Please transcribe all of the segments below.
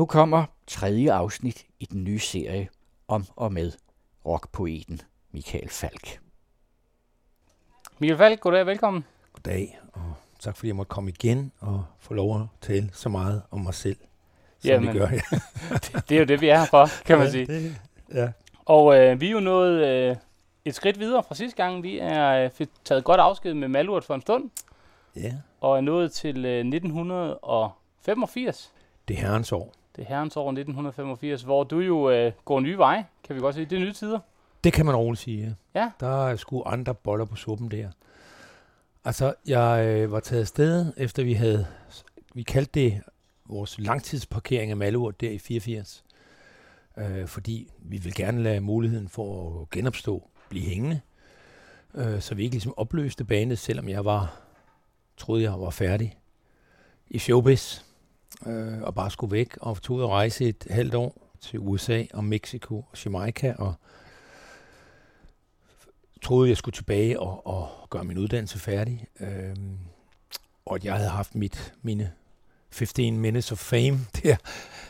Nu kommer tredje afsnit i den nye serie om og med rockpoeten Michael Falk. Michael Falk, goddag, velkommen. Goddag, og tak fordi jeg måtte komme igen og få lov at tale så meget om mig selv, som Jamen, vi gør her. det, det er jo det, vi er her for, kan man ja, sige. Det, ja. Og øh, vi er jo nået øh, et skridt videre fra sidste gang. Vi er øh, taget godt afsked med Malurt for en stund, ja, og er nået til øh, 1985. det er herrens år. Det er herrens år 1985, hvor du jo øh, går nye veje, kan vi godt sige. Det er nye tider. Det kan man roligt sige, ja. Ja. Der er sgu andre boller på suppen der. Altså, jeg øh, var taget afsted, efter vi havde, vi kaldte det vores langtidsparkering af Malurt der i 84. Øh, fordi vi vil gerne lade muligheden for at genopstå blive hængende. Øh, så vi ikke ligesom opløste banen, selvom jeg var, troede jeg var færdig i showbiz. Øh, og bare skulle væk og tog ud og rejse et halvt år til USA og Mexico og Jamaica og troede, jeg skulle tilbage og, og gøre min uddannelse færdig. Øh, og at jeg havde haft mit, mine 15 minutes of fame der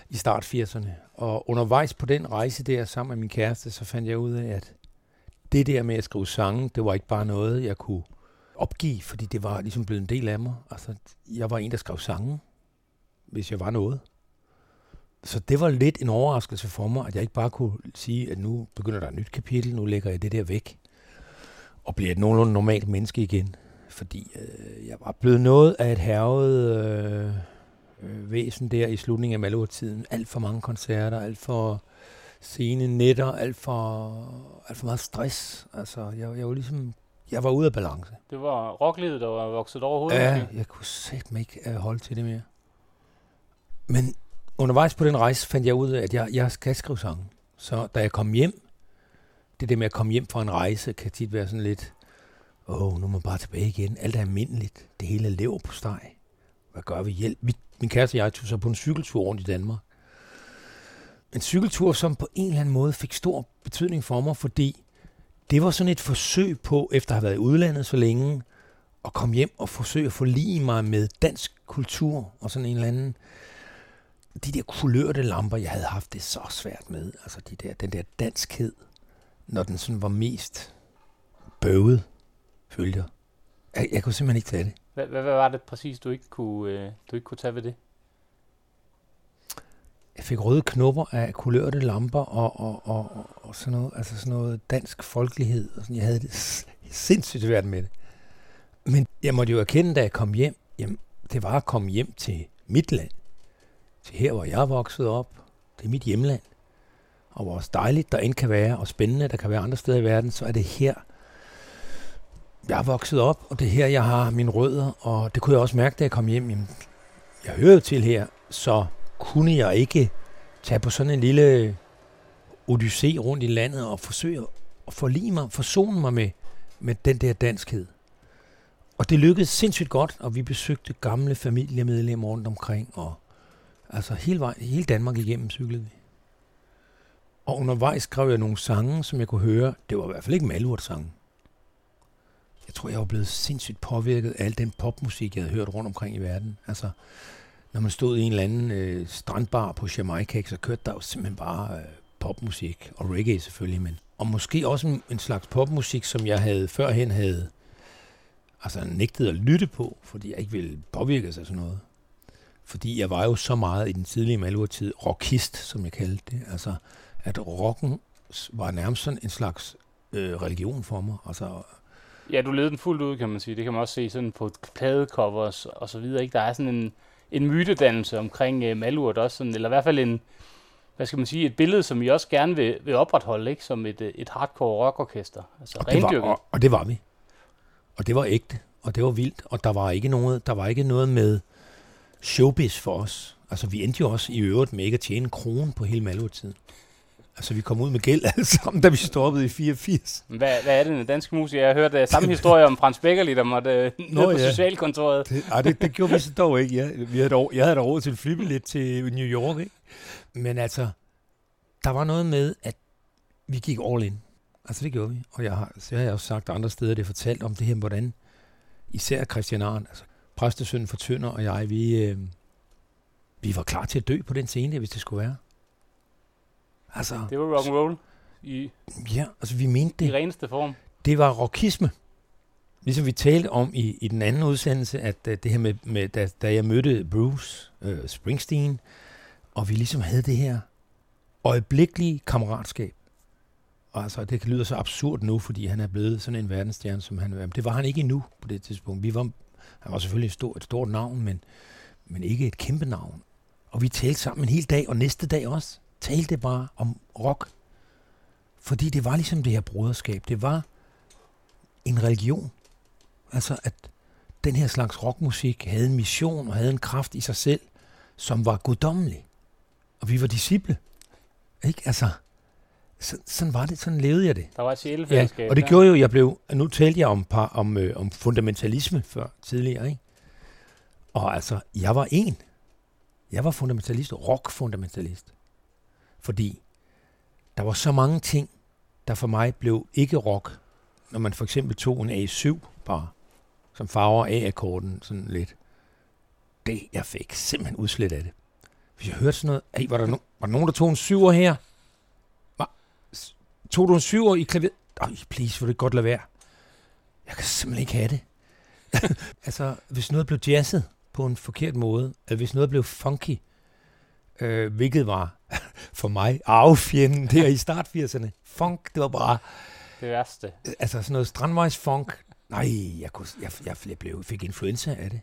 i start 80'erne. Og undervejs på den rejse der sammen med min kæreste, så fandt jeg ud af, at det der med at skrive sange, det var ikke bare noget, jeg kunne opgive, fordi det var ligesom blevet en del af mig. Altså, jeg var en, der skrev sange, hvis jeg var noget. Så det var lidt en overraskelse for mig, at jeg ikke bare kunne sige, at nu begynder der et nyt kapitel, nu lægger jeg det der væk og bliver et nogenlunde normalt menneske igen. Fordi øh, jeg var blevet noget af et hervet øh, øh, væsen der i slutningen af Malurt-tiden. Alt for mange koncerter, alt for sene nætter, alt for, alt for meget stress. Altså, jeg, jeg var ligesom, jeg var ude af balance. Det var rocklivet, der var vokset over hovedet. Ja, jeg kunne sætte mig ikke uh, holde til det mere. Men undervejs på den rejse fandt jeg ud af, at jeg, jeg skal skrive sange. Så da jeg kom hjem, det der med at komme hjem fra en rejse, kan tit være sådan lidt, åh, oh, nu er man bare tilbage igen. Alt er almindeligt. Det hele er lever på steg. Hvad gør vi? Hjælp. Min kæreste og jeg tog så på en cykeltur rundt i Danmark. En cykeltur, som på en eller anden måde fik stor betydning for mig, fordi det var sådan et forsøg på, efter at have været i udlandet så længe, at komme hjem og forsøge at forlige mig med dansk kultur og sådan en eller anden de der kulørte lamper, jeg havde haft det så svært med. Altså de der, den der danskhed, når den sådan var mest bøvet, følte jeg. Jeg, jeg kunne simpelthen ikke tage det. Hvad, hvad, var det præcis, du ikke kunne, øh, du ikke kunne tage ved det? Jeg fik røde knopper af kulørte lamper og, og, og, og, og sådan, noget, altså sådan noget dansk folkelighed. Og sådan. Jeg havde det sindssygt svært med det. Men jeg måtte jo erkende, da jeg kom hjem, jamen, det var at komme hjem til mit land. Her, hvor jeg er vokset op. Det er mit hjemland. Og hvor dejligt der end kan være, og spændende der kan være andre steder i verden, så er det her, jeg er vokset op, og det er her, jeg har mine rødder. Og det kunne jeg også mærke, da jeg kom hjem. Jamen, jeg hører jo til her, så kunne jeg ikke tage på sådan en lille odyssé rundt i landet og forsøge at forlige mig, forsone mig med, med den der danskhed. Og det lykkedes sindssygt godt, og vi besøgte gamle familiemedlemmer rundt omkring, og altså hele, vej, hele Danmark igennem cyklede vi. Og undervejs skrev jeg nogle sange, som jeg kunne høre. Det var i hvert fald ikke Malurt-sange. Jeg tror, jeg var blevet sindssygt påvirket af al den popmusik, jeg havde hørt rundt omkring i verden. Altså, når man stod i en eller anden øh, strandbar på Jamaica, så kørte der jo simpelthen bare øh, popmusik, og reggae selvfølgelig, men og måske også en, en slags popmusik, som jeg havde førhen havde altså nægtet at lytte på, fordi jeg ikke ville påvirke sig af sådan noget. Fordi jeg var jo så meget i den tidlige Malurt-tid rockist, som jeg kaldte det. Altså, at rocken var nærmest sådan en slags øh, religion for mig. Altså, Ja, du levede den fuldt ud, kan man sige. Det kan man også se sådan på pladecovers og så videre. Ikke? Der er sådan en, en mytedannelse omkring uh, Malurt også, sådan, eller i hvert fald en, hvad skal man sige, et billede, som I også gerne vil, vil opretholde, ikke? som et, øh, et hardcore rockorkester. Altså og, det var, og, og det var vi. Og det var ægte, og det var vildt, og der var ikke noget, der var ikke noget med showbiz for os. Altså, vi endte jo også i øvrigt med ikke at tjene en krone på hele Malurt-tiden. Altså, vi kom ud med gæld alle sammen, da vi stoppede i 84. Hvad, hvad er det, den danske musik? Jeg har hørt uh, samme historie om Frans Beckerli, der måtte ned Nå, på ja. socialkontoret. Det, ej, det, det gjorde vi så dog ikke. Ja. Vi havde dog, jeg havde da råd til en flybillet til New York, ikke? Men altså, der var noget med, at vi gik all in. Altså, det gjorde vi. Og jeg har, så har jeg også sagt andre steder, det fortalt om det her, hvordan især Christian Arndt, altså præstesønnen for Tønder og jeg, vi, øh, vi var klar til at dø på den scene, hvis det skulle være. Altså, Det var rock and roll i, ja, altså vi mente i det. reneste form. Det var rockisme. Ligesom vi talte om i, i den anden udsendelse, at uh, det her med, med da, da jeg mødte Bruce uh, Springsteen, og vi ligesom havde det her øjeblikkelige kammeratskab. Og altså, det lyder så absurd nu, fordi han er blevet sådan en verdensstjerne, som han er. Men det var han ikke endnu på det tidspunkt. Vi var, han var selvfølgelig et stort, et stort navn, men, men ikke et kæmpe navn. Og vi talte sammen en hel dag, og næste dag også. Talte bare om rock. Fordi det var ligesom det her broderskab. Det var en religion. Altså, at den her slags rockmusik havde en mission og havde en kraft i sig selv, som var guddommelig. Og vi var disciple. Ikke? Altså, så, sådan var det. Sådan levede jeg det. Der var et Ja, sjælefællesskab. og det gjorde jo, jeg blev, nu talte jeg om, par, om, øh, om fundamentalisme før tidligere, ikke? Og altså, jeg var en. Jeg var fundamentalist, rock-fundamentalist. Fordi der var så mange ting, der for mig blev ikke rock. Når man for eksempel tog en A7 bare, som farver A-akkorden sådan lidt. Det, jeg fik simpelthen udslet af det. Hvis jeg hørte sådan noget, hey, var der, no, var der nogen, der tog en syver her? Tog du en syver i klaver? Ej, please, vil ikke godt lade være? Jeg kan simpelthen ikke have det. altså, hvis noget blev jazzet på en forkert måde, eller hvis noget blev funky, øh, hvilket var for mig arvefjenden der i start 80'erne. Funk, det var bare, Det værste. altså sådan noget strandvejs funk. Nej, jeg, kunne, jeg, jeg, jeg blev, fik influenza af det.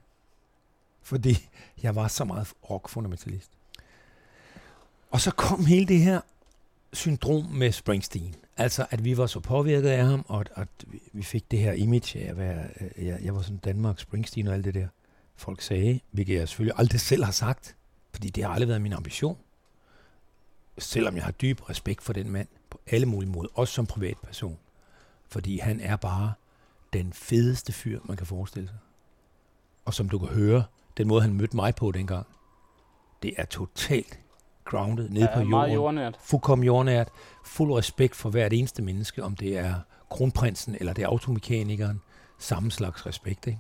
Fordi jeg var så meget rock-fundamentalist. Og så kom hele det her syndrom med Springsteen. Altså, at vi var så påvirket af ham, og at, at vi- fik det her image af at være, øh, jeg, jeg var sådan Danmark, Springsteen og alt det der, folk sagde, hvilket jeg selvfølgelig aldrig selv har sagt, fordi det har aldrig været min ambition. Selvom jeg har dyb respekt for den mand på alle mulige måder, også som privatperson. Fordi han er bare den fedeste fyr, man kan forestille sig. Og som du kan høre, den måde, han mødte mig på dengang, det er totalt grounded nede Ja, på jorden. jordnært. Fuldkommen jordnært. Fuld respekt for hvert eneste menneske, om det er kronprinsen eller det er automekanikeren. Samme slags respekt, ikke?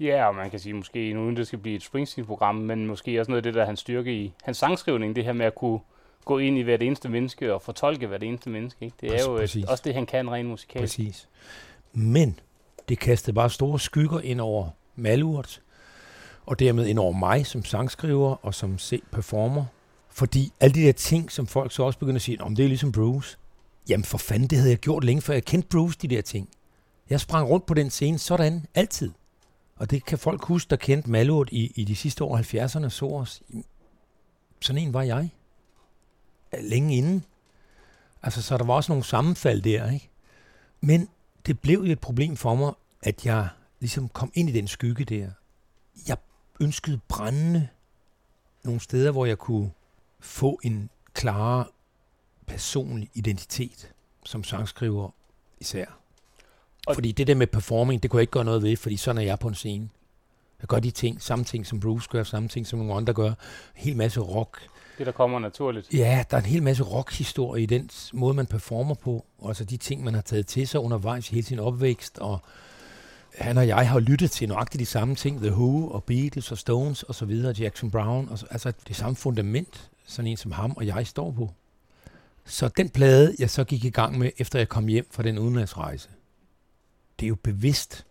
Ja, og man kan sige måske, nu uden det skal blive et Springsteen-program, men måske også noget af det, der er hans styrke i hans sangskrivning, det her med at kunne gå ind i hvert eneste menneske og fortolke hvert eneste menneske. Ikke? Det er Præcis, jo præcis. et, også det, han kan rent musikalsk. Præcis. Men det kastede bare store skygger ind over Malurt, og dermed ind over mig som sangskriver og som se performer. Fordi alle de der ting, som folk så også begynder at sige, om det er ligesom Bruce. Jamen for fanden, det havde jeg gjort længe, før jeg kendte Bruce, de der ting. Jeg sprang rundt på den scene sådan, altid. Og det kan folk huske, der kendte Malurt i, i de sidste år 70'erne, så os. Sådan en var jeg. Længe inden. Altså, så der var også nogle sammenfald der, ikke? Men det blev jo et problem for mig, at jeg ligesom kom ind i den skygge der. Jeg ønskede brændende nogle steder, hvor jeg kunne få en klarere personlig identitet som sangskriver især. Og- Fordi det der med performing, det kunne jeg ikke gøre noget ved, fordi sådan er jeg på en scene. Jeg gør de ting, samme ting som Bruce gør, samme ting som nogle andre gør. En hel masse rock, Det, der kommer naturligt. Ja, der er en hel masse rockhistorie i den måde, man performer på. Og altså de ting, man har taget til sig undervejs i hele sin opvækst. Og han og jeg har lyttet til nøjagtigt de samme ting. The Who og Beatles og Stones og så videre. Jackson Brown. Og så, altså det samme fundament, sådan en som ham og jeg står på. Så den plade, jeg så gik i gang med, efter jeg kom hjem fra den udenlandsrejse, det er jo bevidst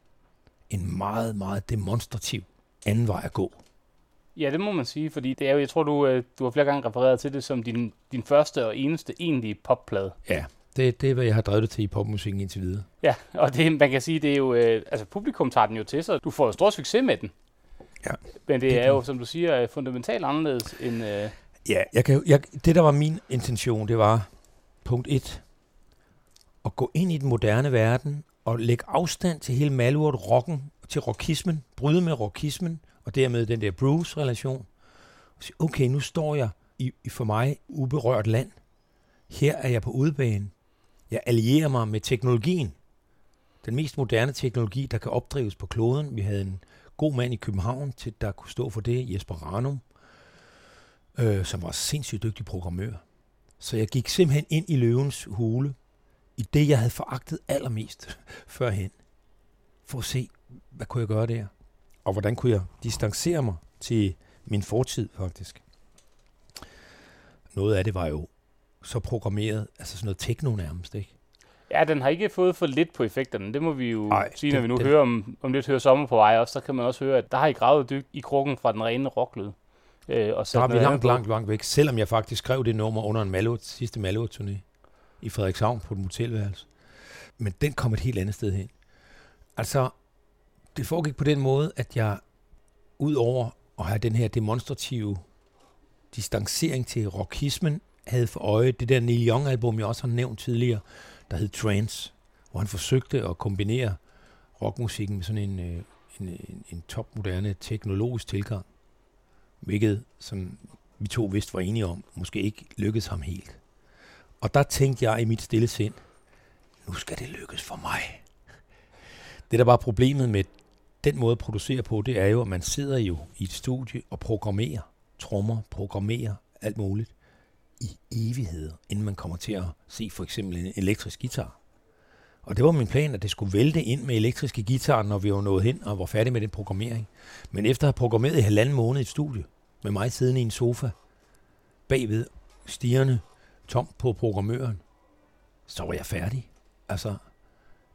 en meget, meget demonstrativ anden vej at gå. Ja, det må man sige, fordi det er jo, jeg tror, du, øh, du har flere gange refereret til det som din, din første og eneste egentlige popplade. Ja, det, det er, hvad jeg har drevet det til i popmusikken indtil videre. Ja, og det, man kan sige, det er jo, øh, altså publikum tager den jo til sig. Du får jo stor succes med den. Ja. Men det Det er jo, som du siger, øh, fundamentalt anderledes end... Øh, Ja, jeg kan, jeg, det der var min intention, det var punkt 1. At gå ind i den moderne verden og lægge afstand til hele malurt rocken, til rockismen, bryde med rockismen, og dermed den der Bruce-relation. Og sige, okay, nu står jeg i, i for mig uberørt land. Her er jeg på udebane. Jeg allierer mig med teknologien. Den mest moderne teknologi, der kan opdrives på kloden. Vi havde en god mand i København, til, der kunne stå for det, Jesper Ranum, øh, som var sindssygt dygtig programmør. Så jeg gik simpelthen ind i løvens hule, i det, jeg havde foragtet allermest førhen, for at se, hvad kunne jeg gøre der? Og hvordan kunne jeg distancere mig til min fortid, faktisk? noget af det var jo så programmeret, altså sådan noget techno nærmest, ikke? Ja, den har ikke fået for lidt på effekterne. Det må vi jo Ej, sige, når den- vi nu den- hører om, om lidt hører sommer på vej også. Så kan man også høre, at der har I gravet dybt i krukken fra den rene rocklyd. Øh, og sat har vi langt, langt, langt væk. Selvom jeg faktisk skrev det nummer under en Malå, sidste Malå-turné i Frederikshavn på et motelværelse. Men den kom et helt andet sted hen. Altså, det foregik på den måde, at jeg ud over at have den her demonstrative distancering til rockismen, havde for øje det der Neil Young-album, jeg også har nævnt tidligere, der hed Trance, hvor han forsøgte at kombinere rockmusikken med sådan en, øh, en, en, en topmoderne teknologisk tilgang hvilket, som vi to vist var enige om, måske ikke lykkedes ham helt. Og der tænkte jeg i mit stille sind, nu skal det lykkes for mig. Det, der var problemet med den måde at producere på, det er jo, at man sidder jo i et studie og programmerer trommer, programmerer alt muligt i evigheder, inden man kommer til at se for eksempel en elektrisk guitar. Og det var min plan, at det skulle vælte ind med elektriske guitarer, når vi var nået hen og var færdige med den programmering. Men efter at have programmeret i halvanden måned i et studie, med mig siddende i en sofa, bagved stigerne, tom på programmøren, så var jeg færdig. Altså,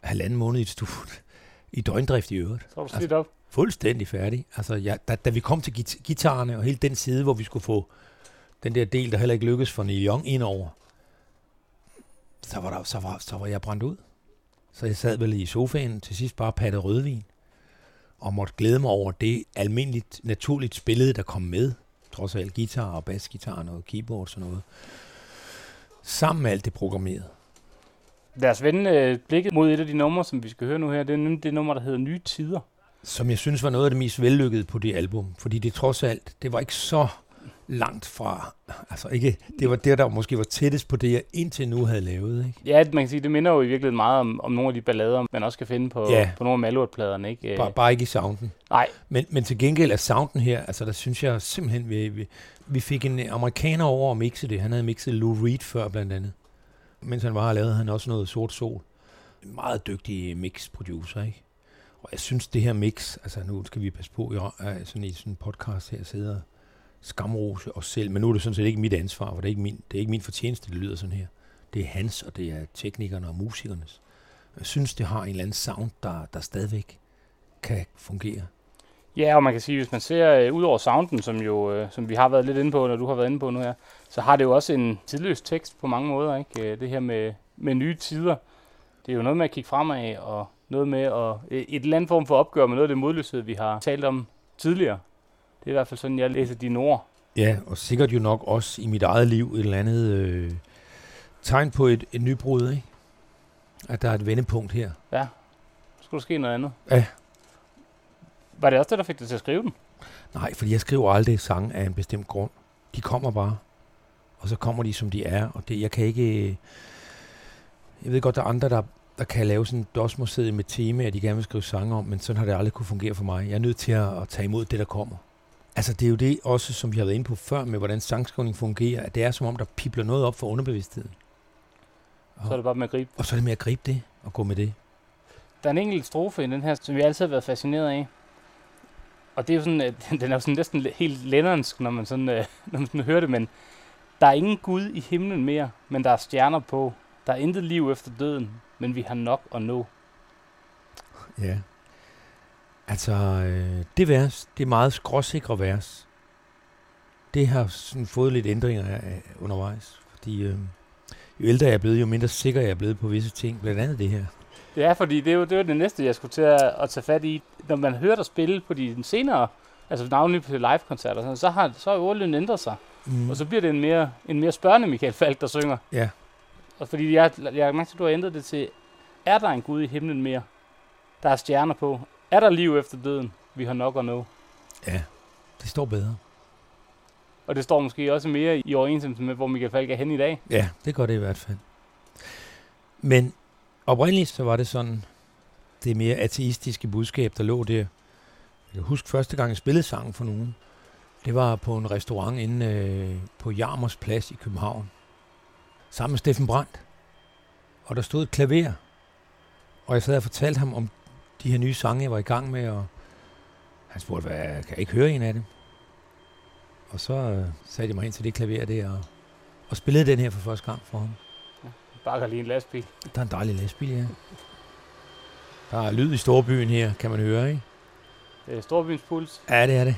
halvanden måned i et studie, i døgndrift i øvrigt. Så er du slidt op. Fuldstændig færdig. Altså, jeg, da, da vi kom til git- gitarerne og hele den side, hvor vi skulle få den der del, der heller ikke lykkedes for Neil Young ind over, så var, der, så, var, så var jeg brændt ud. Så jeg sad vel i sofaen til sidst bare patte rødvin, og måtte glæde mig over det almindeligt, naturligt spillede, der kom med. Trods alt guitar og basgitar og noget keyboard og sådan noget. Sammen med alt det programmerede. Lad os vende øh, blikket mod et af de numre, som vi skal høre nu her. Det er nemlig det nummer, der hedder Nye Tider. som jeg synes var noget af det mest vellykkede på det album. Fordi det trods alt, det var ikke så langt fra, altså ikke, det var det, der måske var tættest på det, jeg indtil nu havde lavet. Ikke? Ja, man kan sige, det minder jo i virkeligheden meget om, om nogle af de ballader, man også kan finde på, Ja. på nogle af Malurt-pladerne. Ikke? Øh, Bare, bare ikke i sounden. Nej. Men, men til gengæld er sounden her, altså der synes jeg simpelthen, vi, vi, vi fik en amerikaner over at mixe det. Han havde mixet Lou Reed før blandt andet. Mens han var her, lavede han også noget sort sol. En meget dygtig mix-producer, ikke? Og jeg synes, det her mix, altså nu skal vi passe på, jeg er sådan i sådan en podcast her, sidder skamrose os selv, men nu er det sådan set ikke mit ansvar, for det er ikke min, det er ikke min fortjeneste, det lyder sådan her. Det er hans, og det er teknikerne og musikernes. Jeg synes, det har en eller anden sound, der, der stadigvæk kan fungere. Ja, og man kan sige, hvis man ser øh, ud over sounden, som jo, øh, som vi har været lidt inde på, når du har været inde på nu her, så har det jo også en tidløs tekst på mange måder, ikke? Øh, det her med, med nye tider. Det er jo noget med at kigge fremad, og noget med at, øh, et eller andet form for opgør med noget af det modløshed, vi har talt om tidligere. Det er i hvert fald sådan, jeg læser dine ord. Ja, og sikkert jo nok også i mit eget liv et eller andet øh, tegn på et, et nybrud, ikke? At der er et vendepunkt her. Ja, så skulle der ske noget andet. Ja. Var det også det, der fik dig til at skrive den? Nej, fordi jeg skriver aldrig sange af en bestemt grund. De kommer bare, og så kommer de, som de er. Og det, jeg kan ikke... øh, Jeg ved godt, der er andre, der, der kan lave sådan en dosmosæde med tema, at de gerne vil skrive sange om, men sådan har det aldrig kunne fungere for mig. Jeg er nødt til at, at tage imod det, der kommer. Altså, det er jo det også, som vi har været inde på før, med hvordan sangskrivning fungerer, at det er som om, der pipler noget op for underbevidstheden. Så er det bare med at gribe. Og så er det med at gribe det og gå med det. Der er en enkelt strofe i den her, som vi altid har været fascineret af. Og det er jo sådan, at den er jo sådan næsten helt lændersk, når man sådan, øh, når man sådan hører det, men der er ingen Gud i himlen mere, men der er stjerner på. Der er intet liv efter døden, men vi har nok at nå. Ja. Altså, øh, det vers, det er meget skråsikre vers. Det har sådan fået lidt ændringer af, undervejs. Fordi øh, jo ældre jeg er blevet, jo mindre sikker jeg er blevet på visse ting. Blandt andet det her. Ja, fordi det er jo det, var det næste, jeg skulle til at, at tage fat i. Når man hører dig spille på de senere, altså navnlig på live-koncerter, så har, så har ordlyden ændret sig. Mm. Og så bliver det en mere, en mere spørgende Michael Falk, der synger. Ja. Og fordi jeg, jeg har mærket, at du har ændret det til, er der en Gud i himlen mere? Der er stjerner på. Er der liv efter døden? Vi har nok at nå. Ja, det står bedre. Og det står måske også mere i overensstemmelse med, hvor Michael Falk er hen i dag. Ja, det gør det i hvert fald. Men oprindeligt så var det sådan, det mere ateistiske budskab, der lå der. Jeg kan huske første gang, jeg spillede sangen for nogen. Det var på en restaurant inde øh, på Jarmers Plads i København. Sammen med Steffen Brandt. Og der stod et klaver. Og jeg sad og fortalte ham om de her nye sange, jeg var i gang med. Og han spurgte, hvad, kan jeg ikke høre en af dem? Og så øh, satte jeg mig ind til det klaver der og og spillede den her for første gang for ham. Bakker lige en lastbil. Der er en dejlig lastbil, ja. Der er lyd i storbyen her, kan man høre, ikke? Det er Storbyens Puls. Ja, det er det.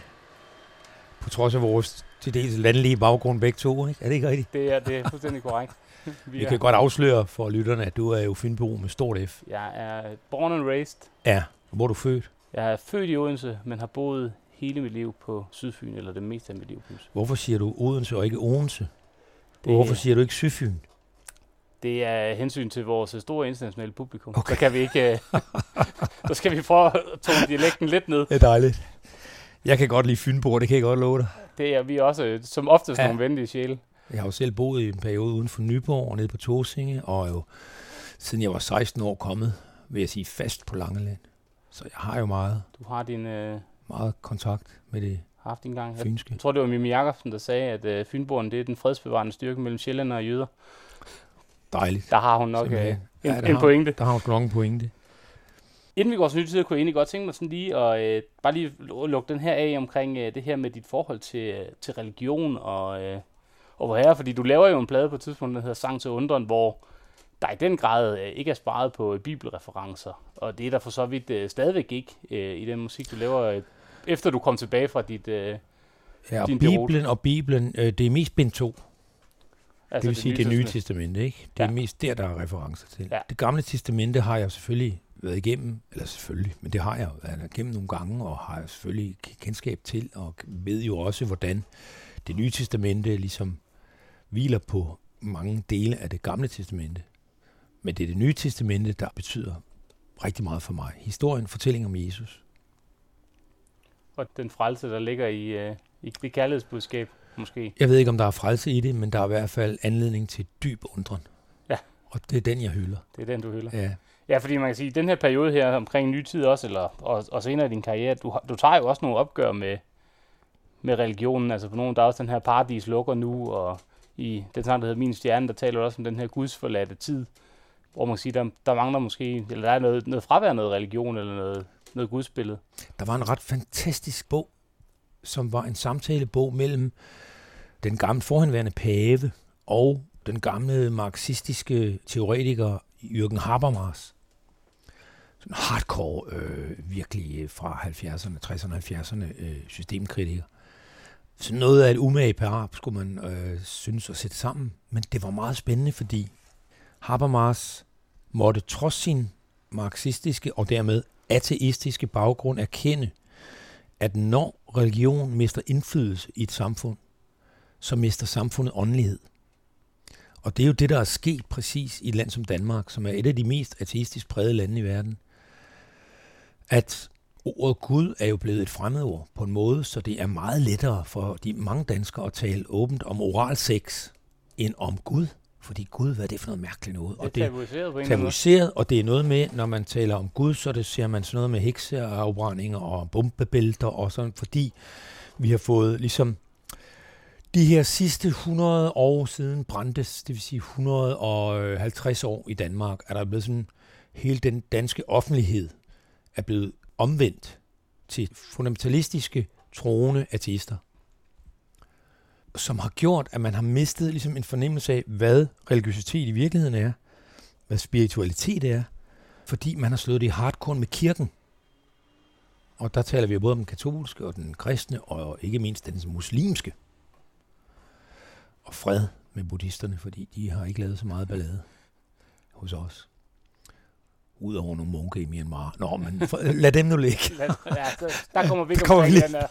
På trods af vores til dels landlige baggrund begge to, ikke? Er det ikke rigtigt? Det er, det er fuldstændig korrekt. Vi kan godt afsløre for lytterne, at du er jo Fynbo med stort F. Jeg er born and raised. Ja, og hvor er du født? Jeg er født i Odense, men har boet hele mit liv på Sydfyn, eller det meste af mit liv på Sydfyn. Hvorfor siger du Odense og ikke Odense? Det, Hvorfor siger du ikke Sydfyn? Det er hensyn til vores store internationale publikum. Okay. Så kan vi ikke... øh, så skal vi prøve at tone dialekten lidt ned. Det er dejligt. Jeg kan godt lide Fynbo, det kan jeg godt love dig. Det er vi også øh, som oftest ja. nogle venlige sjæle. Jeg har jo selv boet i en periode uden for Nyborg og nede på Torsinge, og jo siden jeg var 16 år kommet, vil jeg sige, fast på Langeland. Så jeg har jo meget, Du har din, øh, meget kontakt med det haft en gang. Jeg fynske. tror, det var Mimi Jakobsen, der sagde, at øh, Fynboerne det er den fredsbevarende styrke mellem sjællænder og jøder. Dejligt. Der har hun nok øh, en, ja, en har- pointe. Der har hun nok en pointe. Inden vi går til nyt tid, kunne jeg egentlig godt tænke mig sådan lige at øh, bare lige lu- lukke den her af omkring øh, det her med dit forhold til, øh, til religion og, øh, og hvor herre, fordi du laver jo en plade på et tidspunkt, der hedder Sang til Undren, hvor der i den grad øh, ikke er sparet på øh, bibelreferencer, og det er der for så vidt øh, stadigvæk ikke øh, i den musik, du laver, øh, efter du kom tilbage fra dit... Øh, Ja, og Din. Bibelen og Bibelen, øh, det er mest bind 2. altså det vil sige det nye testamente. ikke? Det er Ja. mest der, der er referencer til. Ja. Det gamle testamente har jeg selvfølgelig været igennem, eller selvfølgelig, men det har jeg været igennem nogle gange, og har jeg selvfølgelig kendskab til, og ved jo også, hvordan det nye testamente ligesom hviler på mange dele af det gamle testamente. Men det er det nye testamente, der betyder rigtig meget for mig. Historien, fortælling om Jesus. Og den frelse, der ligger i, øh, i det kærlighedsbudskab, måske. Jeg ved ikke, om der er frelse i det, men der er i hvert fald anledning til dyb undren. Ja. Og det er den, jeg hylder. Det er den, du hylder. Ja. Ja, fordi man kan sige, at den her periode her omkring ny tid også, eller, og, og senere i din karriere, du, du tager jo også nogle opgør med, med religionen. Altså for nogen, der er også den her paradis lukker nu, og i den sang, der hedder Min Stjerne, der taler også om den her gudsforladte tid, hvor man kan sige, der, der mangler måske, eller der er noget, noget fravær af noget religion, eller noget, noget gudsbillede. Der var en ret fantastisk bog, som var en samtalebog mellem den gamle forhenværende pave og den gamle marxistiske teoretiker Jürgen Habermas. Sådan hardcore, øh, virkelig fra 70'erne, 60'erne, 70'erne øh, systemkritiker. Så noget af et umage par skulle man øh, synes at sætte sammen. Men det var meget spændende, fordi Habermas måtte trods sin marxistiske og dermed ateistiske baggrund erkende, at når religion mister indflydelse i et samfund, så mister samfundet åndelighed. Og det er jo det, der er sket præcis i et land som Danmark, som er et af de mest ateistisk prægede lande i verden. At ordet Gud er jo blevet et fremmedord på en måde, så det er meget lettere for de mange danskere at tale åbent om oral sex, end om Gud. Fordi Gud, hvad er det for noget mærkeligt noget? Det er tabuiseret på en tabuiseret, og det er noget med, når man taler om Gud, så det ser man sådan noget med hekseafbrændinger og bombebælter og sådan, fordi vi har fået ligesom de her sidste 100 år siden brændtes, det vil sige 150 år i Danmark, er der blevet sådan, hele den danske offentlighed er blevet omvendt til fundamentalistiske, troende ateister som har gjort, at man har mistet ligesom en fornemmelse af, hvad religiøsitet i virkeligheden er, hvad spiritualitet er, fordi man har slået det i hardcore med kirken. Og der taler vi både om den katolske og den kristne, og ikke mindst den muslimske. Og fred med buddhisterne, fordi de har ikke lavet så meget ballade hos os. Udover nogle munke i Myanmar. Nå, men for, lad dem nu ligge. Ja, så, der kommer vi ikke omkring den her,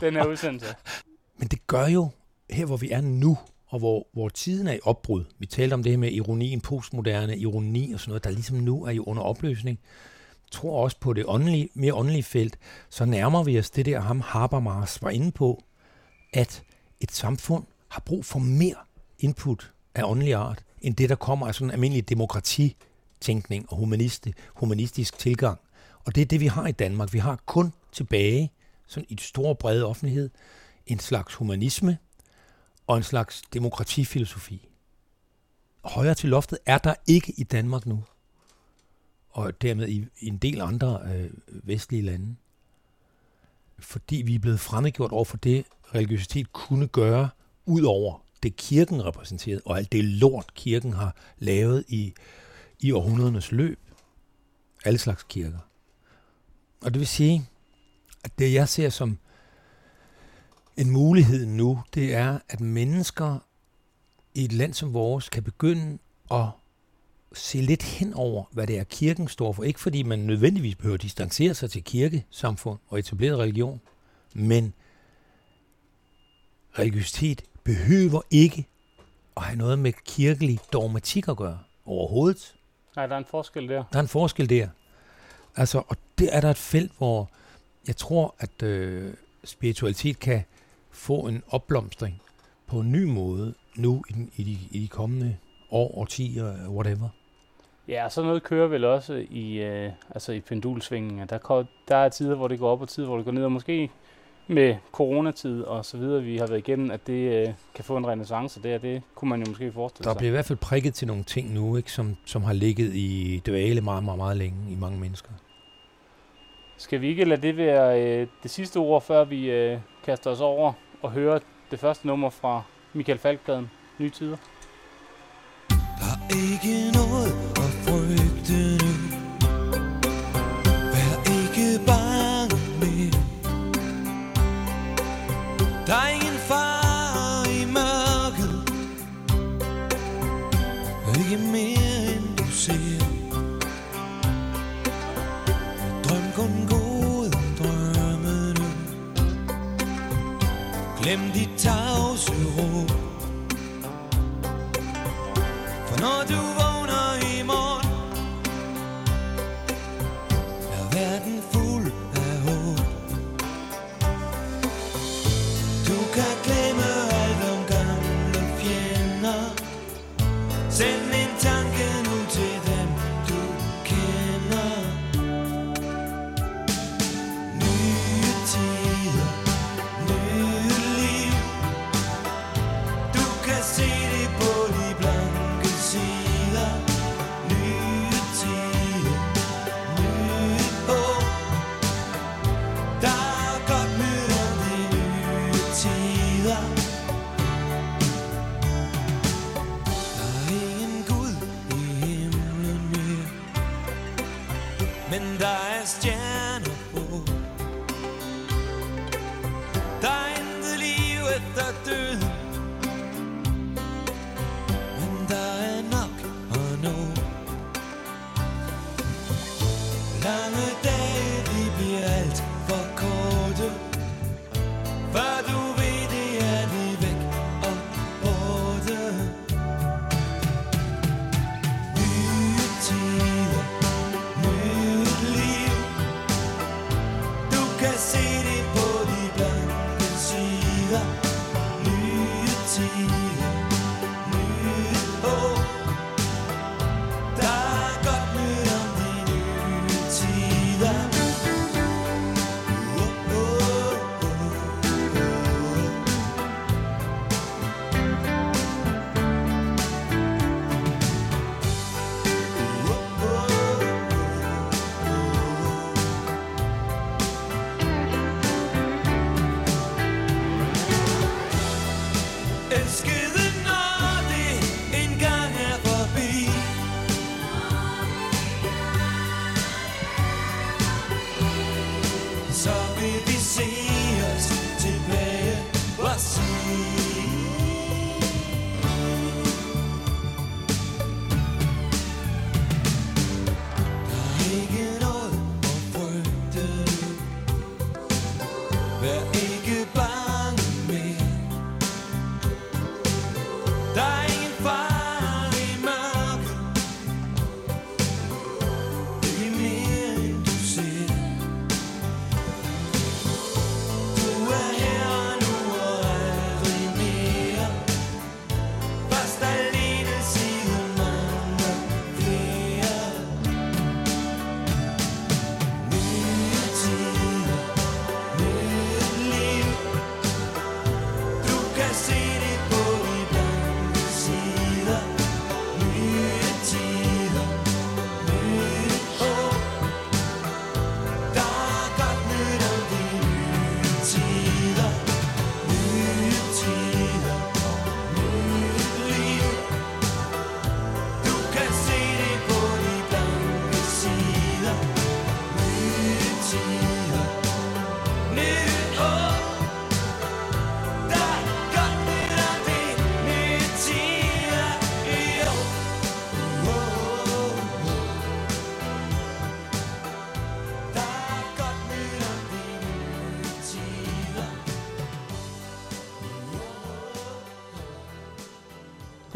den her udsendelse. Men det gør jo, her hvor vi er nu, og hvor, hvor tiden er i opbrud. Vi talte om det her med ironi, en postmoderne ironi og sådan noget, der ligesom nu er jo under opløsning. Jeg tror også på det åndelige, mere åndelige felt, så nærmer vi os det der, ham Habermas var inde på, at et samfund har brug for mere input af åndelig art, end det, der kommer af sådan en almindelig tænkning og humanist, humanistisk tilgang. Og det er det, vi har i Danmark. Vi har kun tilbage, sådan i det store brede offentlighed, en slags humanisme og en slags demokratifilosofi. Højere til loftet er der ikke i Danmark nu, og dermed i, i en del andre øh, vestlige lande. Fordi vi er blevet fremmedgjort over for det, religiøsitet kunne gøre, ud over det kirken repræsenterede, og alt det lort, kirken har lavet i, i århundredernes løb. Alle slags kirker. Og det vil sige, at det jeg ser som en mulighed nu, det er, at mennesker i et land som vores kan begynde at se lidt hen over, hvad det er, kirken står for. Ikke fordi man nødvendigvis behøver at distancere sig til kirkesamfund og etableret religion, men religiøsitet behøver ikke at have noget med kirkelig dogmatik at gøre overhovedet. Nej, der er en forskel der. Der er en forskel der. Altså, og det er der et felt, hvor jeg tror, at øh, spiritualitet kan få en opblomstring på en ny måde nu i, den, i, de, i de kommende år, årtier, whatever. Ja, sådan noget kører vel også i, øh, altså i pendulsvingen. Der, der er tider, hvor det går op, og tider, hvor det går ned, og måske med coronatid og så videre, vi har været igennem, at det øh, kan få en renaissance der, det kunne man jo måske forestille Der sig. bliver i hvert fald prikket til nogle ting nu, ikke, som, som har ligget i dvale meget, meget, meget længe i mange mennesker. Skal vi ikke lade det være øh, det sidste ord, før vi øh, kaster os over og hører det første nummer fra Michael Falkpladen, Nye Tider? Der er ikke noget Men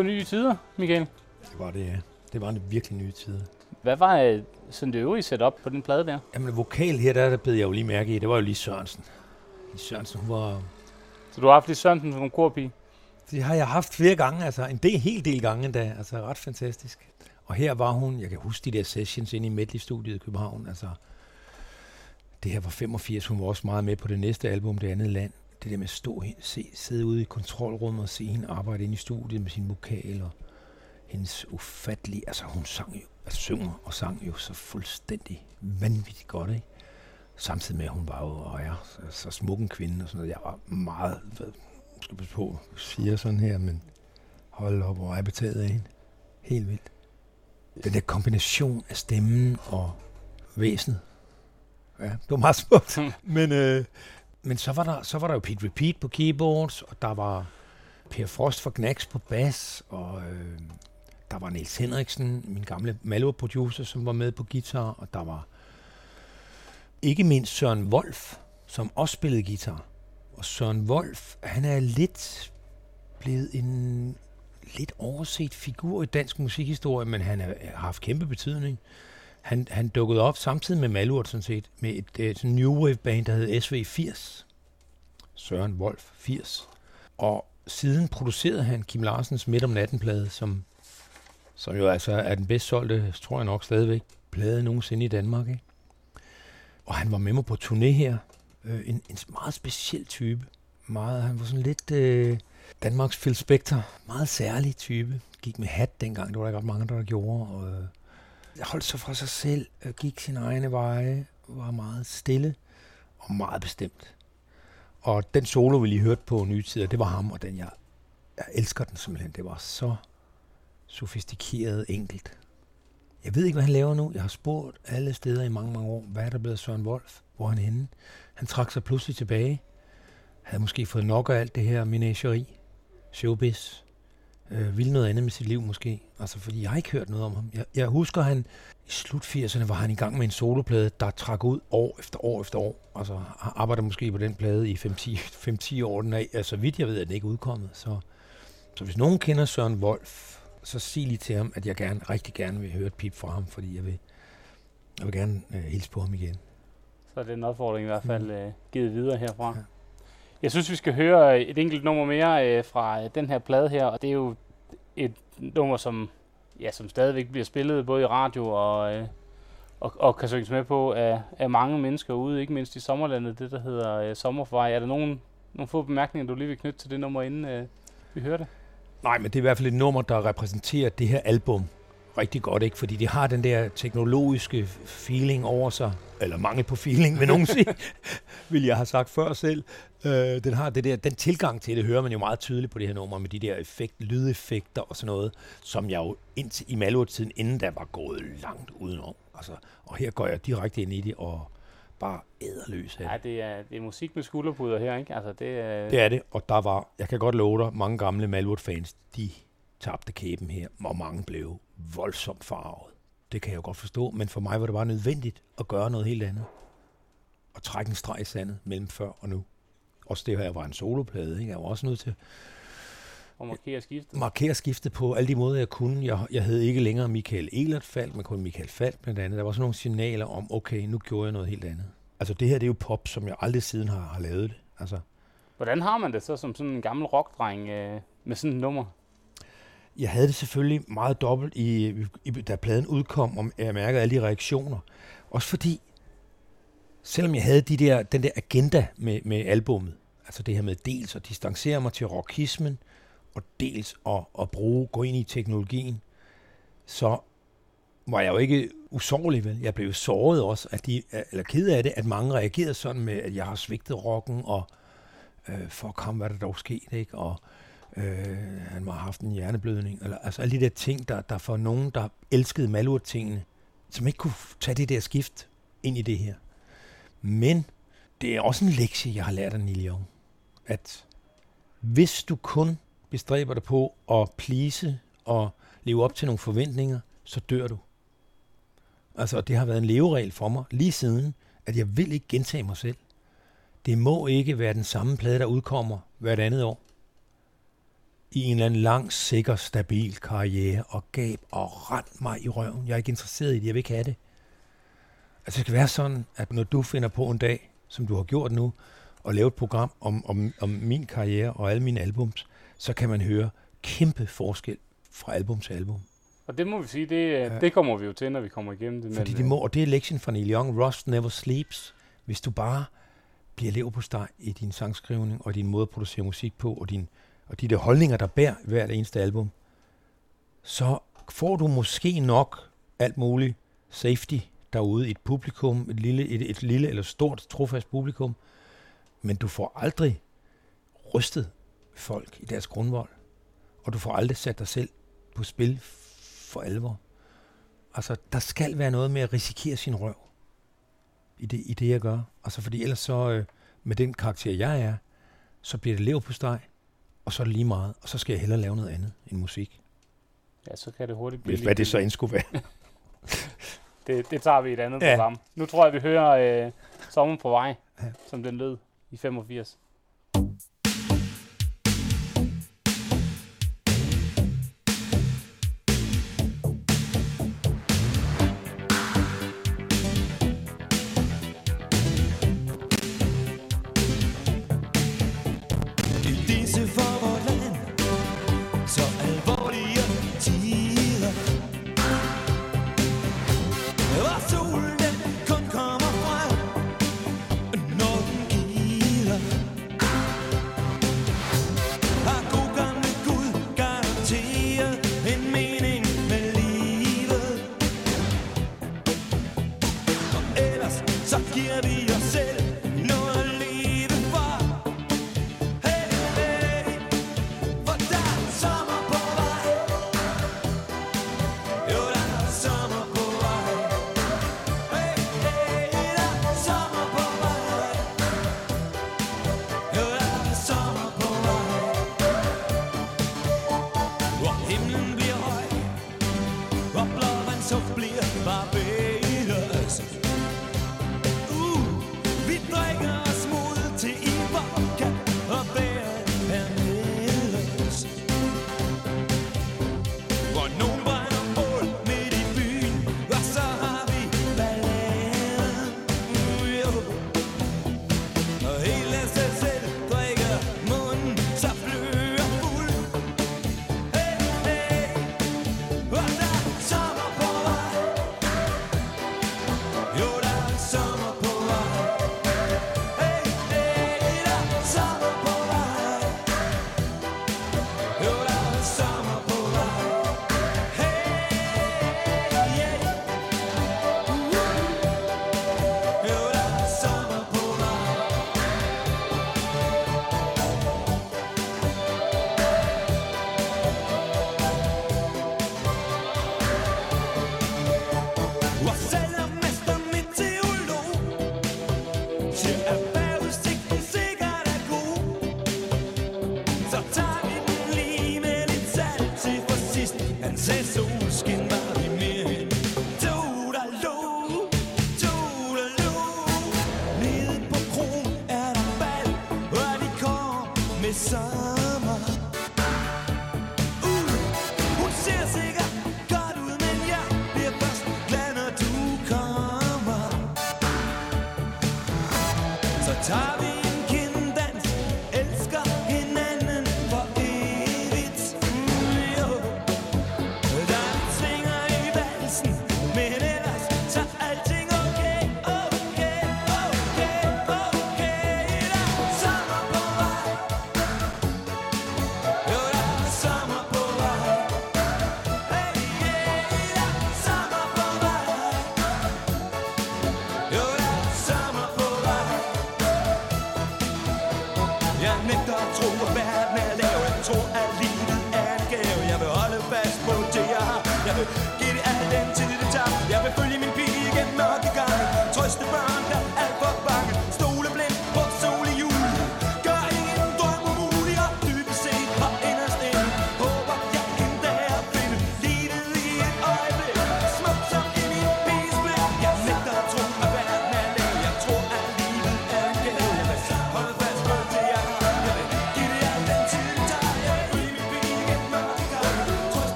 var nye tider, Michael. Det var det, ja. Det var en virkelig nye tid. Hvad var øh, sådan det øvrige setup på den plade der? Jamen, vokal her, der, der bed jeg jo lige mærke i. Det var jo lige Sørensen. Lige Sørensen, hun var... Så du har haft lidt Sørensen som korpige? Det har jeg haft flere gange, altså en del, helt del gange endda. Altså ret fantastisk. Og her var hun, jeg kan huske de der sessions inde i Medley-studiet i København. Altså, det her var 85, hun var også meget med på det næste album, Det andet land. Det der med at stå se, sidde ude i kontrolrummet og se hende arbejde inde i studiet med sin vokal og hendes ufattelige, altså hun sang jo, altså synger og sang jo så fuldstændig vanvittigt godt, ikke? Samtidig med, at hun var jo, og er så, så smuk en kvinde og sådan noget. Jeg var meget, hvad, skal passe på, siger sådan her, men hold op, hvor er betaget af hende. Helt vildt. Den der kombination af stemmen og væsenet. Ja, det var meget smukt. men, øh, men så var, der, så var der jo Pete Repeat på keyboards, og der var Per Frost fra Knacks på bas, og øh, der var Niels Henriksen, min gamle Malvo-producer, som var med på guitar, og der var ikke mindst Søren Wolf, som også spillede guitar. Og Søren Wolf, han er lidt blevet en lidt overset figur i dansk musikhistorie, men han har haft kæmpe betydning. Han, han dukkede op samtidig med Malurt, sådan set, med et, et new wave band, der hed SV80. Søren Wolf 80. Og siden producerede han Kim Larsens Midt om natten plade, som, som jo altså er den bedst solgte, tror jeg nok stadigvæk, plade nogensinde i Danmark. Ikke? Og han var med mig på turné her. Øh, en, en meget speciel type. Meget, han var sådan lidt øh, Danmarks Phil Spector. Meget særlig type. Gik med hat dengang, det var der ikke ret mange, der gjorde. Og, øh, holdt sig for sig selv, gik sin egne veje, var meget stille og meget bestemt. Og den solo, vi lige hørte på Nye Tider, det var ham, og den jeg, jeg elsker den simpelthen. Det var så sofistikeret enkelt. Jeg ved ikke, hvad han laver nu. Jeg har spurgt alle steder i mange, mange år, hvad er der blevet af Søren Wolf? Hvor er han henne? Han trak sig pludselig tilbage. Havde måske fået nok af alt det her menageri, showbiz. Øh, ville noget andet med sit liv måske. Altså, fordi jeg har ikke hørt noget om ham. Jeg, jeg husker, han i slut 80'erne var han i gang med en soloplade, der trak ud år efter år efter år. Altså, han arbejder måske på den plade i 5-10 år. Den er, altså, vidt jeg ved, at den ikke udkommet. Så, så hvis nogen kender Søren Wolf, så sig lige til ham, at jeg gerne, rigtig gerne vil høre et pip fra ham, fordi jeg vil, jeg vil gerne øh, hilse på ham igen. Så er det en opfordring i hvert fald Mm. øh, givet videre herfra. Ja. Ja. Jeg synes, vi skal høre et enkelt nummer mere øh, fra øh, den her plade her, og det er jo et nummer, som, ja, som stadigvæk bliver spillet både i radio og, øh, og, og kan synges med på af, af mange mennesker ude, ikke mindst i sommerlandet, det der hedder øh, Sommerforvej. Er der nogen, nogle få bemærkninger, du lige vil knytte til det nummer, inden øh, vi hører det? Nej, men det er i hvert fald et nummer, der repræsenterer det her album rigtig godt, ikke? Fordi det har den der teknologiske feeling over sig, eller mangel på feeling, vil nogen sige, vil jeg have sagt før selv. Øh, den har det der, den tilgang til det, hører man jo meget tydeligt på det her nummer, med de der effekt, lydeffekter og sådan noget, som jeg jo indtil, i Malurt-tiden, inden der var gået langt udenom. Altså, og her går jeg direkte ind i det, og bare æderløs af det. Ja, det er, det er musik med skulderpuder her, ikke? Altså, det, er, Det er det, og der var, jeg kan godt love dig, mange gamle Malwood-fans, de tabte kæben her, og mange blev voldsomt farvet. Det kan jeg jo godt forstå, men for mig var det bare nødvendigt at gøre noget helt andet. Og trække en streg i sandet mellem før og nu. Også det her var en soloplade, ikke? Jeg var også nødt til at markere skiftet. markere skiftet på alle de måder, jeg kunne. Jeg, jeg havde ikke længere Michael Elert Falk, men kun Michael Falk blandt andet. Der var sådan nogle signaler om, okay, nu gjorde jeg noget helt andet. Altså det her, det er jo pop, som jeg aldrig siden har, har lavet det. Altså, Hvordan har man det så som sådan en gammel rockdreng øh, med sådan et nummer? Jeg havde det selvfølgelig meget dobbelt, i, i, da pladen udkom, og jeg mærkede alle de reaktioner. Også fordi, selvom jeg havde de der, den der agenda med, med albummet, altså det her med dels at distancere mig til rockismen, og dels at, at bruge, gå ind i teknologien, så var jeg jo ikke usårlig, vel? Jeg blev såret også, at de, eller ked af det, at mange reagerede sådan med, at jeg har svigtet rocken, og øh, for kom, hvad der dog skete, ikke? Og, Øh, Øh, han må have haft en hjerneblødning. Eller, altså alle de der ting, der, der for nogen, der elskede Malurt-tingene, som ikke kunne tage det der skift ind i det her. Men det er også en lektie, jeg har lært af Neil Young. At hvis du kun bestræber dig på at please og leve op til nogle forventninger, så dør du. Altså, det har været en leveregel for mig lige siden, at jeg vil ikke gentage mig selv. Det må ikke være den samme plade, der udkommer hvert andet år i en eller anden lang, sikker, stabil karriere og gab og rent mig i røven. Jeg er ikke interesseret i det, jeg vil ikke have det. Altså det skal være sådan, at når du finder på en dag, som du har gjort nu, og lave et program om, om, om min karriere og alle mine albums, så kan man høre kæmpe forskel fra album til album. Og det må vi sige, det, ja. det kommer vi jo til, når vi kommer igennem det. Fordi men, de må, og det er lektien fra Neil Young, Rust Never Sleeps. Hvis du bare bliver lever på steg i din sangskrivning og din måde at producere musik på, og, din, og de der holdninger, der bærer hvert eneste album, så får du måske nok alt muligt safety derude i et publikum, et lille, et, et lille eller stort trofast publikum, men du får aldrig rystet folk i deres grundvold, og du får aldrig sat dig selv på spil for alvor. Altså, der skal være noget med at risikere sin røv i det, i det jeg gør. Altså, fordi ellers så, øh, med den karakter, jeg er, så bliver det lev på steg, og så er det lige meget, og så skal jeg hellere lave noget andet end musik. Ja, så kan det hurtigt blive Hvis, hvad det så end skulle være. det, det tager vi i et andet Ja. program. Nu tror jeg, vi hører øh, Sommer på vej, Ja. som den lød i 85.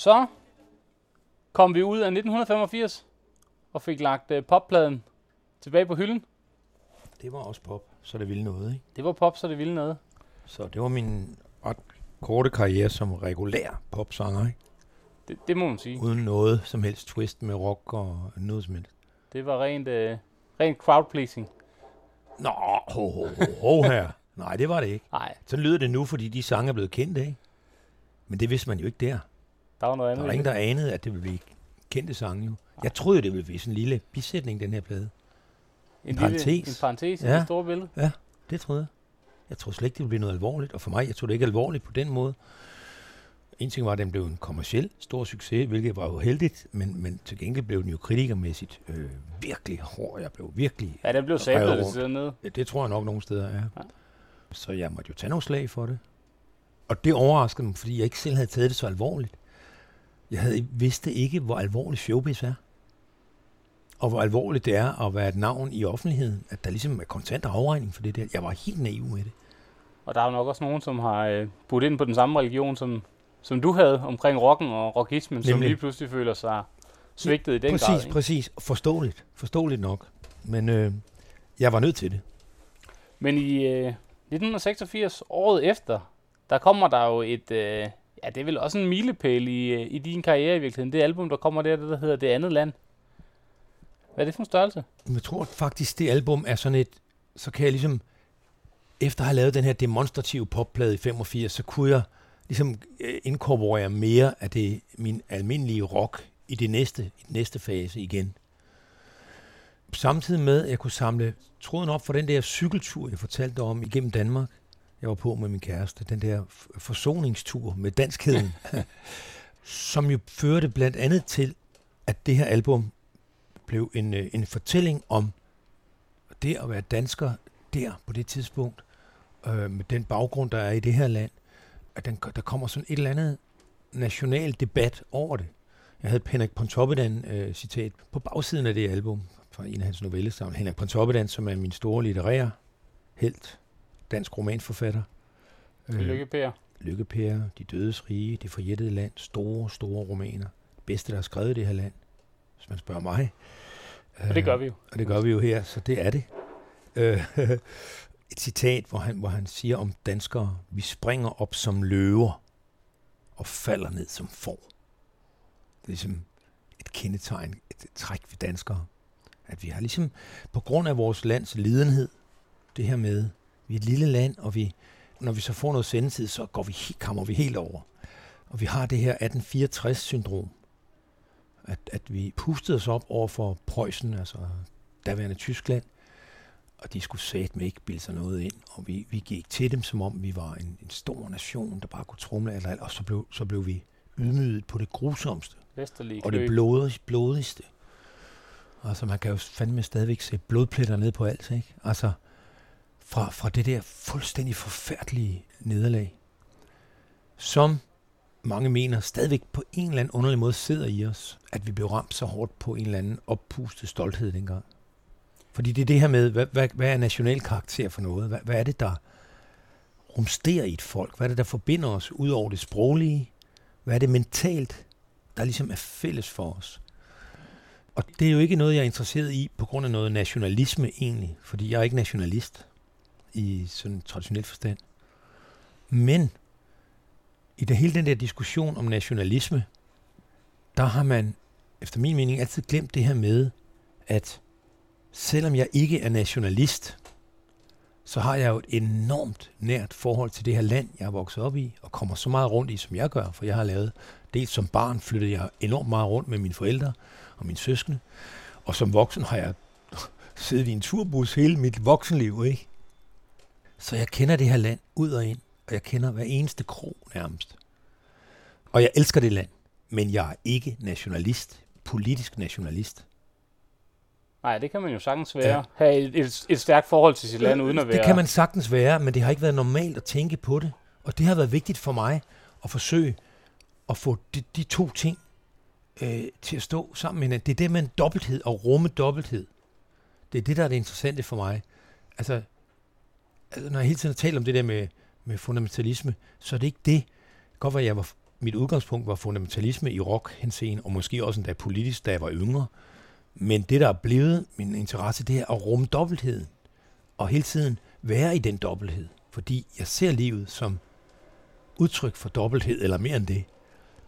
Så kom vi ud af 1985 og fik lagt øh, poppladen tilbage på hylden. Det var også pop, så det ville noget, ikke? Det var pop, så det ville noget. Så det var min ret korte karriere som regulær popsanger, ikke? Det, det må man sige. Uden noget som helst twist med rock og noget som helst. Det var rent, øh, rent crowd pleasing. Nå, ho, ho, ho, ho her. Nej, det var det ikke. Nej, Så lyder det nu, fordi de sange er blevet kendte, ikke? Men det vidste man jo ikke der. Der var noget Der andet. var i ingen, det. der anede, at det ville blive kendte sange jo. Jeg troede, det ville blive sådan en lille bisætning, den her plade. En, parentes. Lille, en parentes i Ja. det store billede. Det troede jeg. Jeg troede slet ikke, det ville blive noget alvorligt. Og for mig, jeg tog det ikke alvorligt på den måde. En ting var, at den blev en kommersiel stor succes, hvilket var jo heldigt, men, men til gengæld blev den jo kritikermæssigt øh, virkelig hård. Jeg blev virkelig... Ja, den blev sablet rundt. til dernede. Ja, det tror jeg nok nogle steder er. Ja. Ja. Så jeg måtte jo tage nogle slag for det. Og det overraskede mig, fordi jeg ikke selv havde taget det så alvorligt. Jeg havde vidste ikke, hvor alvorligt showbiz er. Og hvor alvorligt det er at være et navn i offentligheden. At der ligesom er kontant afregning for det der. Jeg var helt naiv med det. Og der er jo nok også nogen, som har øh, budt ind på den samme religion, som, som du havde omkring rocken og rockismen, som Nemlig. lige pludselig føler sig svigtet i den præcis, grad. Ikke? præcis. Forståeligt. Forståeligt nok. Men øh, jeg var nødt til det. Men i øh, 1986, året efter, der kommer der jo et... Øh, ja, det er vel også en milepæl i, øh, i din karriere i virkeligheden. Det album, der kommer der, det der hedder Det andet land. Hvad er det for en størrelse? Jeg tror faktisk, det album er sådan et, så kan jeg ligesom, efter at have lavet den her demonstrative popplade i 85, så kunne jeg ligesom øh, inkorporere mere af det, min almindelige rock i det næste, i den næste fase igen. Samtidig med, at jeg kunne samle tråden op for den der cykeltur, jeg fortalte om igennem Danmark. Jeg var på med min kæreste. Den der forsoningstur med danskheden. som jo førte blandt andet til, at det her album blev en, øh, en fortælling om det at være dansker der på det tidspunkt, øh, med den baggrund, der er i det her land, at den, der kommer sådan et eller andet national debat over det. Jeg havde Henrik Pontoppidan øh, citat på bagsiden af det album, fra en af hans novellesamlinger. Henrik Pontoppidan, som er min store litterære helt, dansk romanforfatter. Øh, Lykke, Per. Lykkepære, De Dødes Rige, Det Forjættede Land, store, store romaner. Bedste, der er skrevet i det her land, hvis man spørger mig. Og det gør vi jo. Og det gør vi jo her, så det er det. Øh, et citat, hvor han, hvor han siger om danskere, vi springer op som løver og falder ned som får. Det er ligesom et kendetegn, et træk ved danskere. At vi har ligesom, på grund af vores lands lidenhed, det her med, vi er et lille land, og vi, når vi så får noget sendetid, så går vi, kommer vi helt over. Og vi har det her 1864-syndrom, at, at vi pustede os op over for Preussen, altså daværende Tyskland, og de skulle satme ikke bilde sig noget ind, og vi, vi gik til dem, som om vi var en, en stor nation, der bare kunne trumle alt, alt, og så blev, så blev vi ydmyget på det grusomste, Vesterlig og det blodigste, blodigste. Altså, man kan jo fandme stadigvæk se blodpletter ned på alt, ikke? Altså, fra, fra det der fuldstændig forfærdelige nederlag, som mange mener stadigvæk på en eller anden underlig måde sidder i os, at vi blev ramt så hårdt på en eller anden oppustet stolthed dengang. Fordi det er det her med, hvad, hvad, hvad er national karakter for noget? Hvad, hvad er det, der rumsterer i et folk? Hvad er det, der forbinder os ud over det sproglige? Hvad er det mentalt, der ligesom er fælles for os? Og det er jo ikke noget, jeg er interesseret i på grund af noget nationalisme egentlig, fordi jeg er ikke nationalist i sådan en traditionel forstand. Men i det hele den der diskussion om nationalisme, der har man efter min mening altid glemt det her med, at selvom jeg ikke er nationalist, så har jeg jo et enormt nært forhold til det her land, jeg er vokset op i, og kommer så meget rundt i, som jeg gør, for jeg har lavet, dels som barn flyttede jeg enormt meget rundt med mine forældre og mine søskende, og som voksen har jeg siddet i en turbus hele mit voksenliv, ikke? Så jeg kender det her land ud og ind, og jeg kender hver eneste krog nærmest. Og jeg elsker det land, men jeg er ikke nationalist, politisk nationalist. Nej, det kan man jo sagtens være. Ja. Have et, et, et stærkt forhold til sit land, uden at være... Det kan man sagtens være, men det har ikke været normalt at tænke på det. Og det har været vigtigt for mig at forsøge at få de, de to ting øh, til at stå sammen med hinanden. Det er det med en dobbelthed og rumme dobbelthed. Det er det, der er det interessante for mig. Altså, altså når jeg hele tiden taler om det der med, med fundamentalisme, så er det ikke det. Det godt være, jeg var mit udgangspunkt var fundamentalisme i rock henseende, og måske også endda politisk, da jeg var yngre. Men det, der er blevet min interesse, det er at rumme dobbeltheden. Og hele tiden være i den dobbelthed. Fordi jeg ser livet som udtryk for dobbelthed, eller mere end det.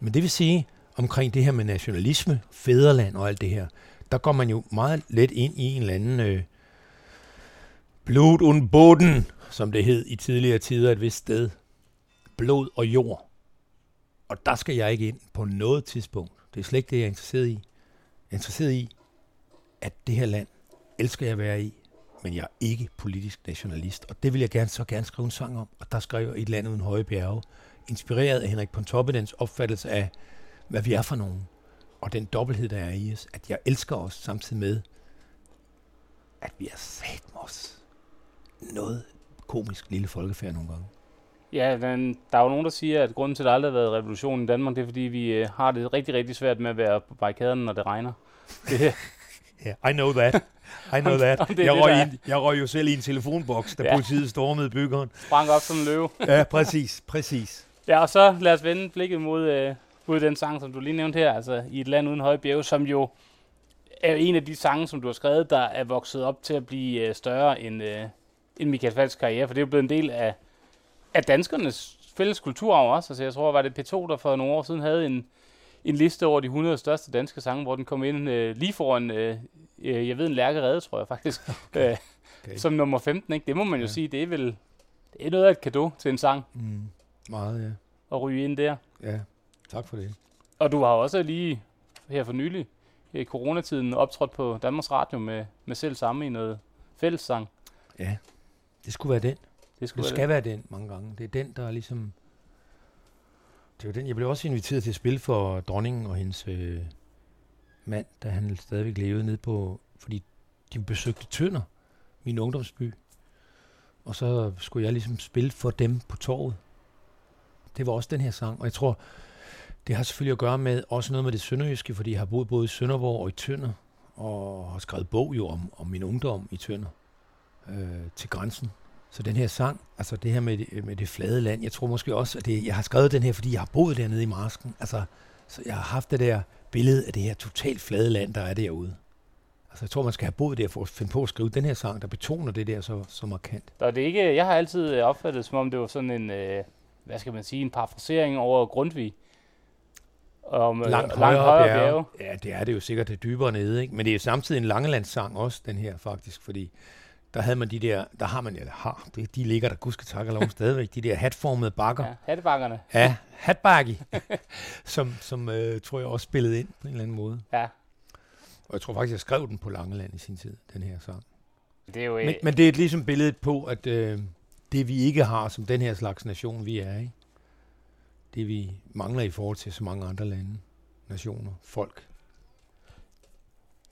Men det vil sige, omkring det her med nationalisme, fædreland og alt det her, der går man jo meget let ind i en eller anden øh, blod und Boden, som det hed i tidligere tider et vist sted. Blod og jord. Og der skal jeg ikke ind på noget tidspunkt. Det er slet ikke det, jeg er interesseret i. Jeg er interesseret i, at det her land elsker jeg at være i, men jeg er ikke politisk nationalist. Og det vil jeg gerne, så gerne skrive en sang om. Og der skriver jeg et land uden høje bjerge, inspireret af Henrik Pontoppidans opfattelse af, hvad vi er for nogen. Og den dobbelthed, der er i os. At jeg elsker os samtidig med, at vi er sat os noget komisk lille folkefærd nogle gange. Ja, men der er jo nogen, der siger, at grunden til, at der aldrig har været revolution i Danmark, det er, fordi vi øh, har det rigtig, rigtig svært med at være på barrikaderne, når det regner. Det, Ja, yeah, I know that. I know Om- that. om det er jeg, det, røg der er. ind, jeg røg jo selv i en telefonboks, da ja. politiet stormede byggeren. sprang op som en løve. Ja, præcis, præcis. Ja, og så lad os vende blikket mod, øh, mod den sang, som du lige nævnte her, altså I et land uden høje bjerge, som jo er en af de sange, som du har skrevet, der er vokset op til at blive øh, større end, øh, end Michael Falks karriere, for det er jo blevet en del af, af danskernes fælles kulturarv også. Altså jeg tror, var det P2, der for nogle år siden havde en, en liste over de 100 største danske sange, hvor den kom ind øh, lige foran, øh, øh, jeg ved, en lærkerede, tror jeg faktisk, okay. Okay. som nummer 15. Ikke? Det må man jo Ja. sige, det er vel det er noget af et kado til en sang Mm, meget, ja. at ryge ind der. Ja, tak for det. Og du har også lige her for nylig, i coronatiden, optrådt på Danmarks Radio med, med selv samme i noget fællessang. Ja, det skulle være den. Det skulle Det være skal være den mange gange. Det er den, der er ligesom... Det var den. Jeg blev også inviteret til at spille for dronningen og hendes øh, mand, da han stadigvæk levede ned på... Fordi de besøgte Tønder, min ungdomsby. Og så skulle jeg ligesom spille for dem på torvet. Det var også den her sang. Og jeg tror, det har selvfølgelig at gøre med også noget med det sønderjyske, fordi jeg har boet både i Sønderborg og i Tønder. Og har skrevet bog jo om, om min ungdom i Tønder. Øh, til grænsen. Så den her sang, altså det her med det, med det flade land, jeg tror måske også, at det, jeg har skrevet den her, fordi jeg har boet dernede i marsken. Altså, så jeg har haft det der billede af det her totalt flade land, der er derude. Altså jeg tror, man skal have boet der for at finde på at skrive den her sang, der betoner det der så, så markant. Det er ikke, jeg har altid øh, opfattet det, som om det var sådan en, øh, hvad skal man sige, en parafrasering over Grundtvig. Om, øh, Langt, højere, bjerge. bjerge. Ja, det er det jo sikkert det er dybere nede, ikke? Men det er samtidig en Langelandssang også, den her faktisk, fordi der havde man de der, der har man, eller har, de ligger der gudske tak og lov stadigvæk, de der hatformede bakker. Ja, hattebakkerne. Ja, hatbakke, som, som øh, tror jeg også spillede ind på en eller anden måde. Ja. Og jeg tror faktisk, jeg skrev den på Langeland i sin tid, den her sang. Det er jo, øh, Men, men det er ligesom billedet på, at øh, det vi ikke har som den her slags nation, vi er, ikke? det vi mangler i forhold til så mange andre lande, nationer, folk.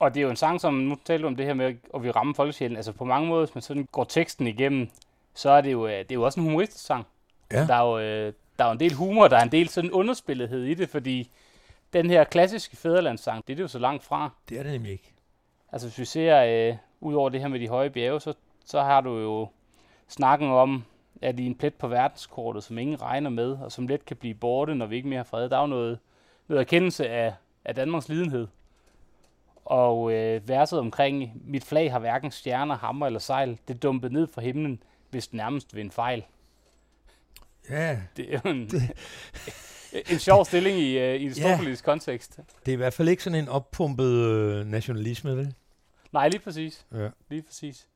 Og det er jo en sang, som nu taler om det her med, at vi rammer folkesjælen. Altså på mange måder, hvis man sådan går teksten igennem, så er det jo, øh, det er jo også en humoristisk sang. Ja. Der er jo, øh, der er jo en del humor, der er en del sådan underspillethed i det, fordi den her klassiske fæderlandssang, det er det jo så langt fra. Det er det nemlig ikke. Altså hvis vi ser øh, ud over det her med de høje bjerge, så, så har du jo snakken om, at i en plet på verdenskortet, som ingen regner med, og som let kan blive borte, når vi ikke mere har fred. Der er jo noget, noget erkendelse af, af Danmarks lidenhed. Og øh, verset omkring, mit flag har hverken stjerner, hammer eller sejl, det dumpede ned fra himlen, hvis nærmest ved en fejl. Ja, Det er jo en, en sjov stilling i, øh, i en Ja. storpolitisk kontekst. det er i hvert fald ikke sådan en oppumpet øh, nationalisme, vel? Nej, lige præcis. Ja. Lige præcis.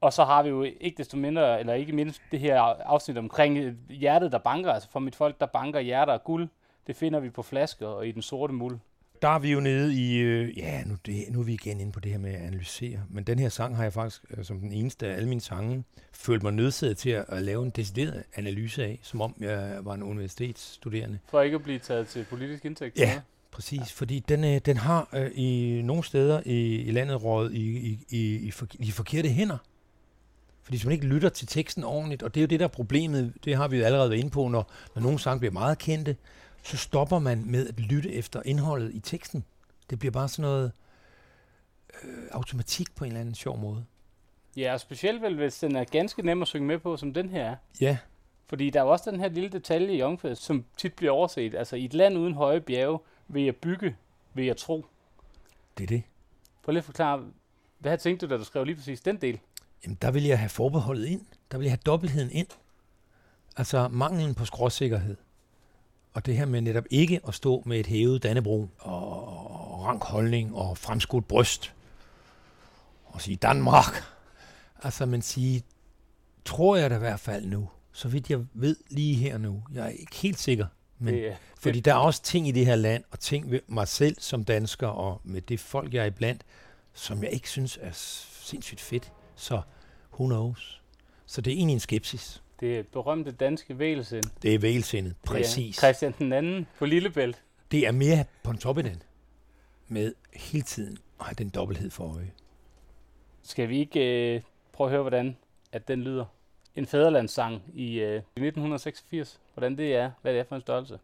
Og så har vi jo ikke desto mindre, eller ikke mindst det her afsnit omkring øh, hjertet, der banker. Altså for mit folk, der banker hjerter af guld. Det finder vi på flasker og i den sorte muld. Der er vi jo nede i, øh, ja, nu, det, nu er vi igen inde på det her med at analysere, men den her sang har jeg faktisk, øh, som den eneste af alle mine sange, følt mig nødsaget til at, at lave en decideret analyse af, som om jeg var en universitetsstuderende. For ikke at blive taget til politisk indtægt. Ja. Præcis, fordi den, øh, den har øh, i nogle steder i, i landet rådet i, i, i, i, for, i forkerte hænder. Fordi hvis man ikke lytter til teksten ordentligt, og det er jo det, der er problemet, det har vi jo allerede været inde på, når, når nogle sange bliver meget kendte, så stopper man med at lytte efter indholdet i teksten. Det bliver bare sådan noget øh, automatik på en eller anden sjov måde. Ja, og specielt vel, hvis den er ganske nem at synge med på, som den her er. Ja, Fordi der er også den her lille detalje i omkvædet, som tit bliver overset. Altså i et land uden høje bjerge vil jeg bygge, vil jeg tro. Det er det. Prøv lige at forklare, hvad tænkte du, da du skrev lige præcis den del? Jamen, der vil jeg have forbeholdet ind. Der vil jeg have dobbeltheden ind. Altså manglen på skråsikkerhed. Og det her med netop ikke at stå med et hævet dannebro og rank holdning og fremskudt bryst og sige Danmark. Altså, man sige, tror jeg da i hvert fald nu, så vidt jeg ved lige her nu. Jeg er ikke helt sikker, men det, er- fordi der er også ting i det her land, og ting ved mig selv som dansker, og med det folk, jeg er iblandt, som jeg ikke synes er sindssygt fedt. Så who knows? Så det er egentlig en skepsis. Det berømte danske vælesind. Det er vælsindet, præcis. Er Christian den anden på Lillebælt. Det er mere på en top i den, med hele tiden at have den dobbelthed for øje. Skal vi ikke øh, prøve at høre, hvordan at den lyder? En fæderlandssang i øh, 1986. Hvordan det er, hvad det er for en størrelse.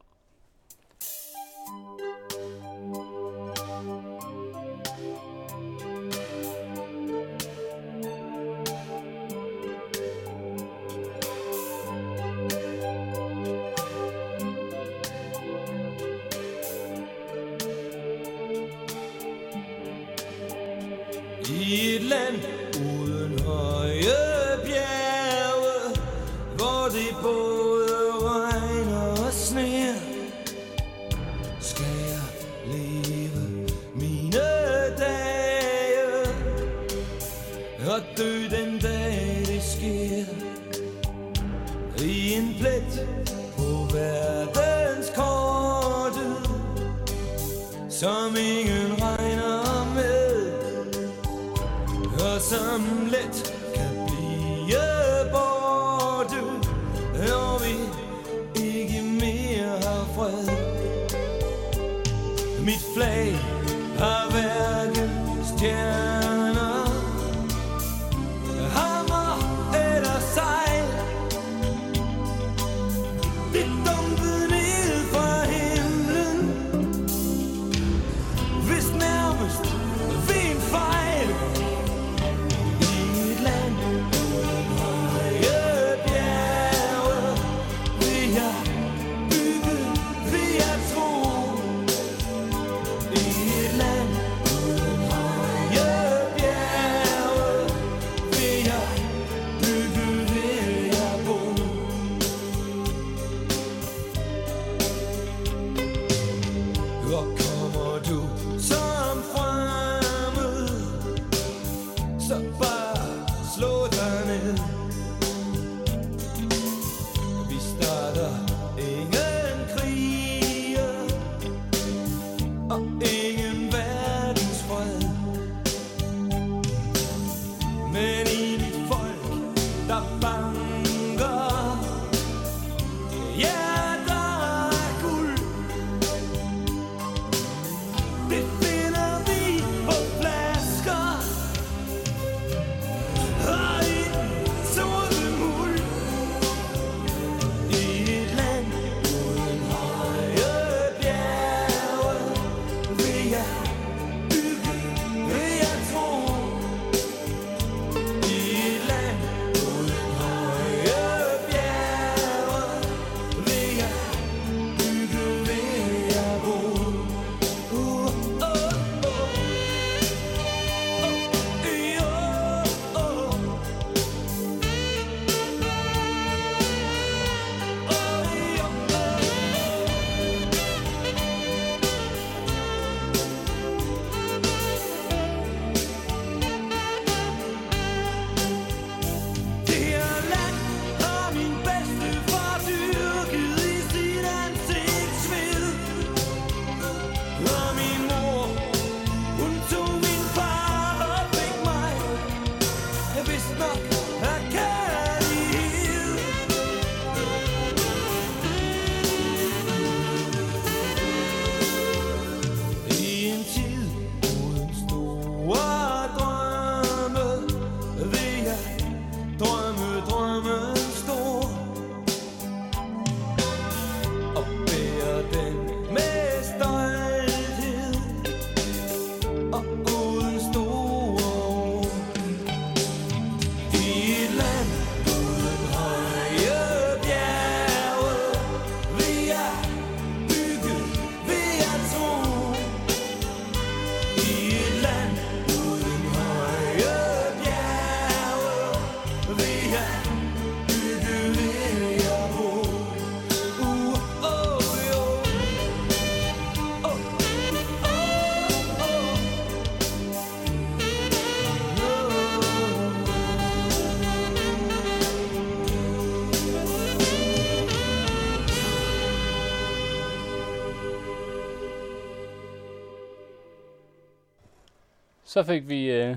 Så fik vi øh,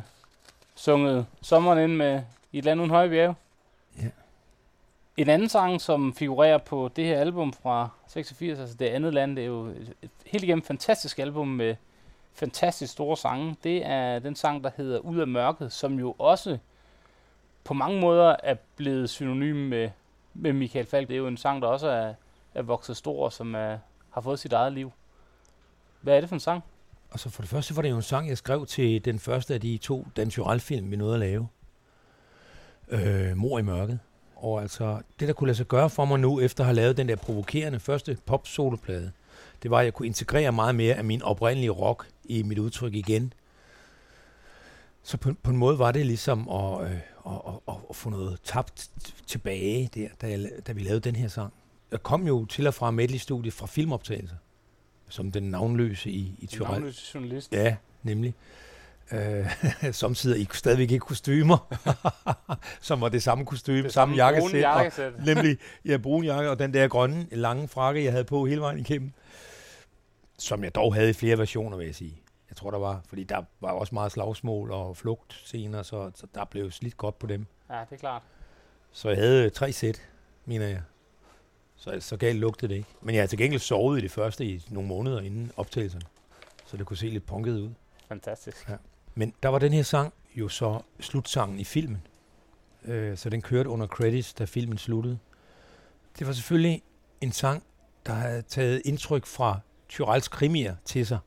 sunget sommeren ind med I et land uden høje bjerge. Ja. En anden sang, som figurerer på det her album fra 86, altså det andet land, det er jo et, et helt igennem fantastisk album med fantastisk store sange. Det er den sang, der hedder Ud af mørket, som jo også på mange måder er blevet synonym med, med Michael Falk. Det er jo en sang, der også er, er vokset stor, og som er, har fået sit eget liv. Hvad er det for en sang? Altså så for det første var det jo en sang, jeg skrev til den første af de to Dan Tyrell-film, vi nåede at lave. Øh, Mor i mørket. Og altså, det der kunne lade sig gøre for mig nu, efter at have lavet den der provokerende første pop-soloplade, det var, at jeg kunne integrere meget mere af min oprindelige rock i mit udtryk igen. Så på, på en måde var det ligesom at, øh, at, at, at, at få noget tabt t- tilbage der, da, jeg, da vi lavede den her sang. Jeg kom jo til og fra medley-studiet fra filmoptagelser, som den navnløse i, i Tyrell. Navnløs journalist. Ja, nemlig. Øh, samtidig i stadigvæk ikke kostymer, som var det samme kostyme, det samme, samme brune jakkesæt, og, jakkesæt. nemlig ja, brun jakke og den der grønne, lange frakke, jeg havde på hele vejen igennem, som jeg dog havde i flere versioner, vil jeg sige. Jeg tror, der var, fordi der var også meget slagsmål og flugt senere, så, så der blev slidt godt på dem. Ja, det er klart. Så jeg havde tre sæt, mener jeg. Så, så galt lugtede det ikke. Men jeg havde til gengæld sovet i det første i nogle måneder inden optagelserne, så det kunne se lidt punket ud. Fantastisk. Men der var den her sang jo så slutsangen i filmen. Øh, så den kørte under credits, da filmen sluttede. Det var selvfølgelig en sang, der havde taget indtryk fra Tyrells krimier til sig.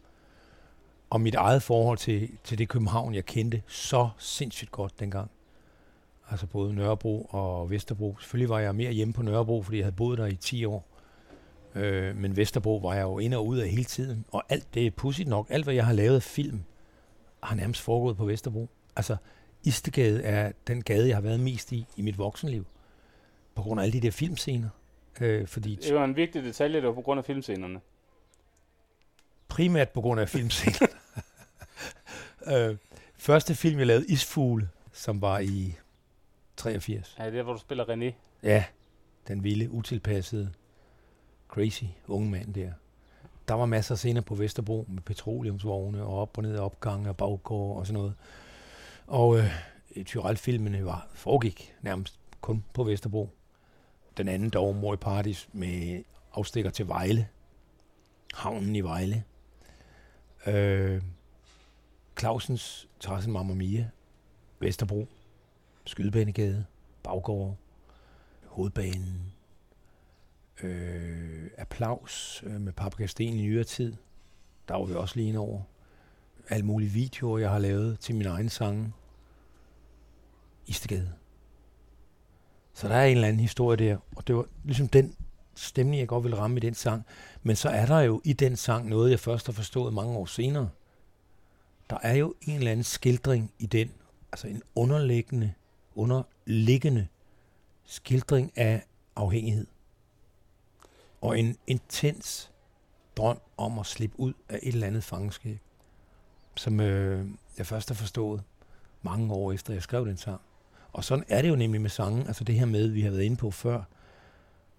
Og mit eget forhold til, til det København, jeg kendte så sindssygt godt dengang. Altså både Nørrebro og Vesterbro. Selvfølgelig var jeg mere hjemme på Nørrebro, fordi jeg havde boet der i 10 år. Øh, men Vesterbro var jeg jo ind og ud af hele tiden. Og alt det er pudsigt nok. Alt, hvad jeg har lavet film, har nærmest foregået på Vesterbro. Altså, Istegade er den gade, jeg har været mest i i mit voksenliv. På grund af alle de der filmscener. Øh, fordi Det var en vigtig detalje, det var på grund af filmscenerne. primært på grund af filmscener. øh, første film, jeg lavede, Isfugle, som var i 83. Ja, det er, hvor du spiller René. Ja, den vilde, utilpassede, crazy unge mand der. Der var masser af scener på Vesterbro med petroleumsvogne og op og ned opgange og baggård og sådan noget. Og øh, Tyrell-filmene var, foregik nærmest kun på Vesterbro. Den anden dog, Mor i Paradis, med afstikker til Vejle. Havnen i Vejle. Øh, Clausens Tarzan Mamma Mia. Vesterbro. Skydebanegade. Baggård. Hovedbanen. Øh, applaus øh, med Paprika Sten i nyere tid. Der var vi også lige over. Alle mulige videoer, jeg har lavet til min egen sange. Istegade. Så der er en eller anden historie der, og det var ligesom den stemning, jeg godt vil ramme i den sang. Men så er der jo i den sang noget, jeg først har forstået mange år senere. Der er jo en eller anden skildring i den, altså en underliggende, underliggende skildring af afhængighed. Og en intens drøm om at slippe ud af et eller andet fangenskab, som øh, jeg først har forstået mange år efter, jeg skrev den sang. Og sådan er det jo nemlig med sangen, altså det her med, vi har været inde på før,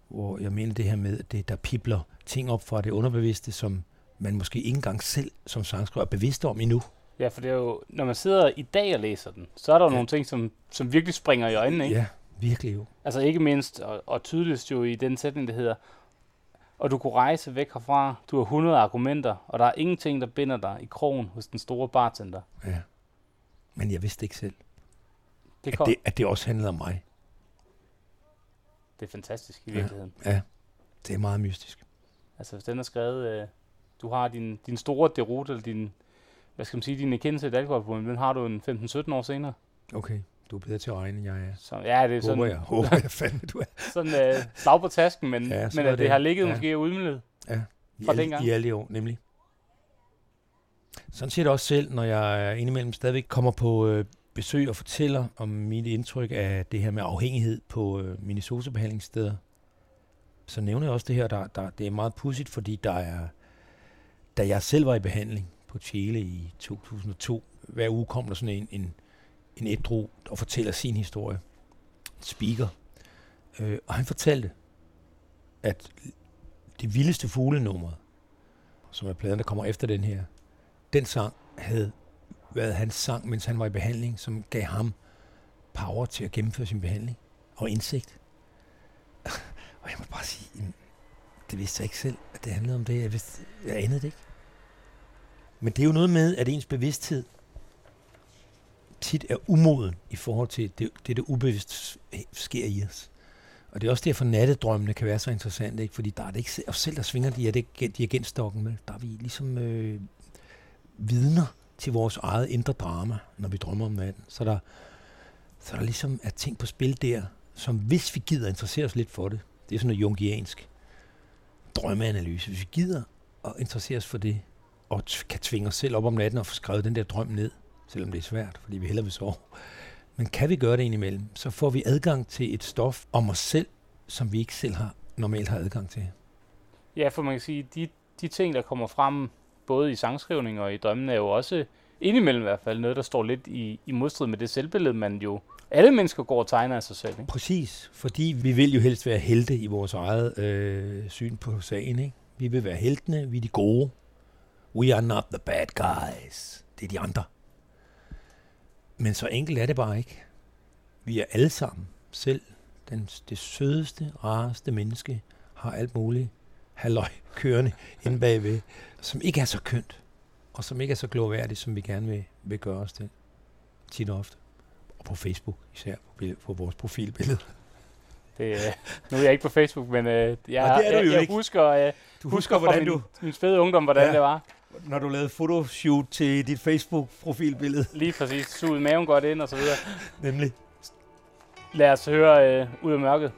hvor jeg mener det her med, at det, der pipler ting op fra det underbevidste, som man måske ikke engang selv som sangskriver er bevidst om endnu. Ja, for det er jo, når man sidder i dag og læser den, så er der jo Ja. nogle ting, som, som virkelig springer i øjnene, ikke? Ja, virkelig jo. Altså ikke mindst, og, og tydeligst jo i den sætning, der hedder, og du kunne rejse væk herfra, du har 100 argumenter, og der er ingenting, der binder dig i krogen hos den store bartender. Ja. Men jeg vidste ikke selv, Det, at kom, det, det, at det også handlede om mig. det er fantastisk i Ja. virkeligheden. Ja, det er meget mystisk. Altså hvis den er skrevet, øh, du har din, din store derute, eller din, hvad skal man sige, din erkendelse af et alkoholproblem, den har du en 15-17 år senere. Okay, du er bedre til at regne, end jeg er. Så ja, det er Håber jeg. sådan, Håber jeg fandme, du er. sådan øh, slag på tasken, men, Ja, ja, men at det, det. har ligget Ja. måske udmidlet. I Fra alle, dengang. I alle de år, nemlig. Sådan ser det også selv, når jeg indimellem stadigvæk kommer på øh, besøg og fortæller om mit indtryk af det her med afhængighed på øh, mine sosebehandlingssteder. Så nævner jeg også det her, der, der, det er meget pudsigt, fordi der er, da jeg selv var i behandling på Chile i 2002, hver uge kom der sådan en, en, en ædru og fortæller sin historie. En speaker. Øh, og han fortalte, at det vildeste fuglenummer, som er pladen, der kommer efter den her, den sang havde hvad han sang, mens han var i behandling, som gav ham power til at gennemføre sin behandling og indsigt. Og jeg må bare sige, det vidste jeg ikke selv, at det handlede om det. Jeg, vidste, jeg anede det ikke. Men det er jo noget med, at ens bevidsthed tit er umoden i forhold til det, det, der ubevidst sker i os. Og det er også derfor, nattedrømmene kan være så interessante, ikke? fordi der er det ikke os selv, der svinger dirigentstokken med. Der er vi ligesom øh, vidner til vores eget indre drama, når vi drømmer om natten. Så der, så der ligesom er ting på spil der, som hvis vi gider interessere os lidt for det, det er sådan noget jungiansk drømmeanalyse. Hvis vi gider at interessere os for det, og kan tvinge os selv op om natten og få skrevet den der drøm ned, selvom det er svært, fordi vi hellere vil sove. Men kan vi gøre det indimellem, så får vi adgang til et stof om os selv, som vi ikke selv har normalt har adgang til. Ja, for man kan sige, de, de ting, der kommer frem, både i sangskrivning og i drømmen, er jo også indimellem i hvert fald noget, der står lidt i, i modstrid med det selvbillede, man jo alle mennesker går og tegner af sig selv. Ikke? Præcis, fordi vi vil jo helst være helte i vores eget øh, syn på sagen. Ikke? Vi vil være heltene, vi er de gode. We are not the bad guys. Det er de andre. Men så enkelt er det bare ikke. Vi er alle sammen selv den, det sødeste, rareste menneske, har alt muligt halløj kørende inde bagved, som ikke er så kønt, og som ikke er så glorværdigt, som vi gerne vil, vil gøre os til. Tit og ofte. Og på Facebook især, på, billed, på vores profilbillede. Det, øh, nu er jeg ikke på Facebook, men øh, jeg, Nej, det er du jeg, jo jeg ikke. husker, øh, Du husker fra min, min spæde ungdom, hvordan Ja. det var. Når du lavede fotoshoot til dit Facebook-profilbillede, Lige præcis. Sugede maven godt ind og så videre. nemlig. Lad os høre øh, ud af mørket.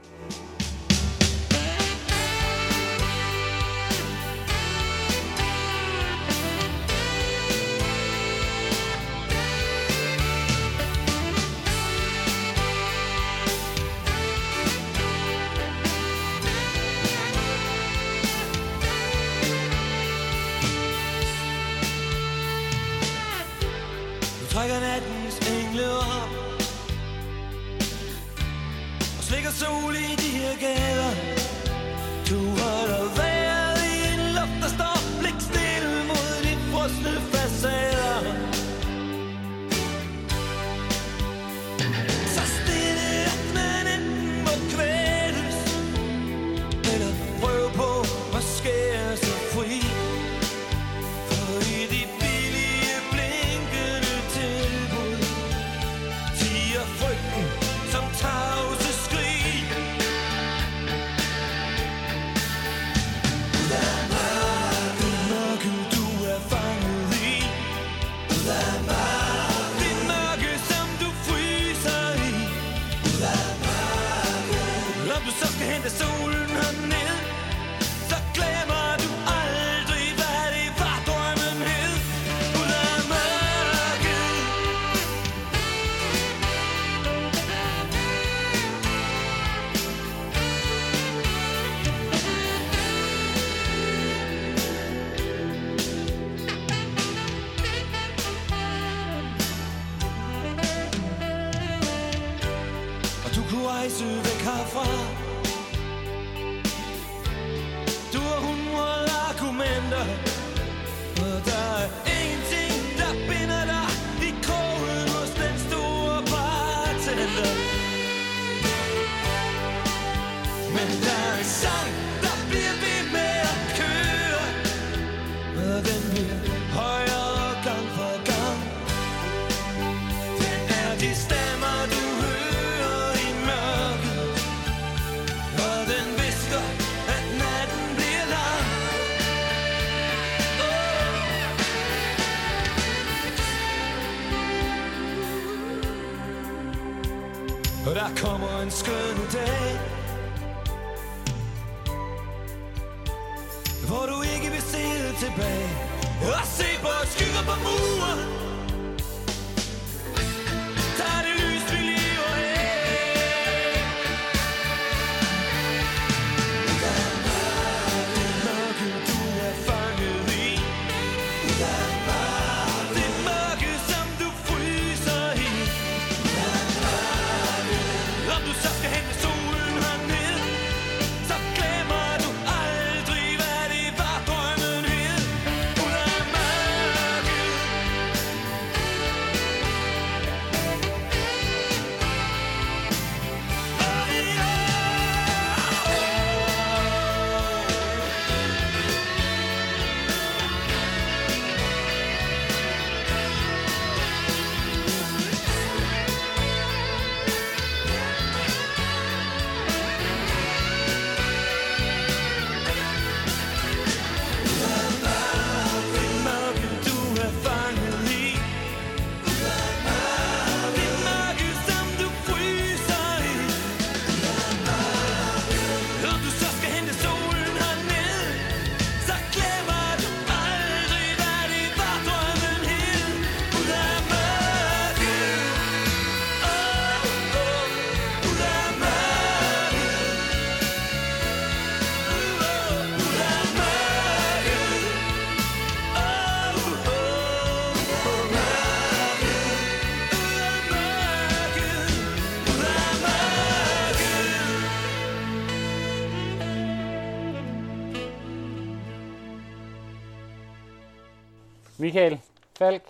Michael Falk,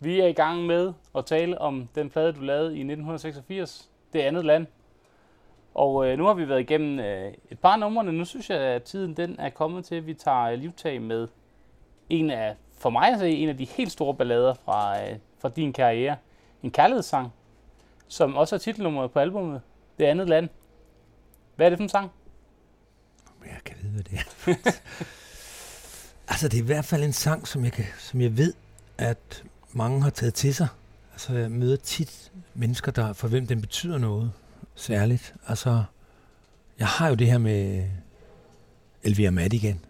vi er i gang med at tale om den plade, du lavede i 1986. Det andet land. Og øh, nu har vi været igennem øh, et par numrene. Nu synes jeg, at tiden den er kommet til, at vi tager øh, livtag med en af, for mig at se, en af de helt store ballader fra, øh, fra din karriere. En kærlighedssang, som også er titelnummeret på albumet. Det andet land. Hvad er det for en sang? Jeg kan vide, hvad det er. altså, det er i hvert fald en sang, som jeg, kan, som jeg ved, at mange har taget til sig. Altså, jeg møder tit mennesker, der, for hvem den betyder noget særligt. Altså, jeg har jo det her med Elvira Madigan,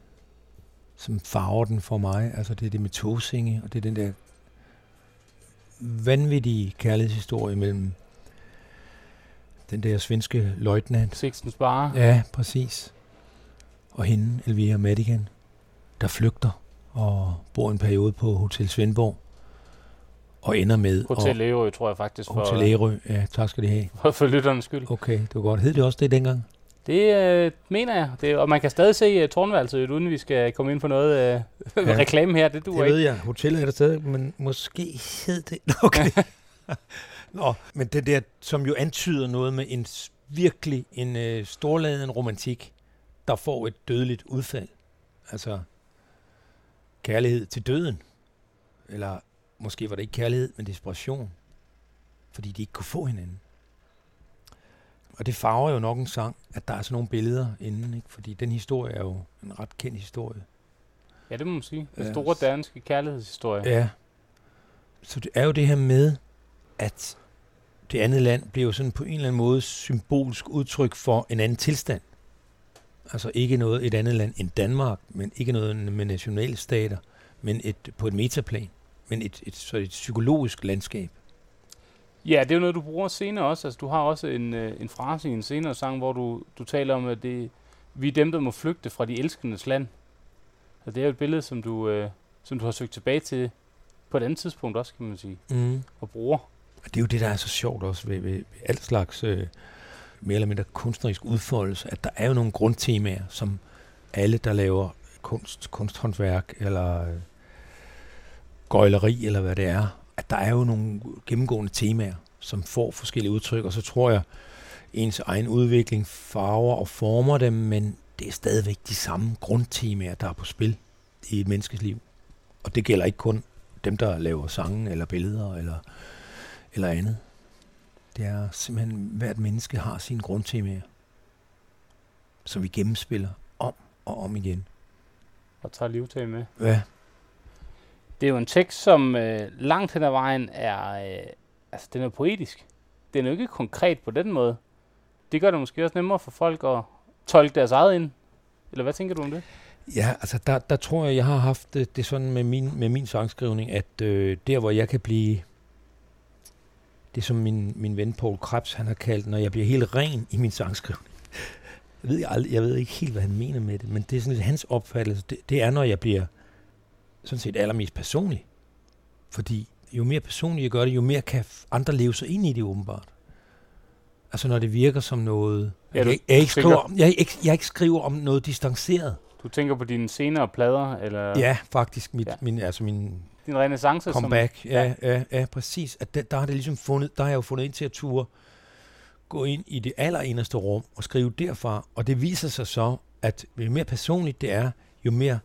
som farver den for mig. Altså, det er det med togsinge, og det er den der vanvittige kærlighedshistorie mellem den der svenske løjtnant, Sixten Spare. Ja, præcis. Og hende, Elvira Madigan, der flygter og bor en periode på Hotel Svendborg og ender med... Hotel Ærø, tror jeg faktisk, for, Hotel Ærø, ja, tak skal det have. for, for lytternes skyld. Okay, det var godt. Hed det også det dengang? Det øh, mener jeg. Det, og man kan stadig se uh, tårnværelset, uden vi skal komme ind på noget øh, Ja. reklame her. Det Det duer ikke. ved jeg. Hotellet er der stadig, men måske hed det... Okay. Nå, men det der, som jo antyder noget med en virkelig en øh, storladen romantik, der får et dødeligt udfald. Altså kærlighed til døden. Eller måske var det ikke kærlighed, men desperation. Fordi de ikke kunne få hinanden. Og det farver jo nok en sang, at der er sådan nogle billeder inden, ikke? fordi den historie er jo en ret kendt historie. Ja, det må man sige. Den Ja. store danske kærlighedshistorie. Ja. Så det er jo det her med, at det andet land bliver jo sådan på en eller anden måde symbolsk udtryk for en anden tilstand. Altså ikke noget et andet land end Danmark, men ikke noget med nationalstater, men et, på et metaplan, men et, et, så et psykologisk landskab. Ja, det er jo noget, du bruger senere også. Altså, du har også en, øh, en frase i en senere sang, hvor du, du taler om, at det, vi er dem, der må flygte fra de elskendes land. Og det er jo et billede, som du, øh, som du har søgt tilbage til på et andet tidspunkt også, kan man sige, Mm. og bruger. Og det er jo det, der er så sjovt også ved, ved, ved alt slags øh, mere eller mindre kunstnerisk udfoldelse, at der er jo nogle grundtemaer, som alle, der laver kunst, kunsthåndværk eller øh, gøjleri eller hvad det er, at der er jo nogle gennemgående temaer, som får forskellige udtryk, og så tror jeg, ens egen udvikling farver og former dem, men det er stadigvæk de samme grundtemaer, der er på spil i et menneskes liv. Og det gælder ikke kun dem, der laver sange eller billeder eller eller andet. Det er simpelthen, hvert menneske har sine grundtemaer, som vi gennemspiller om og om igen. Og tager livtag med. Ja, Det er jo en tekst, som øh, langt hen ad vejen er, øh, altså den er poetisk. Den er jo ikke konkret på den måde. Det gør det måske også nemmere for folk at tolke deres eget ind. Eller hvad tænker du om det? ja altså der, der tror jeg, jeg har haft det, det sådan med min, med min sangskrivning, at øh, der, hvor jeg kan blive, det som min, min ven Paul Krebs, han har kaldt, når jeg bliver helt ren i min sangskrivning. Jeg ved, jeg, aldrig, jeg ved ikke helt, hvad han mener med det, men det er sådan lidt hans opfattelse. Det, det er, når jeg bliver sådan set allermest personlig. Fordi jo mere personligt jeg gør det, jo mere kan andre leve sig ind i det åbenbart. Altså når det virker som noget... Ja, du jeg, jeg, ikke skriver, om- jeg, ikke, jeg ikke skriver om noget distanceret. Du tænker på dine senere plader, eller Ja, faktisk. Mit, ja. Min, altså min din renaissance? comeback. Ja, ja. ja, ja, ja, præcis. At der, der har det ligesom fundet, der har jeg jo fundet ind til at ture gå ind i det allerinderste rum og skrive derfra. Og det viser sig så, at jo mere personligt det er, jo mere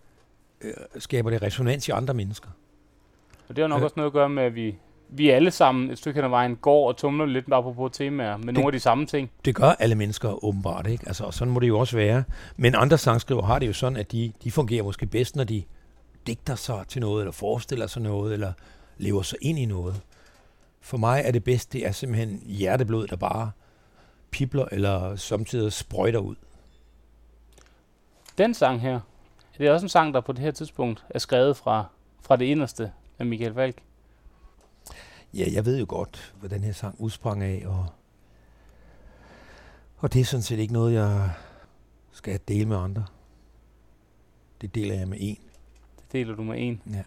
øh, skaber det resonans i andre mennesker. Som, og det har nok Ja. også noget at gøre med, at vi, vi alle sammen et stykke hen ad vejen går og tumler lidt bare på temaer med nogle af de samme ting. Det gør alle mennesker åbenbart, ikke? Altså, og sådan må det jo også være. Men andre sangskriver har det jo sådan, at de, de fungerer måske bedst, når de digter sig til noget, eller forestiller sig noget, eller lever sig ind i noget. For mig er det bedst, det er simpelthen hjerteblod, der bare pipler, eller samtidig sprøjter ud. Den sang her, det er også en sang, der på det her tidspunkt er skrevet fra, fra det inderste af Michael Falk. Ja, jeg ved jo godt, hvad den her sang udsprang af, og, og det er sådan set ikke noget, jeg skal dele med andre. Det deler jeg med en. Deler du med en. Ja.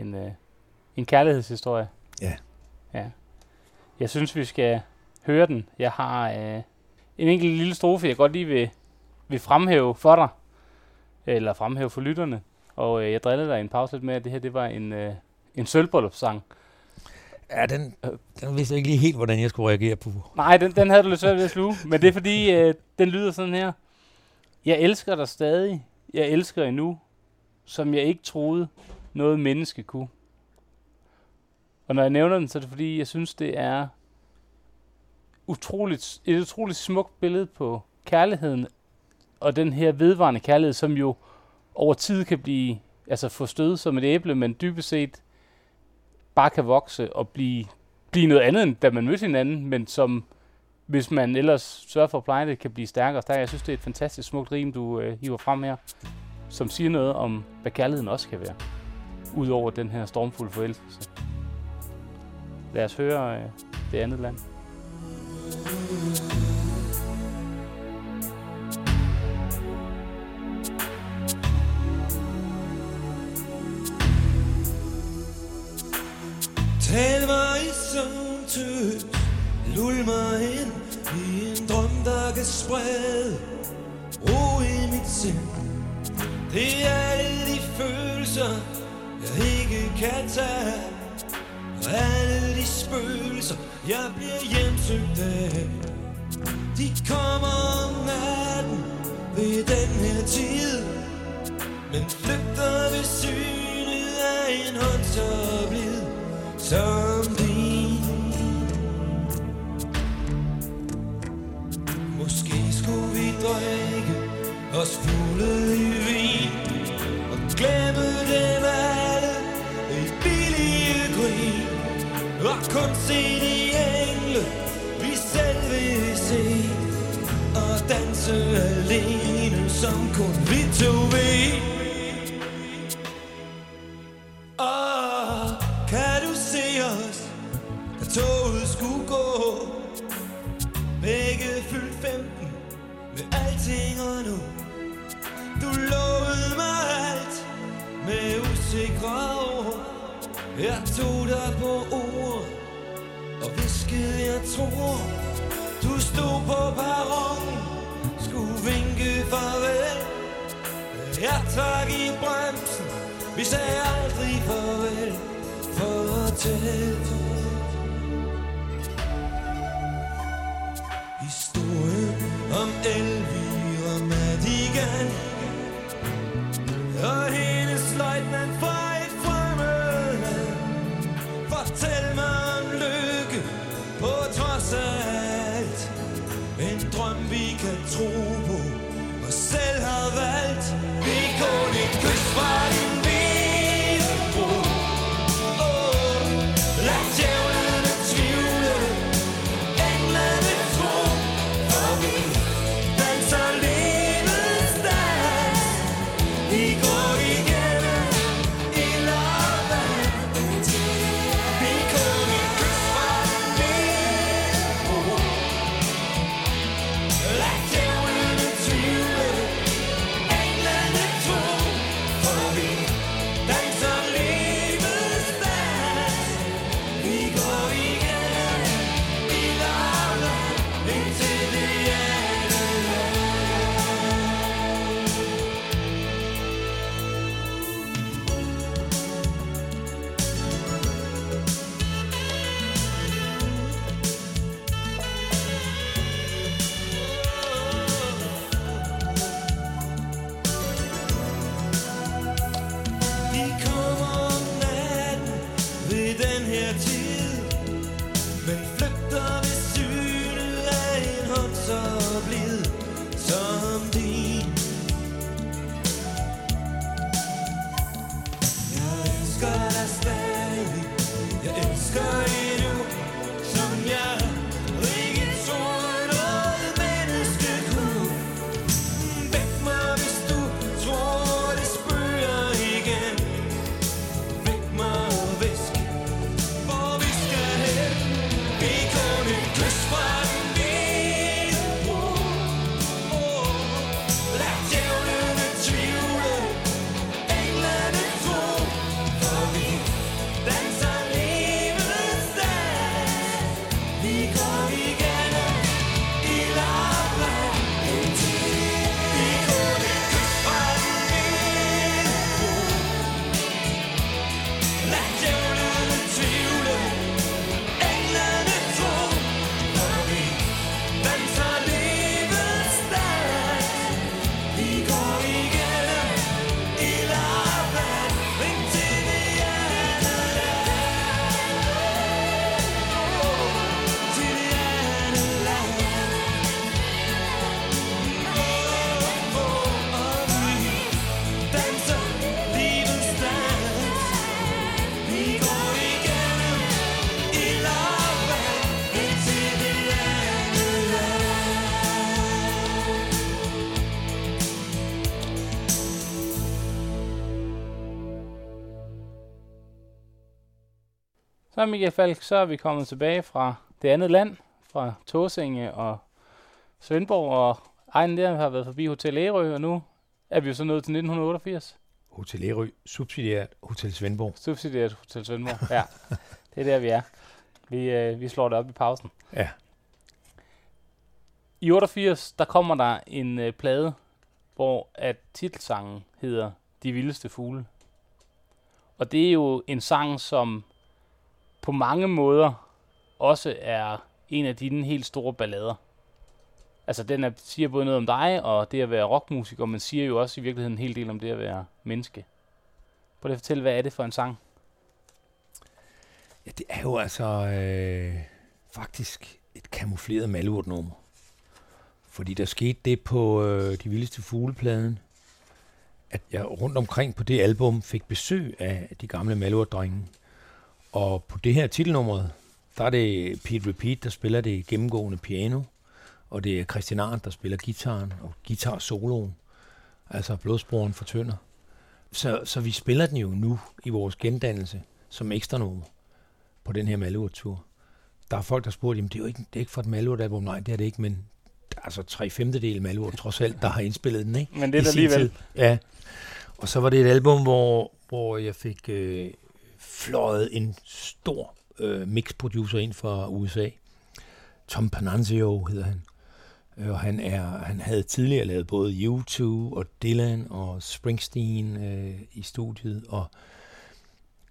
En, øh, en kærlighedshistorie. Ja. Ja. Jeg synes, vi skal høre den. Jeg har øh, en enkelt lille strofe, jeg godt lige vil, vil fremhæve for dig. Eller fremhæve for lytterne. Og øh, jeg drillede dig i en pause lidt med, at det her det var en, øh, en sølvbryllupssang. Ja, den, den vidste jeg ikke lige helt, hvordan jeg skulle reagere på. Nej, den, den havde du lidt svært ved at sluge. Men det er fordi, øh, den lyder sådan her. Jeg elsker dig stadig. Jeg elsker endnu. Som jeg ikke troede, noget menneske kunne. Og når jeg nævner den, så er det fordi, jeg synes, det er utroligt, et utroligt smukt billede på kærligheden. Og den her vedvarende kærlighed, som jo over tid kan blive, altså få stød som et æble, men dybest set bare kan vokse og blive blive noget andet, end da man mødte hinanden, men som, hvis man ellers sørger for at pleje det, kan blive stærkere og stærkere. Jeg synes, det er et fantastisk smukt rim, du øh, hiver frem her, som siger noget om, hvad kærligheden også kan være, udover den her stormfulde forelskelse. Lad os høre øh, det andet land. Tal mig i søvntøs Lul mig ind i en drøm, der kan sprede Ro i mit sind det er alle de følelser, jeg ikke kan tage. Og alle de spøgelser, jeg bliver hjemsøgt af. De kommer om natten ved den her tid Men flygter ved synet af en hånd så blid som din. Måske skulle vi drikke os fulde i glemme dem alle i billige grin. Og kun se de engle, vi selv vil se. Og danse alene, som kun vi to ved. Jeg tog dig på ord og viskede, jeg tror. Du stod på perronen, skulle vinke farvel. Jeg trak i bremsen, vi sagde aldrig farvel Fortæl Historien om Elvira Så Michael Falk, så er vi kommet tilbage fra det andet land, fra Tåsinge og Svendborg, og egen der har været forbi Hotel Ærø, og nu er vi jo så nået til 1988. Hotel Ærø, subsidiært Hotel Svendborg. Subsidieret Hotel Svendborg. Ja, det er der, vi er. Vi, øh, vi slår det op i pausen. Ja. I 88, der kommer der en øh, plade, hvor at titelsangen hedder De Vildeste Fugle. Og det er jo en sang, som på mange måder også er en af dine helt store ballader. Altså, den er, siger både noget om dig og det at være rockmusiker, men siger jo også i virkeligheden en hel del om det at være menneske. Prøv lige at fortælle, hvad er det for en sang? Ja, det er jo altså øh, faktisk et kamufleret malurtnummer. Fordi der skete det på øh, De Vildeste Fuglepladen, at jeg rundt omkring på det album fik besøg af de gamle malurtdrenge, og på det her titelnummer, der er det Pete Repeat, der spiller det gennemgående piano, og det er Christian Arndt, der spiller gitaren og guitar-soloen, altså blodsbroren for Tønder. Så, så vi spiller den jo nu i vores gendannelse som ekstra nummer på den her Malurt-tur. Der er folk, der spurgte, jamen det er jo ikke, det er ikke for et Malurt-album. Nej, det er det ikke, men der er altså tre femtedel Malurt trods alt, der har indspillet den, ikke? Men det er alligevel. tid. Ja. Og så var det et album, hvor, hvor jeg fik øh, fløjet en stor øh, mixproducer ind fra USA. Tom Pananzio hedder han. Øh, Og han, er, han havde tidligere lavet både U2 og Dylan og Springsteen øh, i studiet, og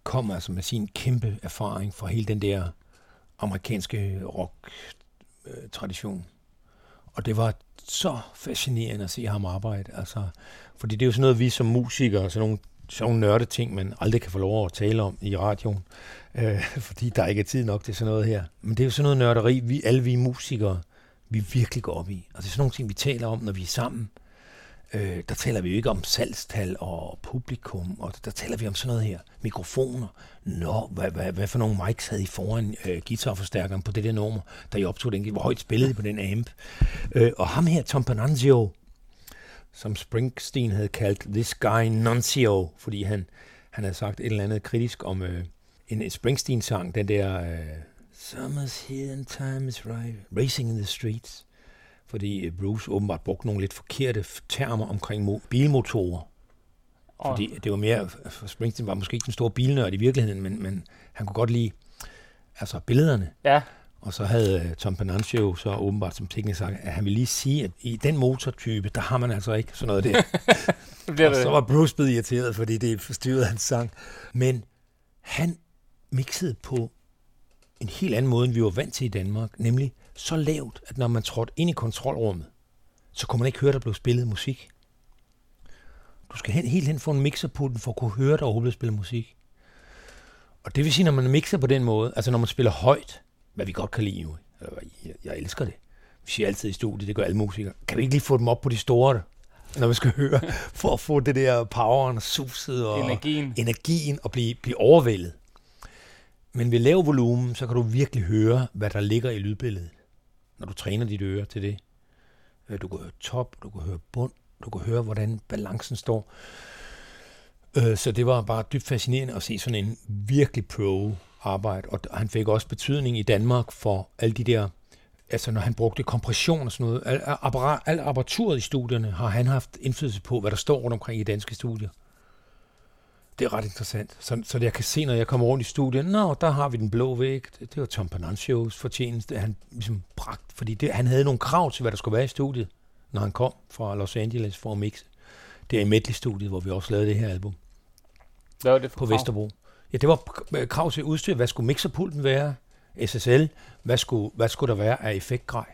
kom altså med sin kæmpe erfaring fra hele den der amerikanske rock-tradition. Øh, og det var så fascinerende at se ham arbejde. Altså, fordi det er jo sådan noget, vi som musikere, sådan nogle, sjove nørde ting, man aldrig kan få lov at tale om i radioen, øh, fordi der ikke er tid nok til sådan noget her. Men det er jo sådan noget nørderi, vi, alle vi musikere, vi virkelig går op i. Og det er sådan nogle ting, vi taler om, når vi er sammen. Øh, der taler vi jo ikke om salgstal og publikum, og der taler vi om sådan noget her. Mikrofoner. Nå, hvad, hvad, hvad for nogle mics havde I foran øh, guitarforstærkeren på det der nummer, der I optog den? Hvor højt spillede I på den amp? Øh, og ham her, Tom Pananzio, som Springsteen havde kaldt This Guy Nuncio, fordi han, han havde sagt et eller andet kritisk om øh, en Springsteen-sang, den der øh, Summer's here and time is right, Racing in the Streets fordi øh, Bruce åbenbart brugte nogle lidt forkerte termer omkring mo- bilmotorer. Fordi det var mere, for Springsteen var måske ikke den store bilnørd i virkeligheden, men, men han kunne godt lide altså billederne. ja, Og så havde øh, Tom Pananzio så åbenbart som teknisk sagt, at han ville lige sige, at i den motortype, der har man altså ikke sådan noget der. bliver og det. så var Bruce blevet irriteret, fordi det forstyrrede hans sang. Men han mixede på en helt anden måde, end vi var vant til i Danmark, nemlig så lavt, at når man trådte ind i kontrolrummet, så kunne man ikke høre, der blev spillet musik. Du skal hen, helt hen få en mixerpulten for at kunne høre, der overhovedet spillet musik. Og det vil sige, når man mixer på den måde, altså når man spiller højt, hvad vi godt kan lide eller jeg, jeg elsker det. Vi siger altid i studiet, det gør alle musikere. Kan vi ikke lige få dem op på de store, når vi skal høre, for at få det der poweren og suset og Energien. energien og blive, blive overvældet. Men ved lav volumen, så kan du virkelig høre, hvad der ligger i lydbilledet, når du træner dit øre til det. Øh, Du kan høre top, du kan høre bund, du kan høre, hvordan balancen står. Øh, Så det var bare dybt fascinerende at se sådan en virkelig pro arbejde. Og han fik også betydning i Danmark for alle de der, altså når han brugte kompression og sådan noget, al, apparat, al apparaturet i studierne har han haft indflydelse på, hvad der står rundt omkring i danske studier. Det er ret interessant. Så, så jeg kan se, når jeg kommer rundt i studiet, nå, der har vi den blå væg. Det, det var Tom Panancios fortjeneste, han ligesom bragt, fordi det, han havde nogle krav til, hvad der skulle være i studiet, når han kom fra Los Angeles for at mixe. Det er i Medley-studiet, hvor vi også lavede det her album Hvad var det for på krav? Vesterbro. Ja, det var krav til udstyr. Hvad skulle mixerpulten være? SSL. Hvad skulle, hvad skulle der være af effektgrej?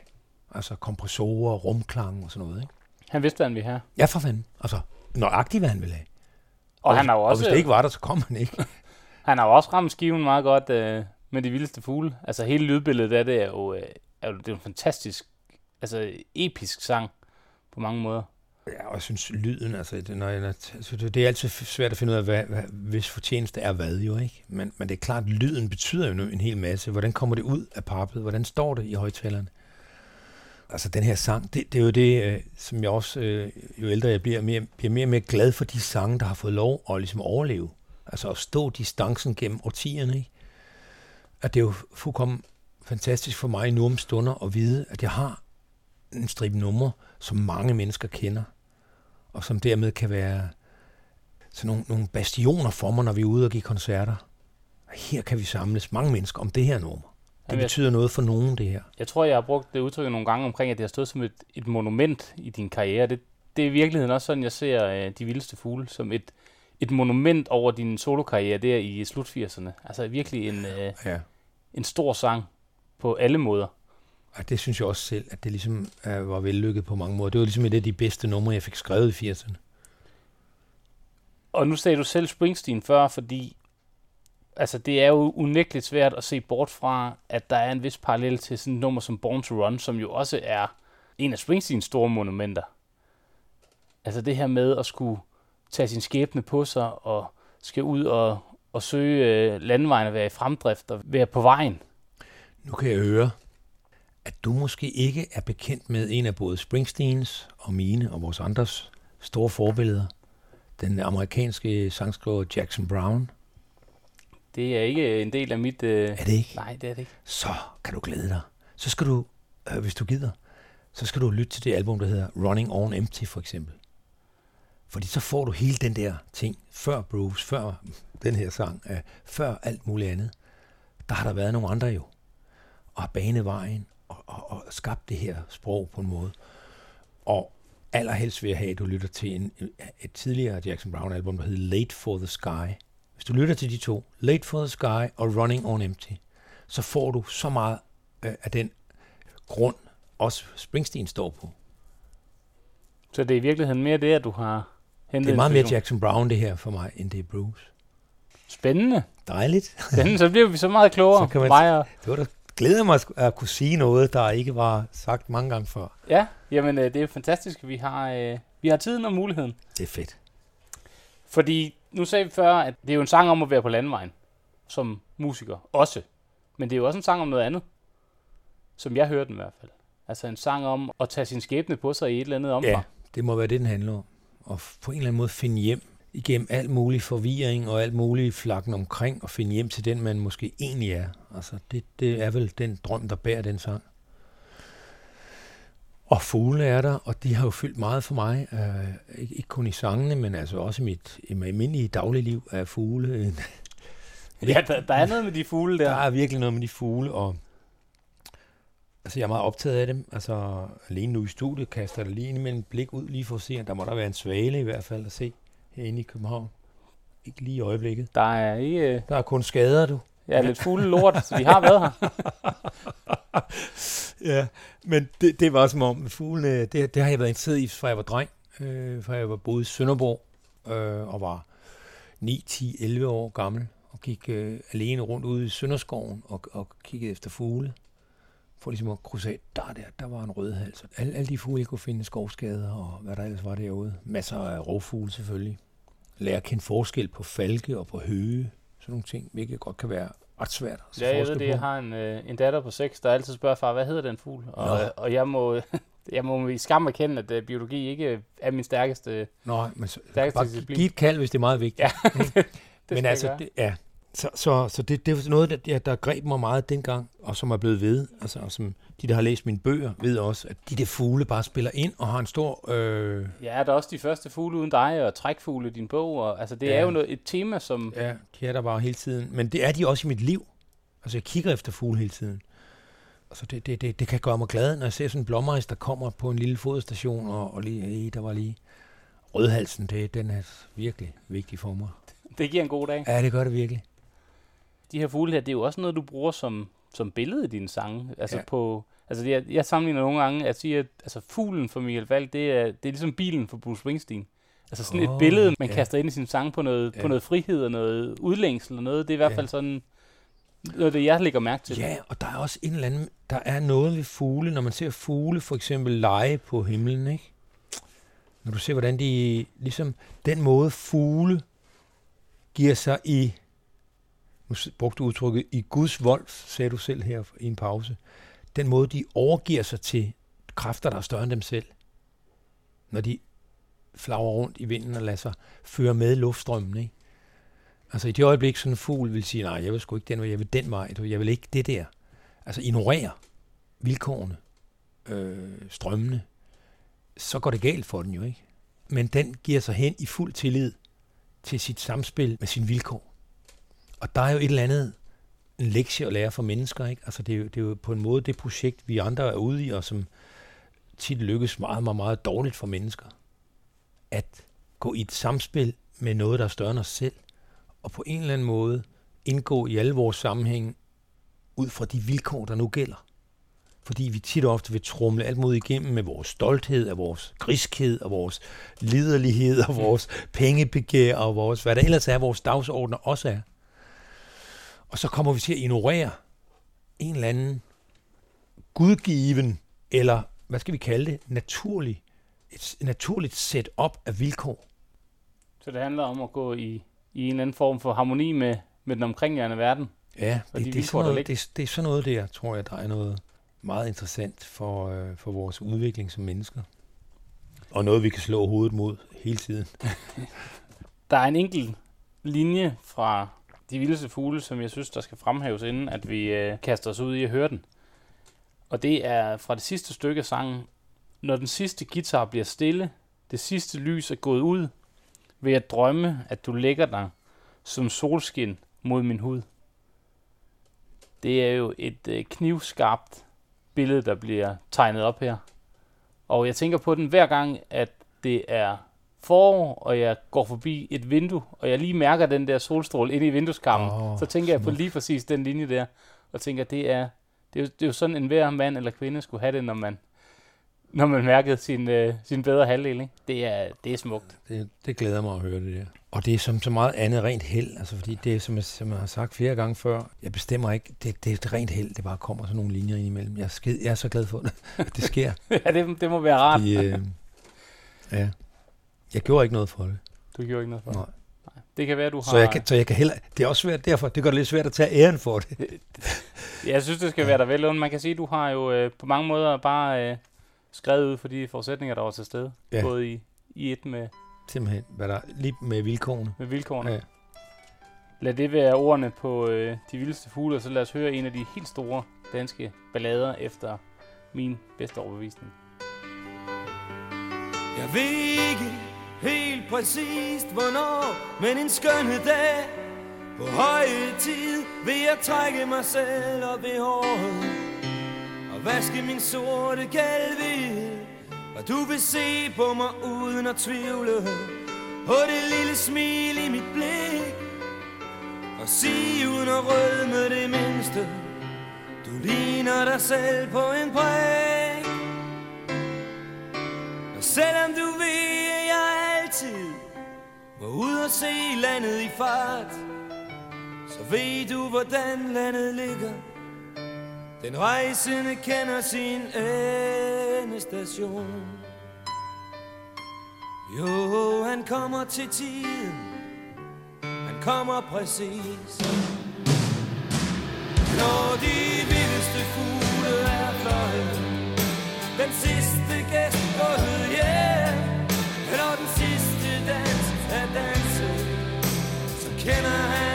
Altså kompressorer, rumklang og sådan noget, ikke? Han vidste, hvad han ville have. Ja, for fanden. Altså, nøjagtigt, hvad han ville have. Og, han har jo og også, hvis det ikke var der, så kom han ikke. han har jo også ramt skiven meget godt øh, med de vildeste fugle. Altså hele lydbilledet af det er jo, øh, er jo det er en fantastisk, altså episk sang på mange måder. Ja, og jeg synes, lyden, altså, det, når jeg, altså, det, er altid svært at finde ud af, hvad, hvad, hvis fortjeneste er hvad jo, ikke? Men, men det er klart, at lyden betyder jo en hel masse. Hvordan kommer det ud af pappet? Hvordan står det i højtalerne? Altså, den her sang, det, det er jo det, øh, som jeg også, øh, jo ældre jeg bliver, mere, bliver mere og mere glad for de sange, der har fået lov at ligesom overleve. Altså at stå distancen gennem årtierne, ikke? at det er jo fuldkommen fantastisk for mig nu om stunder at vide, at jeg har en stribe numre, som mange mennesker kender, og som dermed kan være sådan nogle, nogle bastioner for mig, når vi er ude og give koncerter. Her kan vi samles mange mennesker om det her nummer. Det Jamen, betyder noget for nogen, det her. Jeg tror, jeg har brugt det udtryk nogle gange omkring, at det har stået som et, et monument i din karriere. Det, det er i virkeligheden også sådan, jeg ser øh, De Vildeste Fugle, som et, et monument over din solokarriere der i slut 80'erne. Altså virkelig en, øh, Ja. en stor sang på alle måder. Og det synes jeg også selv, at det ligesom øh, var vellykket på mange måder. Det var ligesom et af de bedste numre, jeg fik skrevet i 80'erne. Og nu sagde du selv Springsteen før, fordi altså, det er jo unægteligt svært at se bort fra, at der er en vis parallel til sådan et nummer som Born to Run, som jo også er en af Springsteens store monumenter. Altså det her med at skulle tage sin skæbne på sig og skal ud og, og søge øh, landvejen og være i fremdrift og være på vejen. Nu kan jeg høre, at du måske ikke er bekendt med en af både Springsteens og mine og vores andres store forbilleder. Den amerikanske sangskriver Jackson Brown. Det er ikke en del af mit... Øh... Er det ikke? Nej, det er det ikke. Så kan du glæde dig. Så skal du, øh, hvis du gider, så skal du lytte til det album, der hedder Running On Empty for eksempel. Fordi så får du hele den der ting, før Bruce, før den her sang, øh, før alt muligt andet. Der har der været nogle andre jo, og har banet vejen og, og, skabt det her sprog på en måde. Og allerhelst vil jeg have, at du lytter til en, et tidligere Jackson Brown album, der hedder Late for the Sky. Hvis du lytter til de to, Late for the Sky og Running on Empty, så får du så meget øh, af den grund, også Springsteen står på. Så det er i virkeligheden mere det, at du har hentet Det er meget mere. Jackson Brown det her for mig, end det er Bruce. Spændende. Dejligt. Spændende. Så bliver vi så meget klogere. Så kan man- mig og, Det var da glæder mig at kunne sige noget, der ikke var sagt mange gange før. Ja, jamen øh, det er fantastisk, vi har, øh, vi har tiden og muligheden. Det er fedt. Fordi nu sagde vi før, at det er jo en sang om at være på landvejen som musiker også. Men det er jo også en sang om noget andet, som jeg hørte den i hvert fald. Altså en sang om at tage sin skæbne på sig i et eller andet omfang. Ja, det må være det, den handler om. Og på en eller anden måde finde hjem igennem alt mulig forvirring og alt muligt flakken omkring, og finde hjem til den, man måske egentlig er. Altså, det, det er vel den drøm, der bærer den sang. Og fugle er der, og de har jo fyldt meget for mig. Uh, ikke, ikke kun i sangene, men altså også i mit, i mit almindelige dagligliv er fugle. en- ja der, der er noget med de fugle der. Der er virkelig noget med de fugle, og altså, jeg er meget optaget af dem. Altså, alene nu i studiet kaster jeg lige en blik ud, lige for at se, at der må der være en svale i hvert fald at se herinde i København. Ikke lige i øjeblikket. Der er ikke... Øh, Der er kun skader, du. ja, lidt fugle lort, så de har været her. Ja, men det, det var som om, fuglene, det, det har jeg været interesseret i, fra jeg var dreng. Øh, fra jeg var boet i Sønderborg øh, og var 9, 10, 11 år gammel og gik øh, alene rundt ude i Sønderskoven og, og kiggede efter fugle. For ligesom at krydse af, der, der, der var en rødhals. Alle, alle de fugle, jeg kunne finde skovskader og hvad der ellers var derude. Masser af rovfugle selvfølgelig. Lære at kende forskel på falke og på høge. Sådan nogle ting, hvilket godt kan være ret svært at Ja, jeg ved det. Jeg har en, øh, en datter på 6, der altid spørger far, hvad hedder den fugl? Og, øh, og jeg må... Jeg må i skam erkende, at øh, biologi ikke er min stærkeste... Nå, men så, Stærkeste bare disciplin. giv et kald, hvis det er meget vigtigt. Ja, Ikke? det men altså, det, ja. Så, så, så det, det var noget, der, der, der greb mig meget dengang, og som er blevet ved. Altså, og som de, der har læst mine bøger, ved også, at de der fugle bare spiller ind og har en stor... Øh, Ja, der er også de første fugle uden dig, og trækfugle i din bog. Og, altså, det Ja. er jo noget, et tema, som... ja, de er der bare hele tiden. Men det er de også i mit liv. Altså, jeg kigger efter fugle hele tiden. Altså, det, det, det, det kan gøre mig glad, når jeg ser sådan en blommeris, der kommer på en lille fodstation, og, og lige, hey, der var lige... Rødhalsen, det, den er virkelig vigtig for mig. Det giver en god dag. Ja, det gør det virkelig. De her fugle her, det er jo også noget, du bruger som, som billede i dine sange. Altså, Ja. på, altså jeg, jeg sammenligner nogle gange at sige, at altså, fuglen for Michael Falk, det er, det er ligesom bilen for Bruce Springsteen. Altså sådan oh, et billede, man ja. kaster ind i sin sang på noget, Ja. på noget frihed og noget udlængsel og noget. Det er i hvert Ja. fald sådan noget, det jeg lægger mærke til. Ja, og der er også en eller anden, der er noget ved fugle, når man ser fugle for eksempel lege på himlen, ikke? Når du ser, hvordan de, ligesom den måde fugle giver sig i, nu brugte du udtrykket, i Guds vold, sagde du selv her i en pause, den måde, de overgiver sig til kræfter, der er større end dem selv. Når de flager rundt i vinden og lader sig føre med luftstrømmen, ikke? Altså i det øjeblik, sådan en fugl vil sige, nej, jeg vil sgu ikke den vej, jeg vil den vej, du, jeg vil ikke det der. Altså ignorere vilkårene, øh, strømmene, så går det galt for den jo, ikke? Men den giver sig hen i fuld tillid til sit samspil med sin vilkår. Og der er jo et eller andet, en lektie at lære for mennesker, ikke? Altså det er, jo, det er jo på en måde det projekt, vi andre er ude i, og som tit lykkes meget, meget, meget dårligt for mennesker. At gå i et samspil med noget, der er større end os selv, og på en eller anden måde indgå i alle vores sammenhæng ud fra de vilkår, der nu gælder. Fordi vi tit og ofte vil trumle alt mod igennem med vores stolthed, og vores griskhed, og vores liderlighed, og vores pengebegær, og vores, hvad der ellers er, vores dagsordner også er. Og så kommer vi til at ignorere en eller anden gudgiven, eller hvad skal vi kalde det, naturlig, et naturligt setup af vilkår. Så det handler om at gå i, i en eller anden form for harmoni med, med den omkringliggende verden. Ja, det, de det, er vilkår, sådan der noget, det, det er sådan noget der, tror jeg, der er noget meget interessant for, øh, for vores udvikling som mennesker. Og noget, vi kan slå hovedet mod hele tiden. Der er en enkelt linje fra de Vildeste Fugle, som jeg synes, der skal fremhæves, inden at vi øh, kaster os ud i at høre den. Og det er fra det sidste stykke af sangen. Når den sidste guitar bliver stille, det sidste lys er gået ud, vil jeg drømme, at du lægger dig som solskin mod min hud. Det er jo et øh, knivskarpt billede, der bliver tegnet op her. Og jeg tænker på den hver gang, at det er forår, og jeg går forbi et vindue, og jeg lige mærker den der solstråle inde i vindueskarmen, Åh, oh, så tænker jeg på lige præcis den linje der, og tænker, det er, det er, jo, det er jo sådan, en hver mand eller kvinde skulle have det, når man, når man mærkede sin, øh, sin bedre halvdel. Ikke? Det, er, det er smukt. Det, det glæder mig at høre det der. Og det er som så meget andet rent held, altså fordi det er, som jeg, som jeg har sagt flere gange før, jeg bestemmer ikke, det, det er et rent held, det bare kommer sådan nogle linjer ind imellem. Jeg er, skid, jeg er så glad for det, at det sker. ja, det, det må være rart. Fordi, øh, ja, jeg gjorde ikke noget for det. Du gjorde ikke noget for Nej. Nej. Det kan være, du har... Så jeg, kan, så jeg kan heller, det er også svært derfor, det gør det lidt svært at tage æren for det. Jeg synes, det skal være der vel. Man kan sige, at du har jo øh, på mange måder bare øh, skrevet ud for de forudsætninger, der var til stede. Ja. Både i, i et med, Simpelthen, hvad der lige med vilkårene. med vilkårene. Ja. Lad det være ordene på øh, De Vildeste Fugle, og så lad os høre en af de helt store danske ballader efter min bedste overbevisning. Jeg ved ikke helt præcist hvornår, men en skønne dag. På høje tid vil jeg trække mig selv op i håret. Og vaske min sorte kalve. Og du vil se på mig uden at tvivle. På det lille smil i mit blik. Og sige uden at rødme det mindste, du ligner dig selv på en prik. Og selvom du ved, at jeg altid må ud og se landet i fart, så ved du, hvordan landet ligger. Den rejsende kender sin endestation. Jo, han kommer til tiden. Han kommer præcis. Når de vildeste fugle er fløjet den sidste gæst Så kender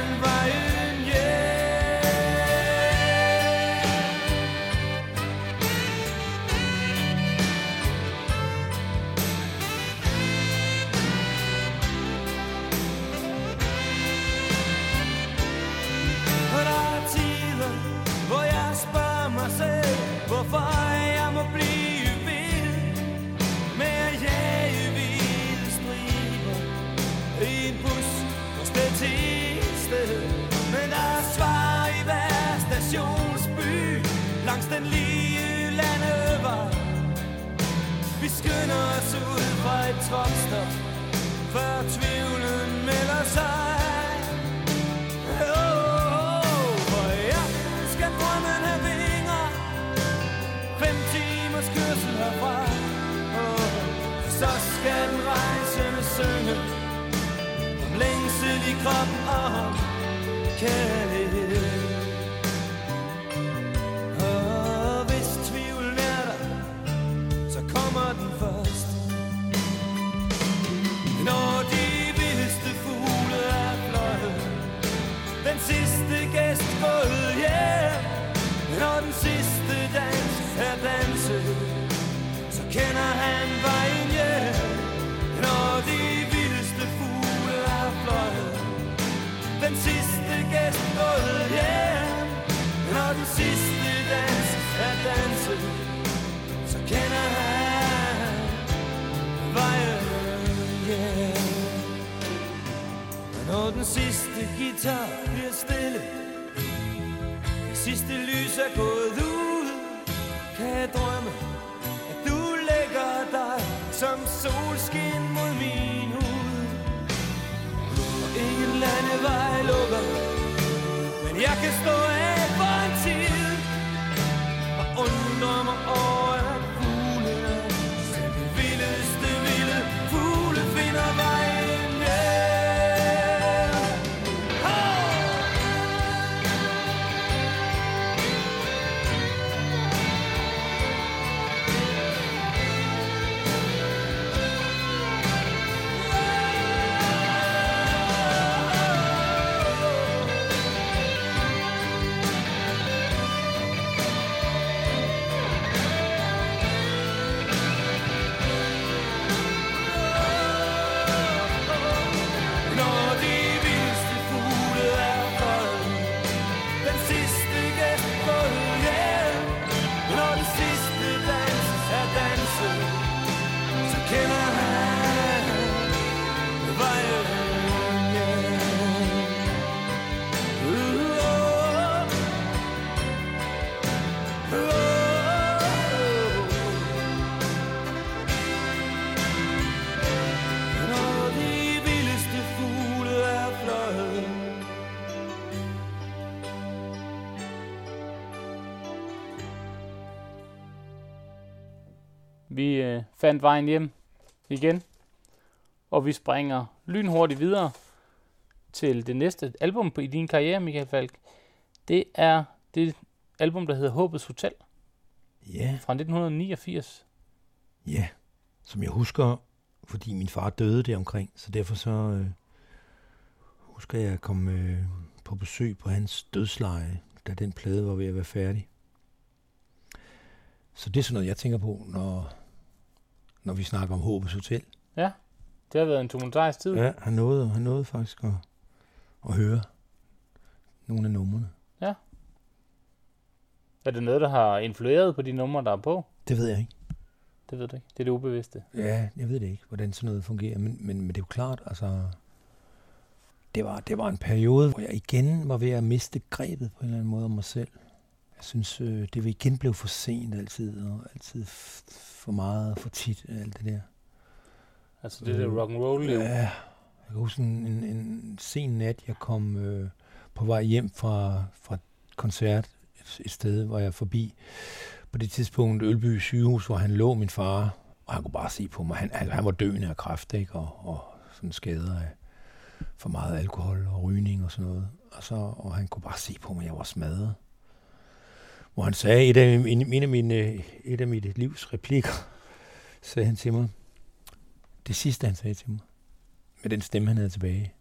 skynder os ud fra et tropstop Før tvivlen melder sig. Oh, for ja, skal drømmen have vinger? Fem timers kørsel herfra. Oh, Så skal den rejse med sønne. Om længsel i kroppen og kærlighed. sidste gæst gået hjem. Når den sidste dans er danset Så kender han vejen hjem. Når de vildeste fugle er fløjet Den sidste gæst gået hjem. Når den sidste dans er danset Så kender han vejen hjem. Når den sidste guitar bliver stille, det sidste lys er gået ud, kan jeg drømme, at du lægger dig som solskin mod min hud. Og ingen landevej lukker, men jeg kan stå af for en tid og undre mig over, Vi øh, fandt vejen hjem igen, og vi springer lynhurtigt videre til det næste album på- i din karriere, Michael Falk. Det er det album, der hedder Håbets Hotel Ja, fra 1989. ja. Som jeg husker, fordi min far døde der omkring, så derfor så øh, husker jeg at komme øh, på besøg på hans dødsleje, da den plade var ved at være færdig. Så det er sådan noget, jeg tænker på, når, når vi snakker om Håbets Hotel. Det har været en tumultarisk tid. Ja, han nåede, han nåede faktisk at, at høre nogle af numrene. Er det noget, der har influeret på de numre, der er på? Det ved jeg ikke. Det ved du ikke. Det er det ubevidste. Ja, jeg ved det ikke, hvordan sådan noget fungerer, men, men, men det er jo klart, altså, det var, det var en periode, hvor jeg igen var ved at miste grebet på en eller anden måde om mig selv. Jeg synes, øh, det igen blev for sent altid, og altid for meget og for tit, alt det der. Altså det der Øh, rock and roll liv. Ja, jeg kan huske en, en, en sen nat, jeg kom øh, på vej hjem fra, fra koncert et, et sted, hvor jeg forbi på det tidspunkt Ølby sygehus, hvor han lå, min far, og han kunne bare se på mig, han, han, han var døende af kræft, ikke? Og, og sådan skader af for meget alkohol og rygning og sådan noget. Og, så, og han kunne bare se på mig, jeg var smadret. Hvor han sagde, et af, en, en af mine, et af mit livs replikker, sagde han til mig, det sidste, han sagde til mig, med den stemme, han havde tilbage.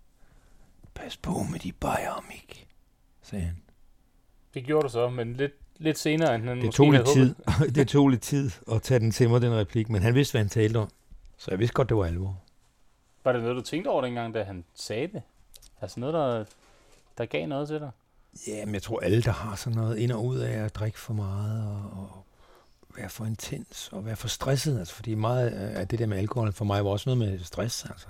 Pas på med de bajer, Mik, sagde han. Det gjorde du så, men lidt, lidt senere, end han Det tog lidt tid. det tog lidt tid at tage den til mig, den replik, men han vidste, hvad han talte om. Så jeg vidste godt, det var alvor. Var det noget, du tænkte over dengang, da han sagde det? Altså noget, der, der gav noget til dig? Ja, men jeg tror, alle, der har sådan noget ind og ud af at drikke for meget og, og være for intens og være for stresset. Altså, fordi meget af det der med alkohol for mig var også noget med stress. Altså.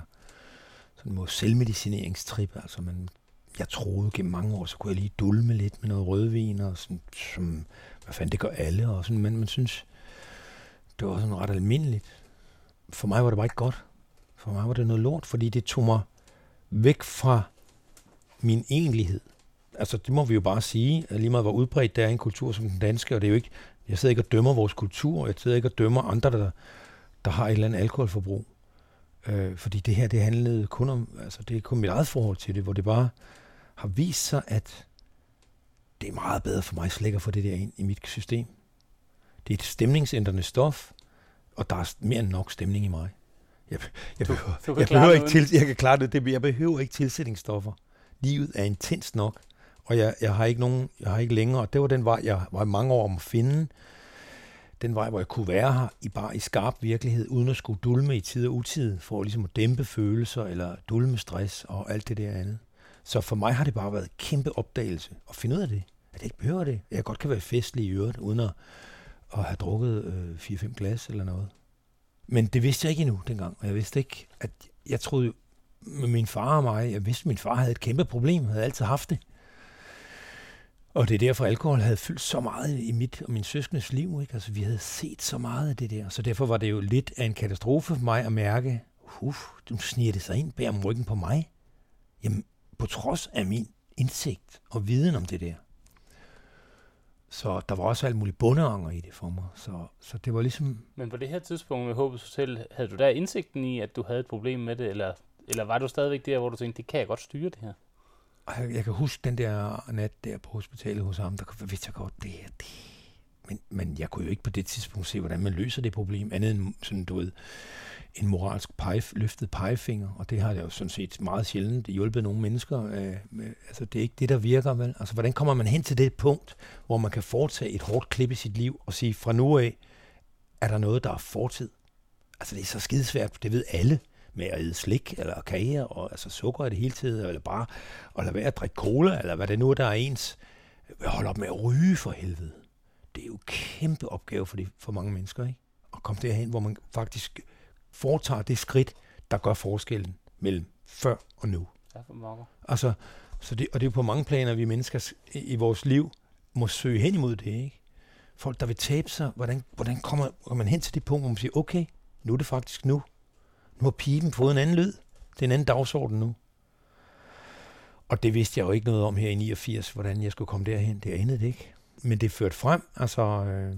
Sådan mod selvmedicineringstrip. Altså, man, jeg troede gennem mange år, så kunne jeg lige dulme lidt med noget rødvin, og sådan, som, hvad fanden, det gør alle. Og sådan, men man synes, det var sådan ret almindeligt. For mig var det bare ikke godt. For mig var det noget lort, fordi det tog mig væk fra min egentlighed altså det må vi jo bare sige, at lige meget hvor udbredt det er en kultur som den danske, og det er jo ikke, jeg sidder ikke og dømmer vores kultur, jeg sidder ikke og dømmer andre, der, der har et eller andet alkoholforbrug. Øh, fordi det her, det handlede kun om, altså det er kun mit eget forhold til det, hvor det bare har vist sig, at det er meget bedre for mig slet at få det der ind i mit system. Det er et stemningsændrende stof, og der er mere end nok stemning i mig. Jeg, jeg, Du- behøver, du kan jeg, behøver ikke til, jeg kan klare det, det, jeg behøver ikke tilsætningsstoffer. Livet er intens nok, og jeg, jeg har ikke nogen, jeg har ikke længere, og det var den vej, jeg var i mange år om at finde, den vej, hvor jeg kunne være her, i bare i skarp virkelighed, uden at skulle dulme i tid og utid, for ligesom at dæmpe følelser, eller dulme stress, og alt det der andet. Så for mig har det bare været en kæmpe opdagelse, at finde ud af det, at jeg ikke behøver det. Jeg godt kan være festlig i øvrigt, uden at at have drukket øh, 4-5 glas eller noget. Men det vidste jeg ikke endnu dengang, og jeg vidste ikke, at jeg troede med min far og mig, jeg vidste, at min far havde et kæmpe problem, havde altid haft det. Og det er derfor, alkohol havde fyldt så meget i mit og min søskendes liv. Ikke? Altså, vi havde set så meget af det der. Så derfor var det jo lidt af en katastrofe for mig at mærke, uff, du sniger det sig ind bag om ryggen på mig. Jamen, på trods af min indsigt og viden om det der. Så der var også alt muligt bundeanger i det for mig. Så, så det var ligesom, Men på det her tidspunkt med Håbets Hotel, havde du der indsigten i, at du havde et problem med det, eller, eller var du stadigvæk der, hvor du tænkte, det kan jeg godt styre det her? Og jeg, jeg kan huske den der nat der på hospitalet hos ham, der vidste jeg godt, det er det. Men, men jeg kunne jo ikke på det tidspunkt se, hvordan man løser det problem, andet end sådan, du ved, en moralsk pegef, løftet pegefinger, og det har jeg jo sådan set meget sjældent hjulpet nogle mennesker. Øh, med, altså, det er ikke det, der virker, vel? Altså, hvordan kommer man hen til det punkt, hvor man kan foretage et hårdt klip i sit liv og sige, fra nu af, er der noget, der er fortid? Altså, det er så skidesvært, det ved alle med at æde slik eller kager og altså sukker i det hele tiden, eller bare at lade være at drikke cola, eller hvad det nu er, der er ens. Hold op med at ryge for helvede. Det er jo en kæmpe opgave for, de, for mange mennesker, ikke? At komme derhen, hvor man faktisk foretager det skridt, der gør forskellen mellem før og nu. Ja, for pokker. Altså, så det, og det er på mange planer, vi mennesker i, i vores liv må søge hen imod det, ikke? Folk, der vil tabe sig, hvordan, hvordan kommer, kommer man hen til det punkt, hvor man siger, okay, nu er det faktisk nu. Nu har pipen fået en anden lyd. Det er en anden dagsorden nu. Og det vidste jeg jo ikke noget om her i 89, hvordan jeg skulle komme derhen. Det anede det ikke. Men det førte frem. Altså, øh,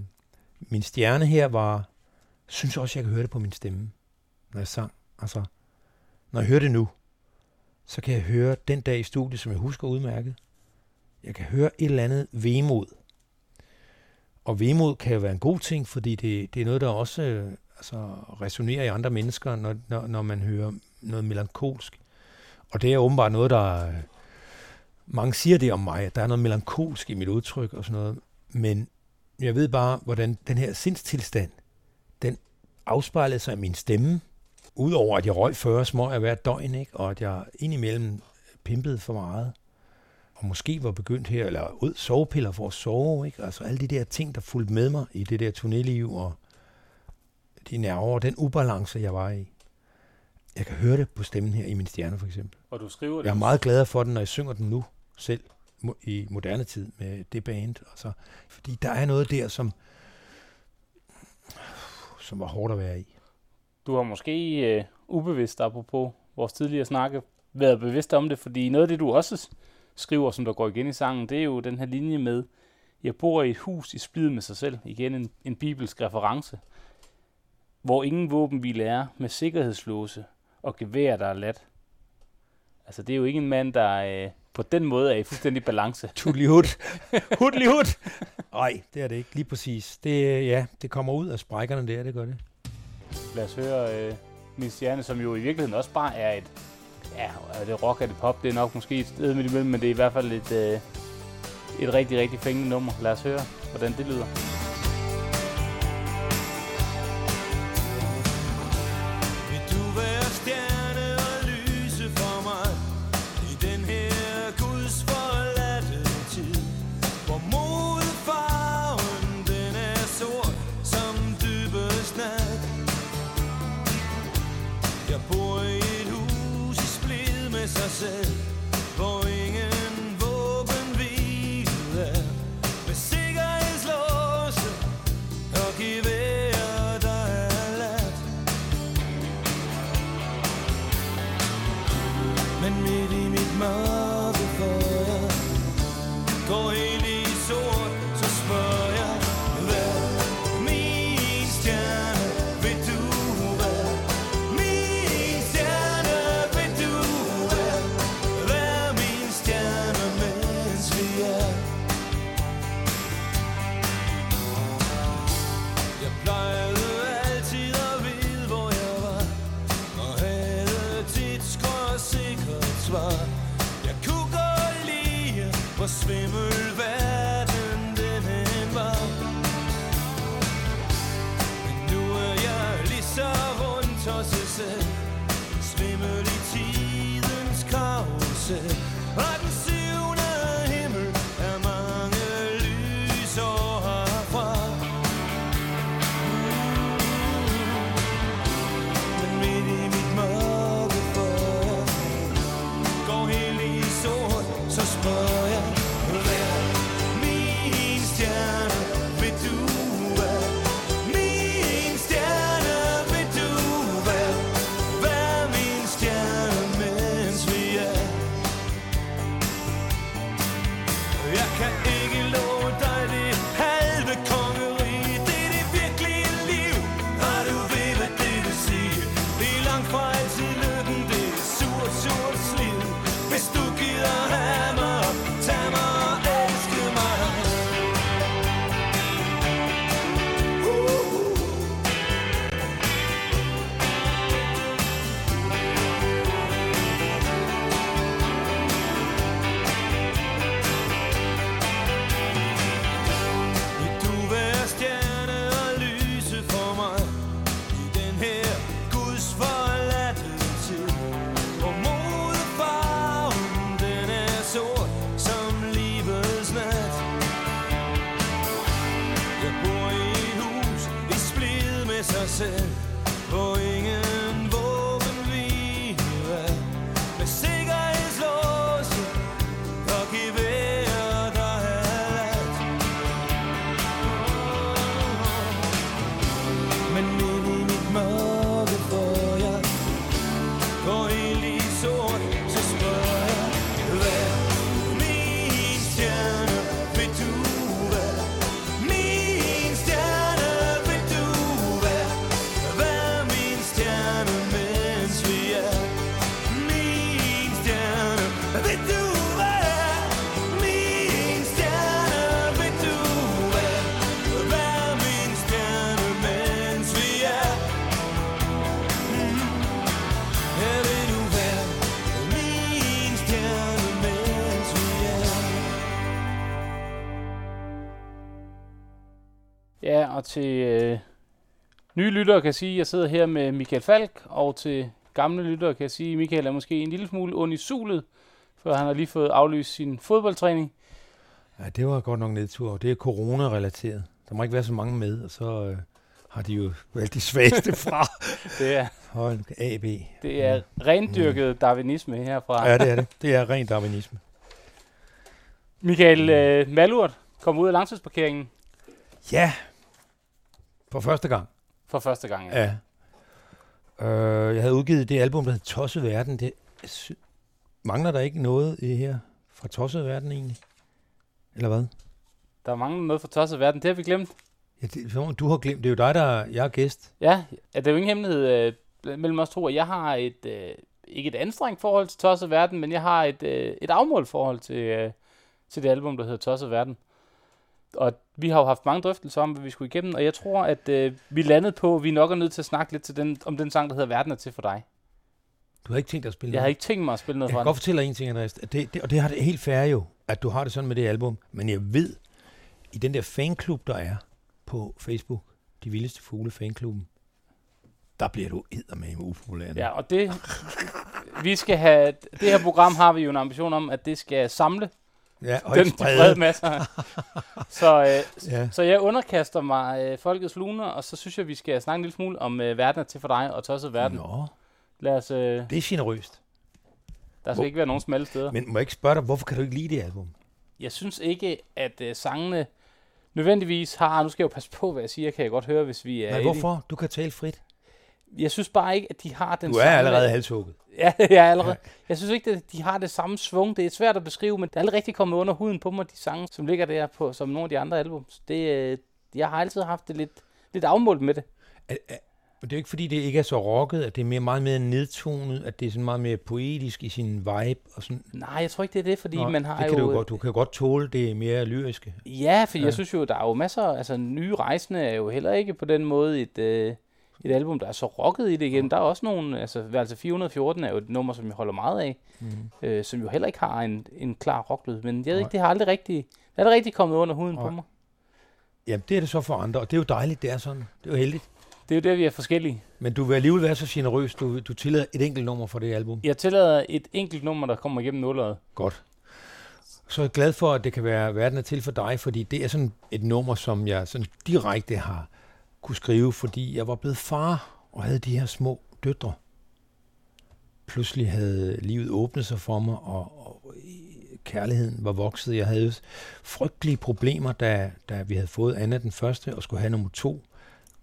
min stjerne her var, synes også, jeg kan høre det på min stemme, når jeg sang. Altså, når jeg hører det nu, så kan jeg høre den dag i studiet, som jeg husker udmærket. Jeg kan høre et eller andet vemod. Og vemod kan jo være en god ting, fordi det, det er noget, der også øh, altså, resonerer i andre mennesker, når, når, når man hører noget melankolsk. Og det er åbenbart noget, der... øh, Mange siger det om mig, at der er noget melankolsk i mit udtryk og sådan noget. Men jeg ved bare, hvordan den her sindstilstand, den afspejlede sig i min stemme, Udover at jeg røg 40 smøger hver døgn, ikke? og at jeg indimellem pimpede for meget, og måske var begyndt her, eller ud sovepiller for at sove, ikke? altså alle de der ting, der fulgte med mig i det der turnéliv, og de nerver, og den ubalance, jeg var i. Jeg kan høre det på stemmen her i min stjerne, for eksempel. Og du skriver det. Jeg er meget glad for den, når jeg synger den nu selv, i moderne tid med det band. Altså, fordi der er noget der, som, som var hårdt at være i. Du har måske øh, ubevidst, apropos vores tidligere snakke, været bevidst om det, fordi noget af det, du også skriver, som der går igen i sangen, det er jo den her linje med, jeg bor i et hus i splid med sig selv. Igen en, en bibelsk reference. Hvor ingen våbenhvile er, med sikkerhedslåse og gevær, der er lat. Altså, det er jo ikke en mand, der øh, på den måde er i fuldstændig balance. Tudlihut. Hudlihut. Nej, det er det ikke. Lige præcis. Det, ja, det kommer ud af sprækkerne der, det gør det. Lad os høre øh, Min Stjerne, som jo i virkeligheden også bare er et, ja, er det rock, er det pop, det er nok måske et sted midt imellem, men det er i hvert fald et, øh, et rigtig, rigtig fængende nummer. Lad os høre, hvordan det lyder. Splid til øh, nye lyttere kan jeg sige, at jeg sidder her med Michael Falk, og til gamle lyttere kan jeg sige, at Michael er måske en lille smule ond i sulet, for han har lige fået aflyst sin fodboldtræning. Ja, det var godt nok nedtur. Det er corona-relateret. Der må ikke være så mange med, og så øh, har de jo valgt de svageste fra. Det er, Hold AB. det er rendyrket darwinisme herfra. Ja, det er det. Det er ren darwinisme. Michael øh, Malurt kom ud af langtidsparkeringen Ja. For første gang. for første gang. Ja. Ja. Øh, jeg havde udgivet det album, der hed Tosset Verden. Det sy- mangler der ikke noget i her fra Tosset Verden egentlig? Eller hvad? Der er mange noget for tosset verden. Det har vi glemt. Ja, det, du har glemt. Det er jo dig, der jeg er gæst. Ja, ja, det er jo ingen hemmelighed øh, mellem os to, at jeg har et, øh, ikke et anstrengt forhold til Tosset Verden, men jeg har et, øh, et afmålt forhold til, øh, til det album, der hedder Tosset Verden. Og vi har jo haft mange drøftelser om, hvad vi skulle igennem, og jeg tror, at øh, vi landede på, at vi nok er nødt til at snakke lidt til den, om den sang, der hedder Verden er til for dig. Du har ikke tænkt dig at spille Jeg havde ikke tænkt mig at spille noget Jeg fra kan den. godt fortælle dig en ting, Andreas. At Det, det, og det har det helt fair jo, at du har det sådan med det album. Men jeg ved, i den der fanklub, der er på Facebook, De Vildeste Fugle fanklubben, der bliver du eddermame upopulær. Ja, og det, vi skal have, det her program har vi jo en ambition om, at det skal samle ja og den ikke brede masser. så, øh, Ja. så jeg underkaster mig øh, folkets luner, og så synes jeg, vi skal snakke en lille smule om øh, verden er til for dig og tosset verden. Nå, Lad os, øh, det er generøst. der skal Hvor- ikke være nogen smalle steder. Men må jeg ikke spørge dig, hvorfor kan du ikke lide det album? Jeg synes ikke, at øh, sangene nødvendigvis har, nu skal jeg jo passe på, hvad jeg siger, kan jeg godt høre, hvis vi er i- hvorfor? Du kan tale frit. Jeg synes bare ikke, at de har den Du er samme... allerede halshugget. Ja, jeg er allerede. Jeg synes ikke, at de har det samme svung. Det er svært at beskrive, men det er aldrig rigtig kommet under huden på mig, de sange, som ligger der på, som nogle af de andre albums. Det, øh, jeg har altid haft det lidt, lidt afmålt med det. Er, er, det er jo ikke, fordi det ikke er så rocket, at det er mere, meget mere nedtonet, at det er sådan meget mere poetisk i sin vibe. Og sådan. Nej, jeg tror ikke, det er det, fordi Nå, man har det jo... kan du, godt, du kan godt tåle det mere lyriske. Ja, for ja. Ja. jeg synes jo, der er jo masser... Altså, nye rejsende er jo heller ikke på den måde et, øh, et album, der er så rocket i det igen. Der er også nogle... Altså, altså 414 er jo et nummer, som jeg holder meget af, Mm. øh, som jo heller ikke har en, en klar rocklyd. Men jeg ved Nej. ikke, det har aldrig rigtig... Det er aldrig rigtig kommet under huden på Nej. mig. Jamen, det er det så for andre, og det er jo dejligt, det er sådan. Det er jo heldigt. Det er jo der, vi er forskellige. Men du vil alligevel være så generøs, du, du tillader et enkelt nummer for det album. Jeg tillader et enkelt nummer, der kommer igennem nulleret. Godt. Så er jeg glad for, at det kan være verden er til for dig, fordi det er sådan et nummer, som jeg sådan direkte har kunne skrive, fordi jeg var blevet far og havde de her små døtre. Pludselig havde livet åbnet sig for mig, og, og kærligheden var vokset. Jeg havde frygtelige problemer, da, da vi havde fået Anna den første, og skulle have nummer to,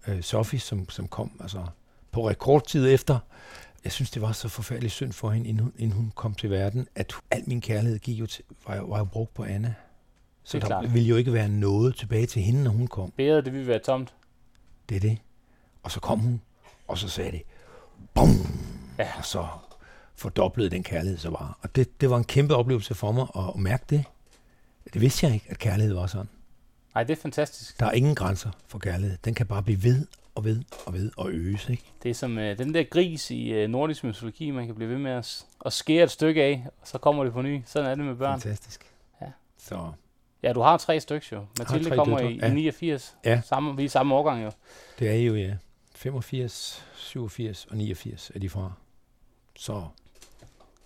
øh, Sofie, som, som kom altså, på rekordtid efter. Jeg synes, det var så forfærdeligt synd for hende, inden hun, inden hun kom til verden, at al min kærlighed gik jo til, var, jo- var jo brugt på Anna. Så Det er der klart. ville jo ikke være noget tilbage til hende, når hun kom. Bæret, det vil være tomt. Det er det. Og så kom hun, og så sagde det, bum! Ja. Og så fordoblede den kærlighed så bare. Og det, det var en kæmpe oplevelse for mig at, at mærke det. Det vidste jeg ikke, at kærlighed var sådan. Nej, det er fantastisk. Der er ingen grænser for kærlighed. Den kan bare blive ved og ved og ved og øges, ikke? Det er som øh, den der gris i øh, nordisk mytologi, man kan blive ved med at, at skære et stykke af, og så kommer det på ny. Sådan er det med børn. Fantastisk. Ja. Så Ja, du har tre stykker jo. Mathilde kommer døtre, i, ja. i 89. Ja. Samme, vi er i samme årgang jo. det er jo, ja. 85, 87 og 89 er de fra. Så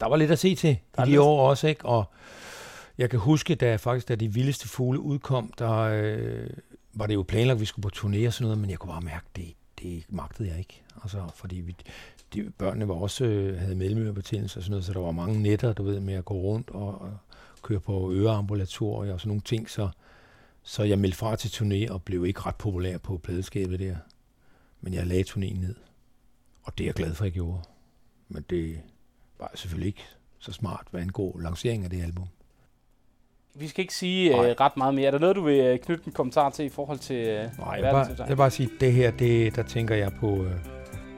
der var lidt at se til Der er i de lidt- år også, ikke? Og jeg kan huske, da faktisk, da de vildeste fugle udkom, der øh, var det jo planlagt, at vi skulle på turné og sådan noget, men jeg kunne bare mærke, det, det magtede jeg ikke. Altså, fordi vi, de, børnene var også, øh, havde mellemørebetændelse og sådan noget, så der var mange nætter, du ved, med at gå rundt og, og køre på øreambulatorier og sådan nogle ting, så, så jeg meldte fra til turné og blev ikke ret populær på pladeskabet der. Men jeg lagde turnéen ned, og det er jeg glad for, at jeg gjorde. Men det var selvfølgelig ikke så smart, hvad angår lanceringen af det album. Vi skal ikke sige øh, ret meget mere. Er der noget, du vil øh, knytte en kommentar til i forhold til øh, Nej, jeg bare, jeg vil bare sige, det her, det, der tænker jeg på øh,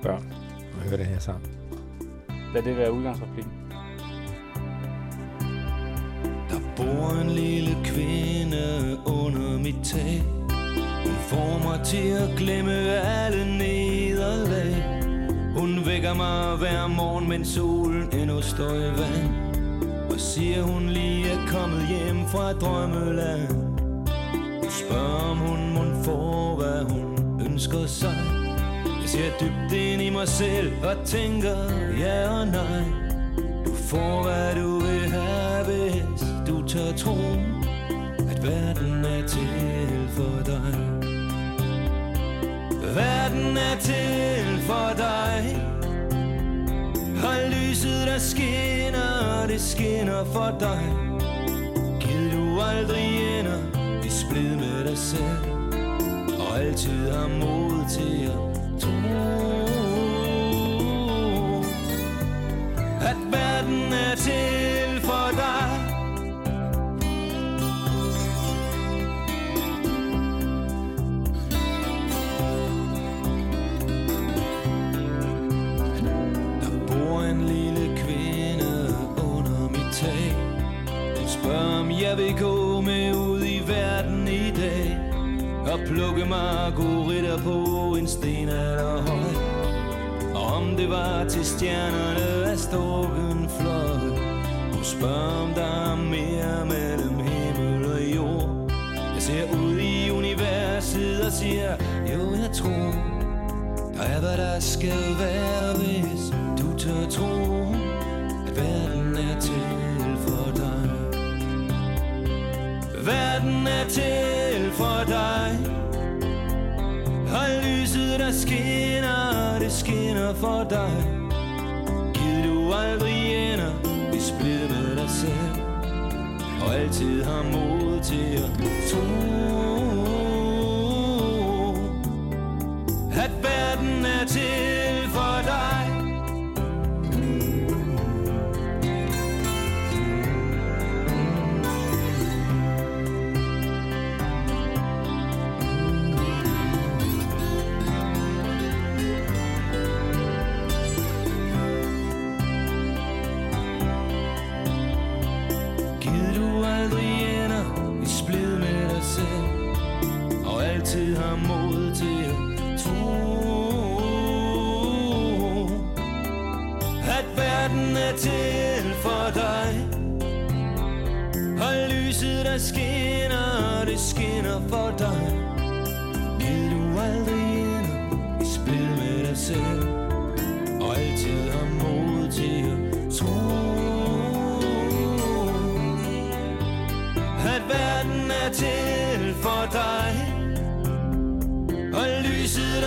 børn, og høre det her sammen. Lad det være udgangsreplikken. Bor en lille kvinde under mit tag. Hun får mig til at glemme alle nederlag. Hun vækker mig hver morgen, mens solen endnu står i vand. Og siger hun lige er kommet hjem fra drømmeland? Hun spørger om hun må få, hvad hun ønsker sig. Jeg ser dybt ind i mig selv og tænker ja og nej. Du får hvad du vil have, hvis tør tro At verden er til for dig. Verden er til for dig. Og lyset der skinner, det skinner for dig. Giv du aldrig ender i splid med dig selv. Og altid har mod til at tro At verden er til for dig. Jeg vil gå med ud i verden i dag Og plukke margoritter på en sten eller høj. Og om det var til stjernerne af storken fløj Hun spørger om der er mere mellem himmel og jord. Jeg ser ud i universet og siger Jo jeg tror der er hvad der skal være, hvis du tør tro, at verden er til. Verden er til for dig. Og lyset der skinner, det skinner for dig. Giv du aldrig ender i splid med dig selv. Og altid har mod til at tro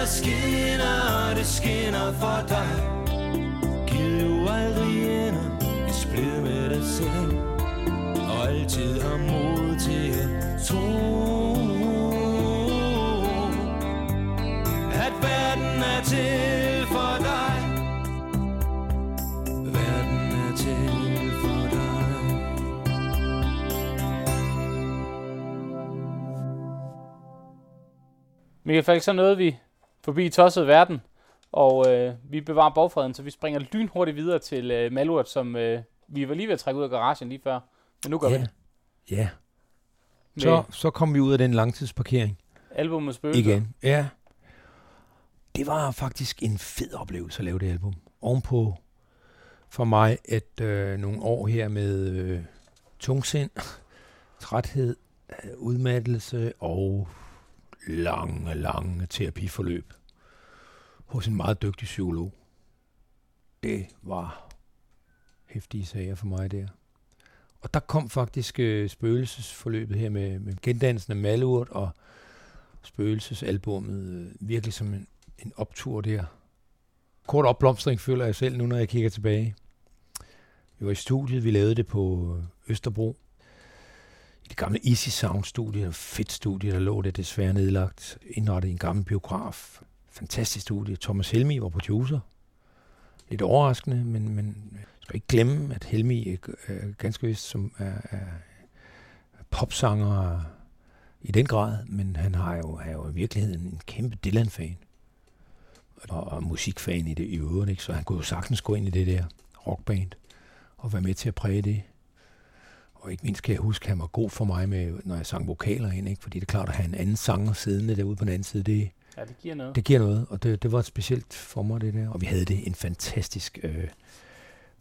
der skinner, det skinner for dig. Giv jo aldrig ender i splid med dig selv. Og altid har mod til at tro At verden er til for dig. Verden er til for dig. Michael Falk, så nåede vi forbi tosset verden, og øh, vi bevarer borgfreden, så vi springer lynhurtigt videre til øh, Malurt, som øh, vi var lige ved at trække ud af garagen lige før. Men nu gør Ja. vi det. Ja, så, så kom vi ud af den langtidsparkering albumet Spøgelser. igen. Ja. Det var faktisk en fed oplevelse at lave det album. Ovenpå for mig et øh, nogle år her med øh, tungsind, træthed, øh, udmattelse og lange, lange terapiforløb hos en meget dygtig psykolog. Det var hæftige sager for mig der. Og der kom faktisk øh, spøgelsesforløbet her med, med gendansen af Malurt og spøgelsesalbummet øh, virkelig som en, en optur der. Kort opblomstring føler jeg selv nu, når jeg kigger tilbage. Vi var i studiet, vi lavede det på øh, Østerbro. I det gamle Easy Sound studie, et fedt studie, der lå det desværre nedlagt, indrettet i en gammel biograf. Fantastisk studie. Thomas Helmi var producer. Lidt overraskende, men, men jeg skal ikke glemme, at Helmi er ganske vist som er, er popsanger i den grad, men han har jo, er jo i virkeligheden en kæmpe Dylan-fan. Og, og musikfan i det i øvrigt, ikke? så han kunne jo sagtens gå ind i det der rockband og være med til at præge det. Og Og ikke mindst kan jeg huske, at han var god for mig, med, når jeg sang vokaler ind, ikke? fordi det er klart at have en anden sanger siddende derude på den anden side, det, Ja, det giver noget. det giver noget, og det, det var specielt for mig, det der. Og vi havde det en fantastisk øh,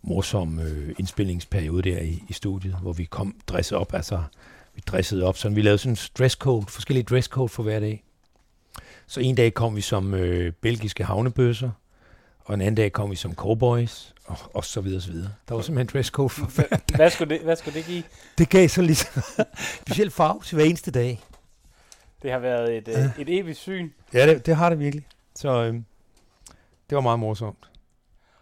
morsom øh, indspillingsperiode der i, i studiet, hvor vi kom dresset op, altså vi dressede op, sådan vi lavede sådan en dresscode, forskellige dresscode for hver dag. Så en dag kom vi som øh, belgiske havnebøsser, og en anden dag kom vi som cowboys, og, og så videre, så videre. Der var simpelthen dresscode for hver. Hvad skulle det, hvad skulle det give? Det gav så ligesom speciel farve til hver eneste dag. Det har været et, øh, et evigt syn. Ja, det, det har det virkelig. Så øhm, det var meget morsomt.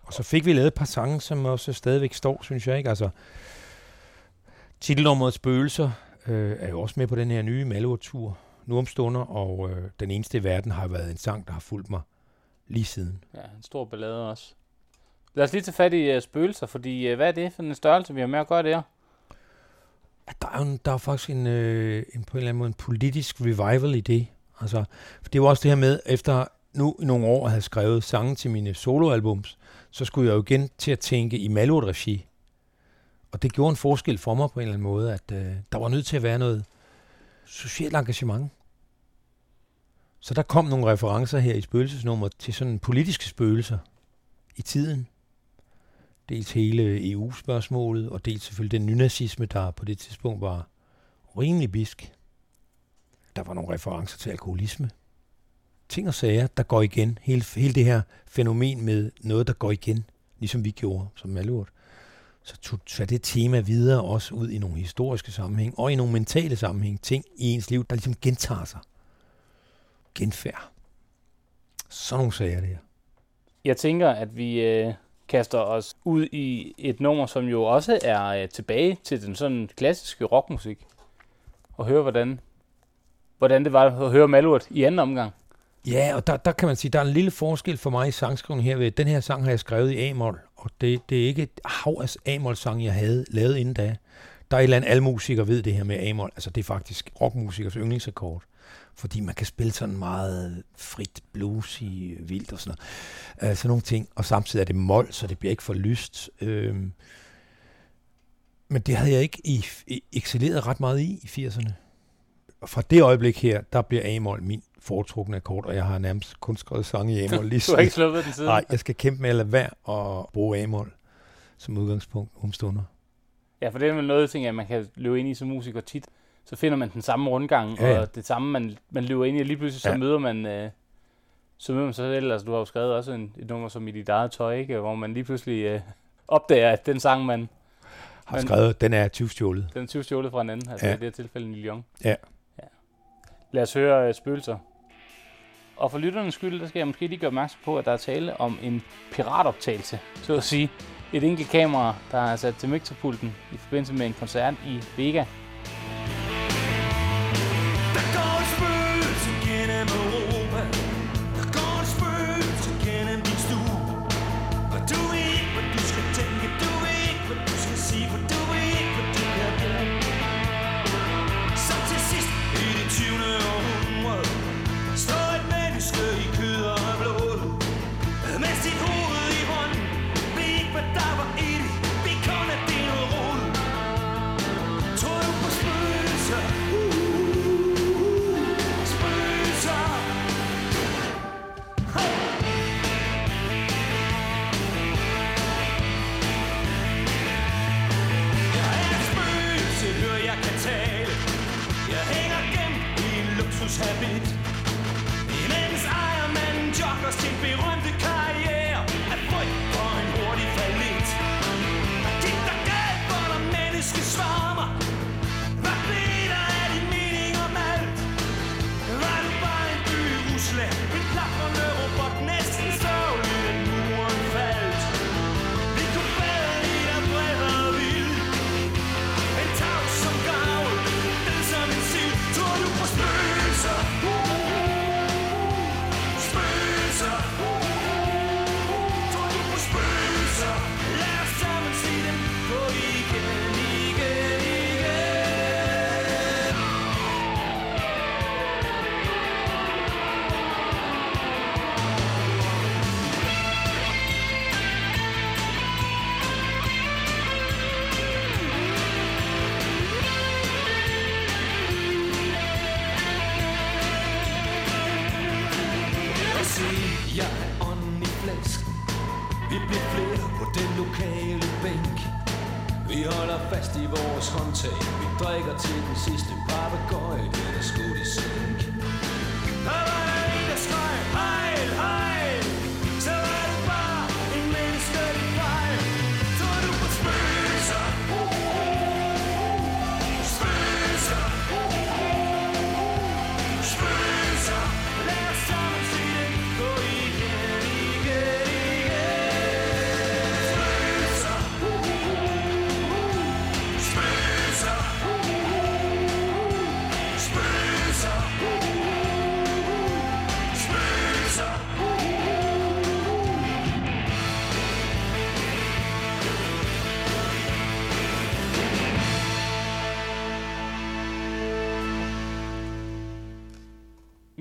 Og så fik vi lavet et par sange, som også stadigvæk står, synes jeg ikke. Altså, titelnummeret Spøgelser øh, er jo også med på den her nye Malurt-tur nu om stunder, og øh, den eneste i verden har været en sang, der har fulgt mig lige siden. Ja, en stor ballade også. Lad os lige tage fat i uh, spøgelser, fordi uh, hvad er det for en størrelse, vi har med at gøre der? At der er jo en, der er faktisk en, øh, en, på en eller anden måde en politisk revival i det. Altså, for det var også det her med, efter nu i nogle år at have skrevet sange til mine soloalbums, så skulle jeg jo igen til at tænke i Malurt-regi. Og det gjorde en forskel for mig på en eller anden måde, at øh, der var nødt til at være noget socialt engagement. Så der kom nogle referencer her i spøgelsesnummeret til sådan politiske spøgelser i tiden. Dels hele EU-spørgsmålet, og dels selvfølgelig den nynazisme, der på det tidspunkt var rimelig bisk. Der var nogle referencer til alkoholisme. Ting og sager, der går igen. Hele, hele det her fænomen med noget, der går igen, ligesom vi gjorde som Malurt. Så tog tog det tema videre også ud i nogle historiske sammenhæng, og i nogle mentale sammenhæng. Ting i ens liv, der ligesom gentager sig. Genfærd. Sådan nogle sager det her. Jeg tænker, at vi øh, kaster os ud i et nummer, som jo også er øh, tilbage til den sådan klassiske rockmusik. Og høre, hvordan, hvordan det var at høre Malurt i anden omgang. Ja, og der, der kan man sige, der er en lille forskel for mig i sangskrivningen her ved, den her sang har jeg skrevet i A-mol, og det, det er ikke et hav af A-mol-sang, jeg havde lavet inden da. Der er et eller andet, alle musikere ved det her med A-mol, altså det er faktisk rockmusikers yndlingsakkord, fordi man kan spille sådan meget frit bluesy, vildt og sådan noget. Uh, sådan nogle ting, og samtidig er det mol, så det bliver ikke for lyst. Øhm, men det havde jeg ikke i, i, excelleret ret meget i i 80'erne. Og fra det øjeblik her, der bliver A-mol min foretrukne akkord, og jeg har nærmest kun skrevet sange i A-mol lige Du har ikke sluppet den siden. Nej, jeg skal kæmpe med at lade være og bruge A-mol som udgangspunkt om stunder. Ja, for det er vel noget, ting, at man kan løbe ind i som musiker tit. Så finder man den samme rundgang, Ja, ja. og det samme, man, man løber ind i, og lige pludselig så Ja. møder man... Øh, så møder man sig selv, altså du har jo skrevet også en, et nummer som i dit eget tøj, ikke? hvor man lige pludselig øh, opdager, at den sang, man, Har Men- skrevet, den er 20 stjålet. den er 20 stjålet fra en anden, altså Ja. i det her tilfælde Neil Young. Ja. ja. Lad os høre øh, spøgelser. Og for lytternes skyld, der skal jeg måske lige gøre opmærksom på, at der er tale om en piratoptagelse, så at sige. Et enkelt kamera, der er sat til mixerpulten i forbindelse med en koncert i Vega. Fast i vores håndtag. Vi drikker til den sidste papegøje Den er skudt i sænk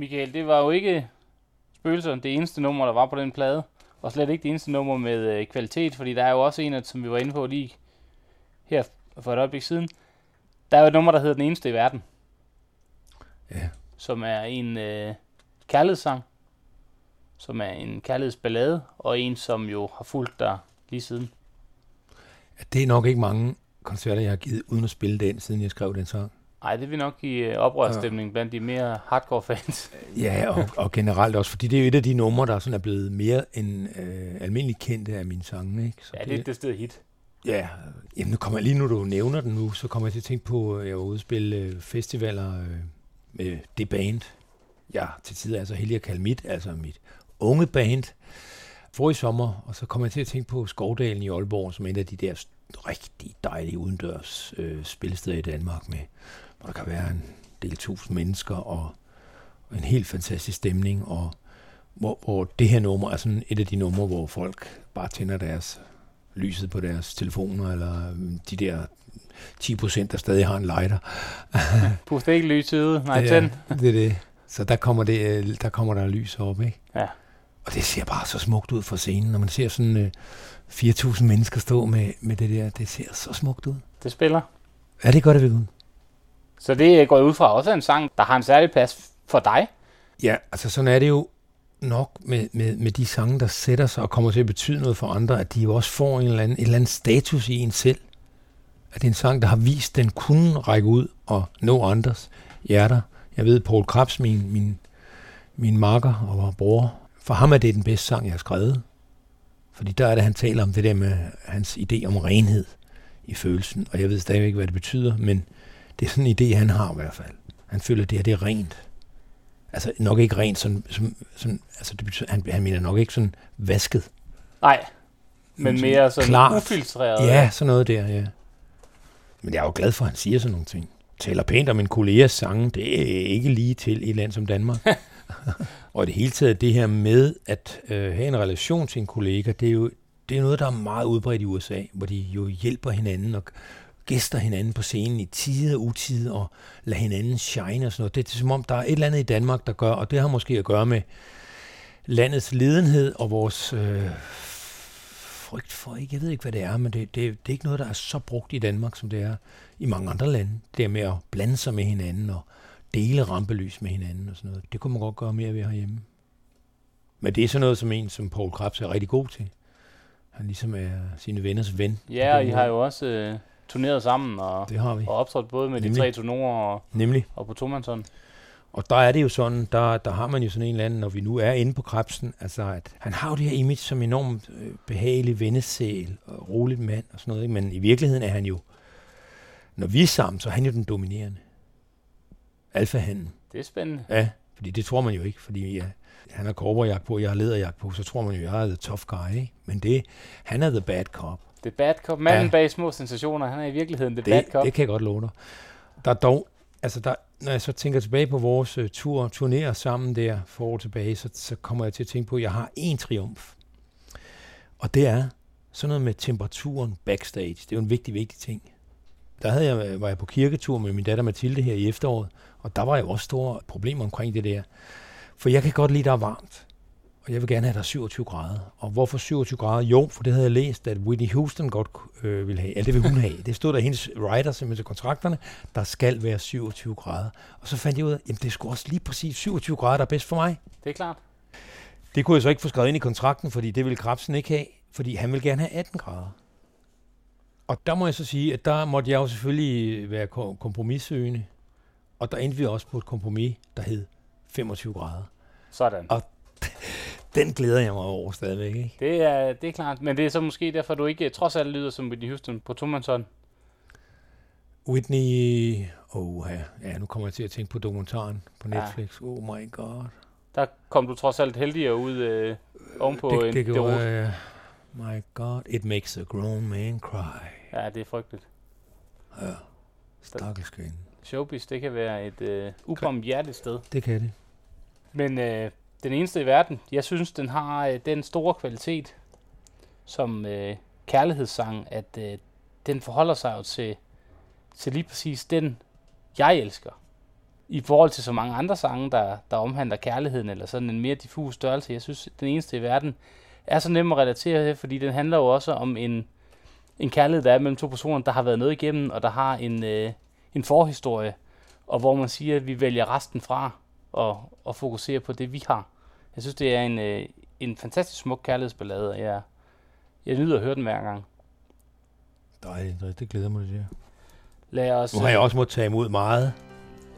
Michael, det var jo ikke spøgelser det eneste nummer, der var på den plade. Og slet ikke det eneste nummer med øh, kvalitet, fordi der er jo også en, af- som vi var inde på lige her for et øjeblik siden. Der er jo et nummer, der hedder Den Eneste i Verden, Ja. som er en øh, kærlighedssang, som er en kærlighedsballade, og en, som jo har fulgt dig lige siden. Det er nok ikke mange koncerter, jeg har givet, uden at spille den, siden jeg skrev den sang. Ej, det vil nok give øh, oprørsstemning blandt de mere hardcore fans. Ja, og, og generelt også, fordi det er jo et af de numre, der sådan er blevet mere end øh, almindeligt kendte af mine sange. Ikke? Så ja, det er det sted hit. Ja, jamen nu kommer jeg lige nu, du nævner den nu, så kommer jeg til at tænke på, at jeg var ude at spille øh, festivaler øh, med det band. Ja, til tider er så heldig at kalde mit, altså mit unge band, for i sommer, og så kommer jeg til at tænke på Skovdalen i Aalborg, som er en af de der rigtig dejlige udendørs øh, spillesteder i Danmark, med, hvor der kan være en del tusind mennesker, og, og en helt fantastisk stemning, og hvor, hvor det her nummer er sådan et af de numre, hvor folk bare tænder deres lyset på deres telefoner, eller øhm, de der 10 procent, der stadig har en lighter. Pust ikke lys ude. Nej, ja, tænd. det er det. Så der kommer, det, øh, der kommer der lys op, ikke? Ja. Og det ser bare så smukt ud fra scenen, når man ser sådan øh, 4.000 mennesker stå med, med det der. Det ser så smukt ud. Det spiller. Ja, det gør det ved så det går ud fra også en sang, der har en særlig plads for dig. Ja, altså sådan er det jo nok med, med, med de sange, der sætter sig og kommer til at betyde noget for andre, at de jo også får en eller anden, en eller anden status i en selv. At det er en sang, der har vist, at den kunne række ud og nå andres hjerter. Jeg ved, Paul Krabs, min, min, min makker og bror, for ham er det den bedste sang, jeg har skrevet. Fordi der er det, han taler om det der med hans idé om renhed i følelsen. Og jeg ved stadigvæk ikke, hvad det betyder, men det er sådan en idé, han har i hvert fald. Han føler, at det her det er rent. Altså nok ikke rent, sådan, som, sådan, altså det betyder, han, han mener nok ikke sådan vasket. Nej, men Sådan mere sådan klart. ufiltreret. Ja, sådan noget der, ja. Men jeg er jo glad for, at han siger sådan nogle ting. Taler pænt om en kollegas sange, det er ikke lige til i et land som Danmark. og det hele taget, det her med at øh, have en relation til en kollega, det er jo det er noget, der er meget udbredt i USA, hvor de jo hjælper hinanden og gæster hinanden på scenen i tide og utide og lader hinanden shine og sådan noget. Det er som om, der er et eller andet i Danmark, der gør, og det har måske at gøre med landets ledenhed og vores øh, frygt for, ikke, jeg ved ikke, hvad det er, men det, det, det er ikke noget, der er så brugt i Danmark, som det er i mange andre lande. Det er med at blande sig med hinanden og dele rampelys med hinanden og sådan noget. Det kunne man godt gøre mere ved herhjemme. Men det er sådan noget, som en som Paul Krabs er rigtig god til. Han ligesom er sine venners ven. Ja, og I har jo også øh, turneret sammen og, Det har vi. og optrådt både med de Nemlig. tre turnorer og, Nemlig. og på Tomansson. Og der er det jo sådan, der, der har man jo sådan en eller anden, når vi nu er inde på Krebsen, altså at han har jo det her image som enormt øh, behagelig vennesæl og roligt mand og sådan noget, ikke? men i virkeligheden er han jo, når vi er sammen, så er han jo den dominerende. Alfahanden. Det er spændende. Ja, fordi det tror man jo ikke, fordi ja, han har korberjagt på, jeg har lederjagt på, så tror man jo, jeg er the tough guy, ikke? Men det, han er the bad cop. Det er bad cop. Manden Ja. bag små sensationer, han er i virkeligheden det, bad Det, cop. det kan jeg godt love dig. Der er dog, altså der, når jeg så tænker tilbage på vores uh, tur, turnéer sammen der for år tilbage, så, så kommer jeg til at tænke på, at jeg har én triumf. Og det er sådan noget med temperaturen backstage. Det er jo en vigtig, vigtig ting. Der havde jeg, var jeg på kirketur med min datter Mathilde her i efteråret, og der var jo også store problemer omkring det der. For jeg kan godt lide, at der er varmt. Og jeg vil gerne have, at der er 27 grader. Og hvorfor 27 grader? Jo, for det havde jeg læst, at Whitney Houston godt øh, ville have. Eller det vil hun have. Det stod der i hendes writer, simpelthen til kontrakterne. Der skal være 27 grader. Og så fandt jeg ud af, at det skulle også lige præcis 27 grader, der er bedst for mig. Det er klart. Det kunne jeg så ikke få skrevet ind i kontrakten, fordi det ville Krabsen ikke have. Fordi han vil gerne have 18 grader. Og der må jeg så sige, at der måtte jeg jo selvfølgelig være ko- kompromissøgende. Og der endte vi også på et kompromis, der hed 25 grader. Sådan. Og- Den glæder jeg mig over stadigvæk, ikke? Det er, det er klart. Men det er så måske derfor, du ikke trods alt lyder som Whitney Houston på tomandshånd. Whitney... Oh, ja. ja, nu kommer jeg til at tænke på dokumentaren på Ja. Netflix. Oh my god. Der kom du trods alt heldigere ud øh, ovenpå det, en det gjorde, øh, My god, it makes a grown man cry. Ja, det er frygteligt. Ja, stakkels kvinde. Showbiz, det kan være et øh, ubarmhjertigt sted. Det kan det. Men øh, den eneste i verden, jeg synes, den har øh, den store kvalitet som øh, kærlighedssang, at øh, den forholder sig jo til, til lige præcis den, jeg elsker. I forhold til så mange andre sange, der, der omhandler kærligheden, eller sådan en mere diffus størrelse. Jeg synes, den eneste i verden er så nem at relatere til, fordi den handler jo også om en, en kærlighed, der er mellem to personer, der har været noget igennem, og der har en, øh, en forhistorie, og hvor man siger, at vi vælger resten fra, og, og fokuserer på det, vi har. Jeg synes, det er en, øh, en fantastisk smuk kærlighedsballade, og jeg, jeg nyder at høre den hver gang. Dejligt, det glæder mig til. Lad os, Nu har jeg også måttet tage imod meget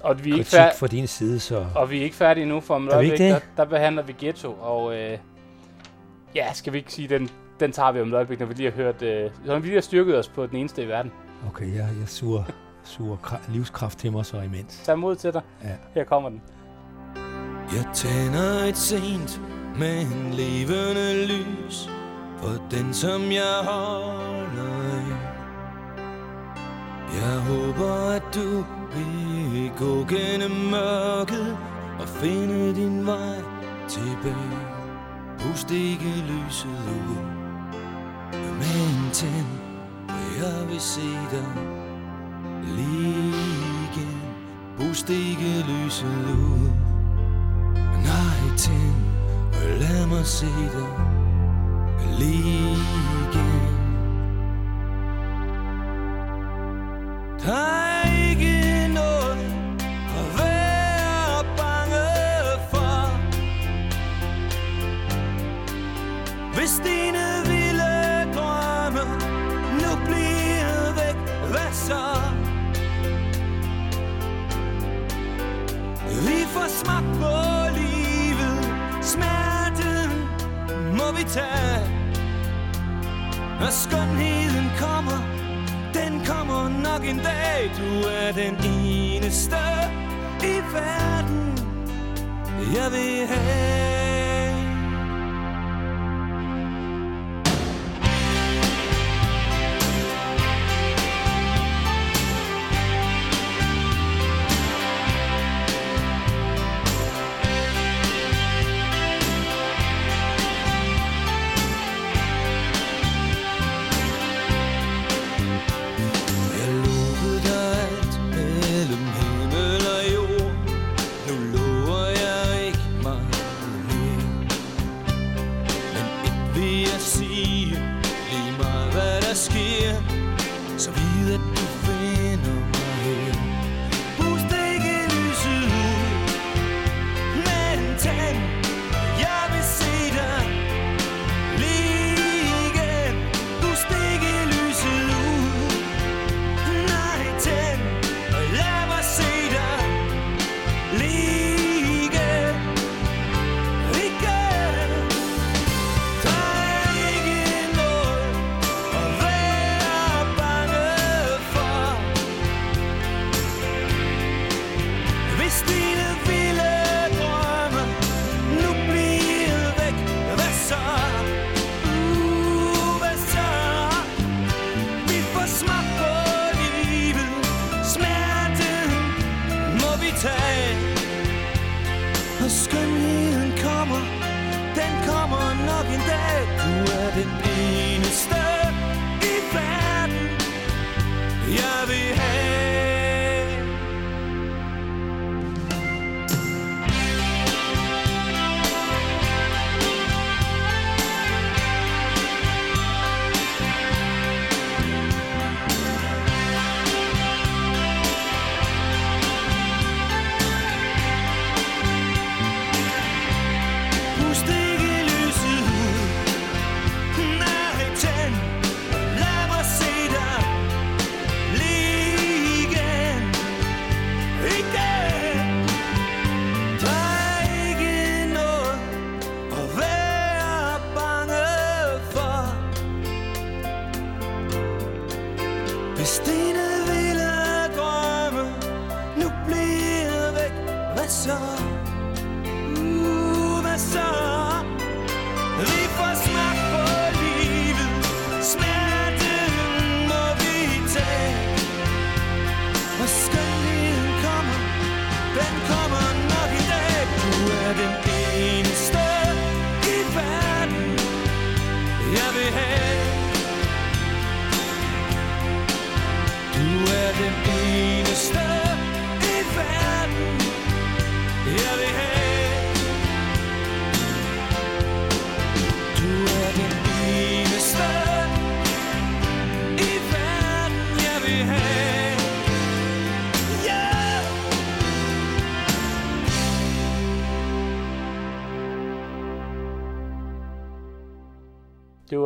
og, vi er ikke kritik færd, fra din side, så... og vi er ikke færdige nu, for om et Er øjeblik, der, der behandler vi Ghetto, og øh, ja, skal vi ikke sige, den, den tager vi om et øjeblik, når vi lige har hørt, øh, når vi lige har styrket os på den eneste i verden. Okay, jeg, jeg suger, suger kra- livskraft til mig så imens. Tag mod til dig. Ja. Her kommer den. Jeg tænder et sent, men levende lys For den som jeg holder i. Jeg håber at du vil gå gennem mørket Og finde din vej tilbage. Pust ikke lyset ud. Men tænd, for jeg vil se dig lige igen. Pust ikke lyset ud. Nej, tænd, og lad mig se dig lige igen. Der er ikke noget at være bange for. Hvis dine vilde drømme nu bliver væk, hvad så? Vi får smag må tage Når skønheden kommer Den kommer nok en dag. Du er den eneste i verden Jeg vil have.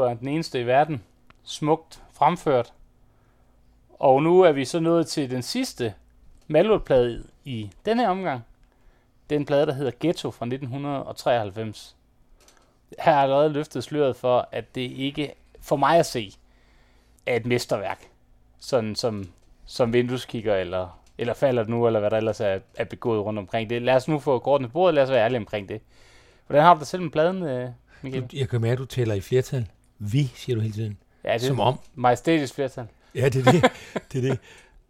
Er den eneste i verden. Smukt fremført. Og nu er vi så nået til den sidste Malwood-plade i denne omgang. Den plade, der hedder Ghetto fra 1993. Her er allerede løftet sløret for, at det ikke, for mig at se, er et mesterværk. Sådan som, som vindueskigger, eller, eller falder det nu, eller hvad der ellers er, er begået rundt omkring det. Lad os nu få kortene på bordet, lad os være ærlige omkring det. Hvordan har du det selv med pladen, øh, Michael? Jeg kan mærke, at du taler i flertal. Vi, siger du hele tiden. Ja, det Som om. Majestætisk flertal. Ja, det er det. det, er det.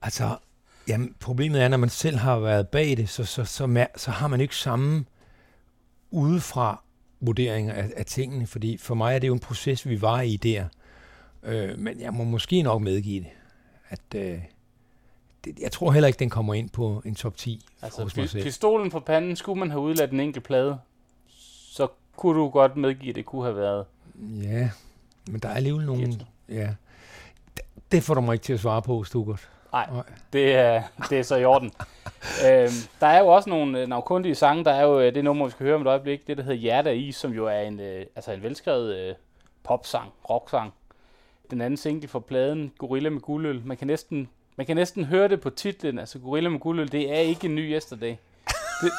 Altså, jamen, problemet er, når man selv har været bag det, så, så, så, så, har man ikke samme udefra vurderinger af, af tingene, fordi for mig er det jo en proces, vi var i der. Øh, men jeg må måske nok medgive det, at øh, det, jeg tror heller ikke, den kommer ind på en top 10 Altså, hos mig selv. pistolen på panden, skulle man have udladt en enkelt plade, så kunne du godt medgive, at det kunne have været Ja, men der er alligevel nogle... Ghetto. Ja. Det, får du mig ikke til at svare på, Stugert. Nej, Nej. det er, det er så i orden. øhm, der er jo også nogle øh, navkundige sange. Der er jo øh, det nummer, vi skal høre om et øjeblik, det der hedder Hjerte af Is, som jo er en, øh, altså en velskrevet øh, popsang, rocksang. Den anden single fra pladen, Gorilla med guldøl. Man kan næsten, man kan næsten høre det på titlen, altså Gorilla med guldøl, det er ikke en ny yesterday. Det,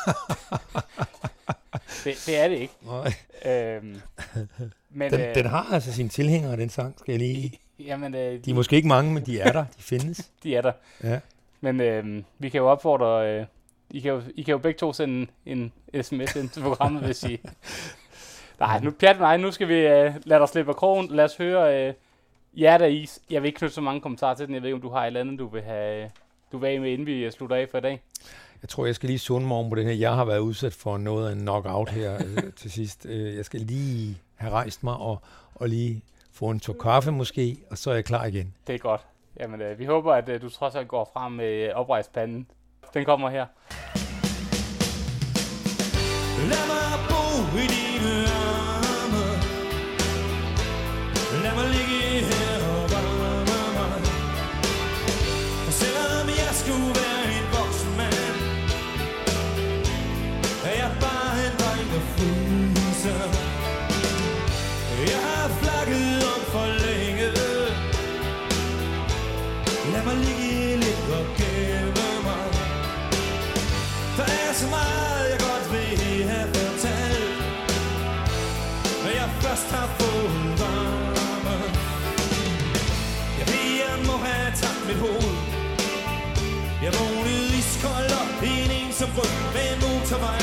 det, det er det ikke. Nej. Øhm, men, Den, øh, den har altså sine tilhængere, den sang, skal jeg lige... jamen, øh, De er måske ikke mange, men de er der. De findes. de er der. Ja. Men øh, vi kan jo opfordre, øh, I, kan jo, I kan jo begge to sende en, en sms ind til programmet, hvis I... Nej, nu pjat mig, nu skal vi øh, lade dig slippe af krogen. Lad os høre øh, Hjerte af Is. Jeg vil ikke knytte så mange kommentarer til den. Jeg ved ikke, om du har et eller andet, du vil have... Du vil med, inden vi øh, slutter af for i dag. Jeg tror, jeg skal lige sunde mig oven på den her. Jeg har været udsat for noget af en knockout her øh, til sidst. Øh, Jeg skal lige have rejst mig og, og lige få en tår kaffe måske, og så er jeg klar igen. Det er godt. Jamen, øh, vi håber, at øh, du trods alt går frem med øh, oprejst panden. Den kommer her. Lad mig Med en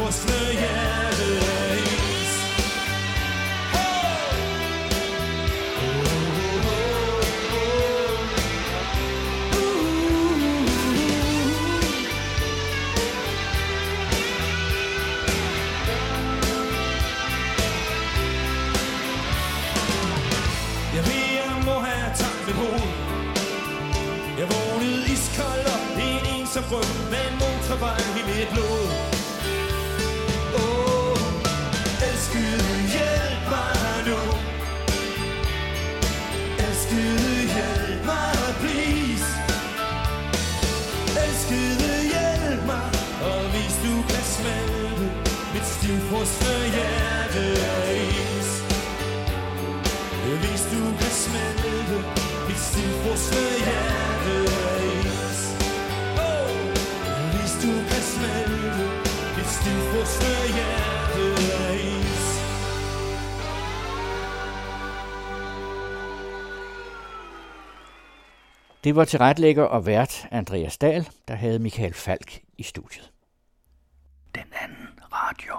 Frosne hjerte af is Jeg ved, jeg må have tabt mit hoved. Jeg vågnede iskold op i en ensom rød Med en motorvej i mit blod. Det var tilretlægger og vært Andreas Dahl, der havde Michael Falk i studiet. Den anden radio.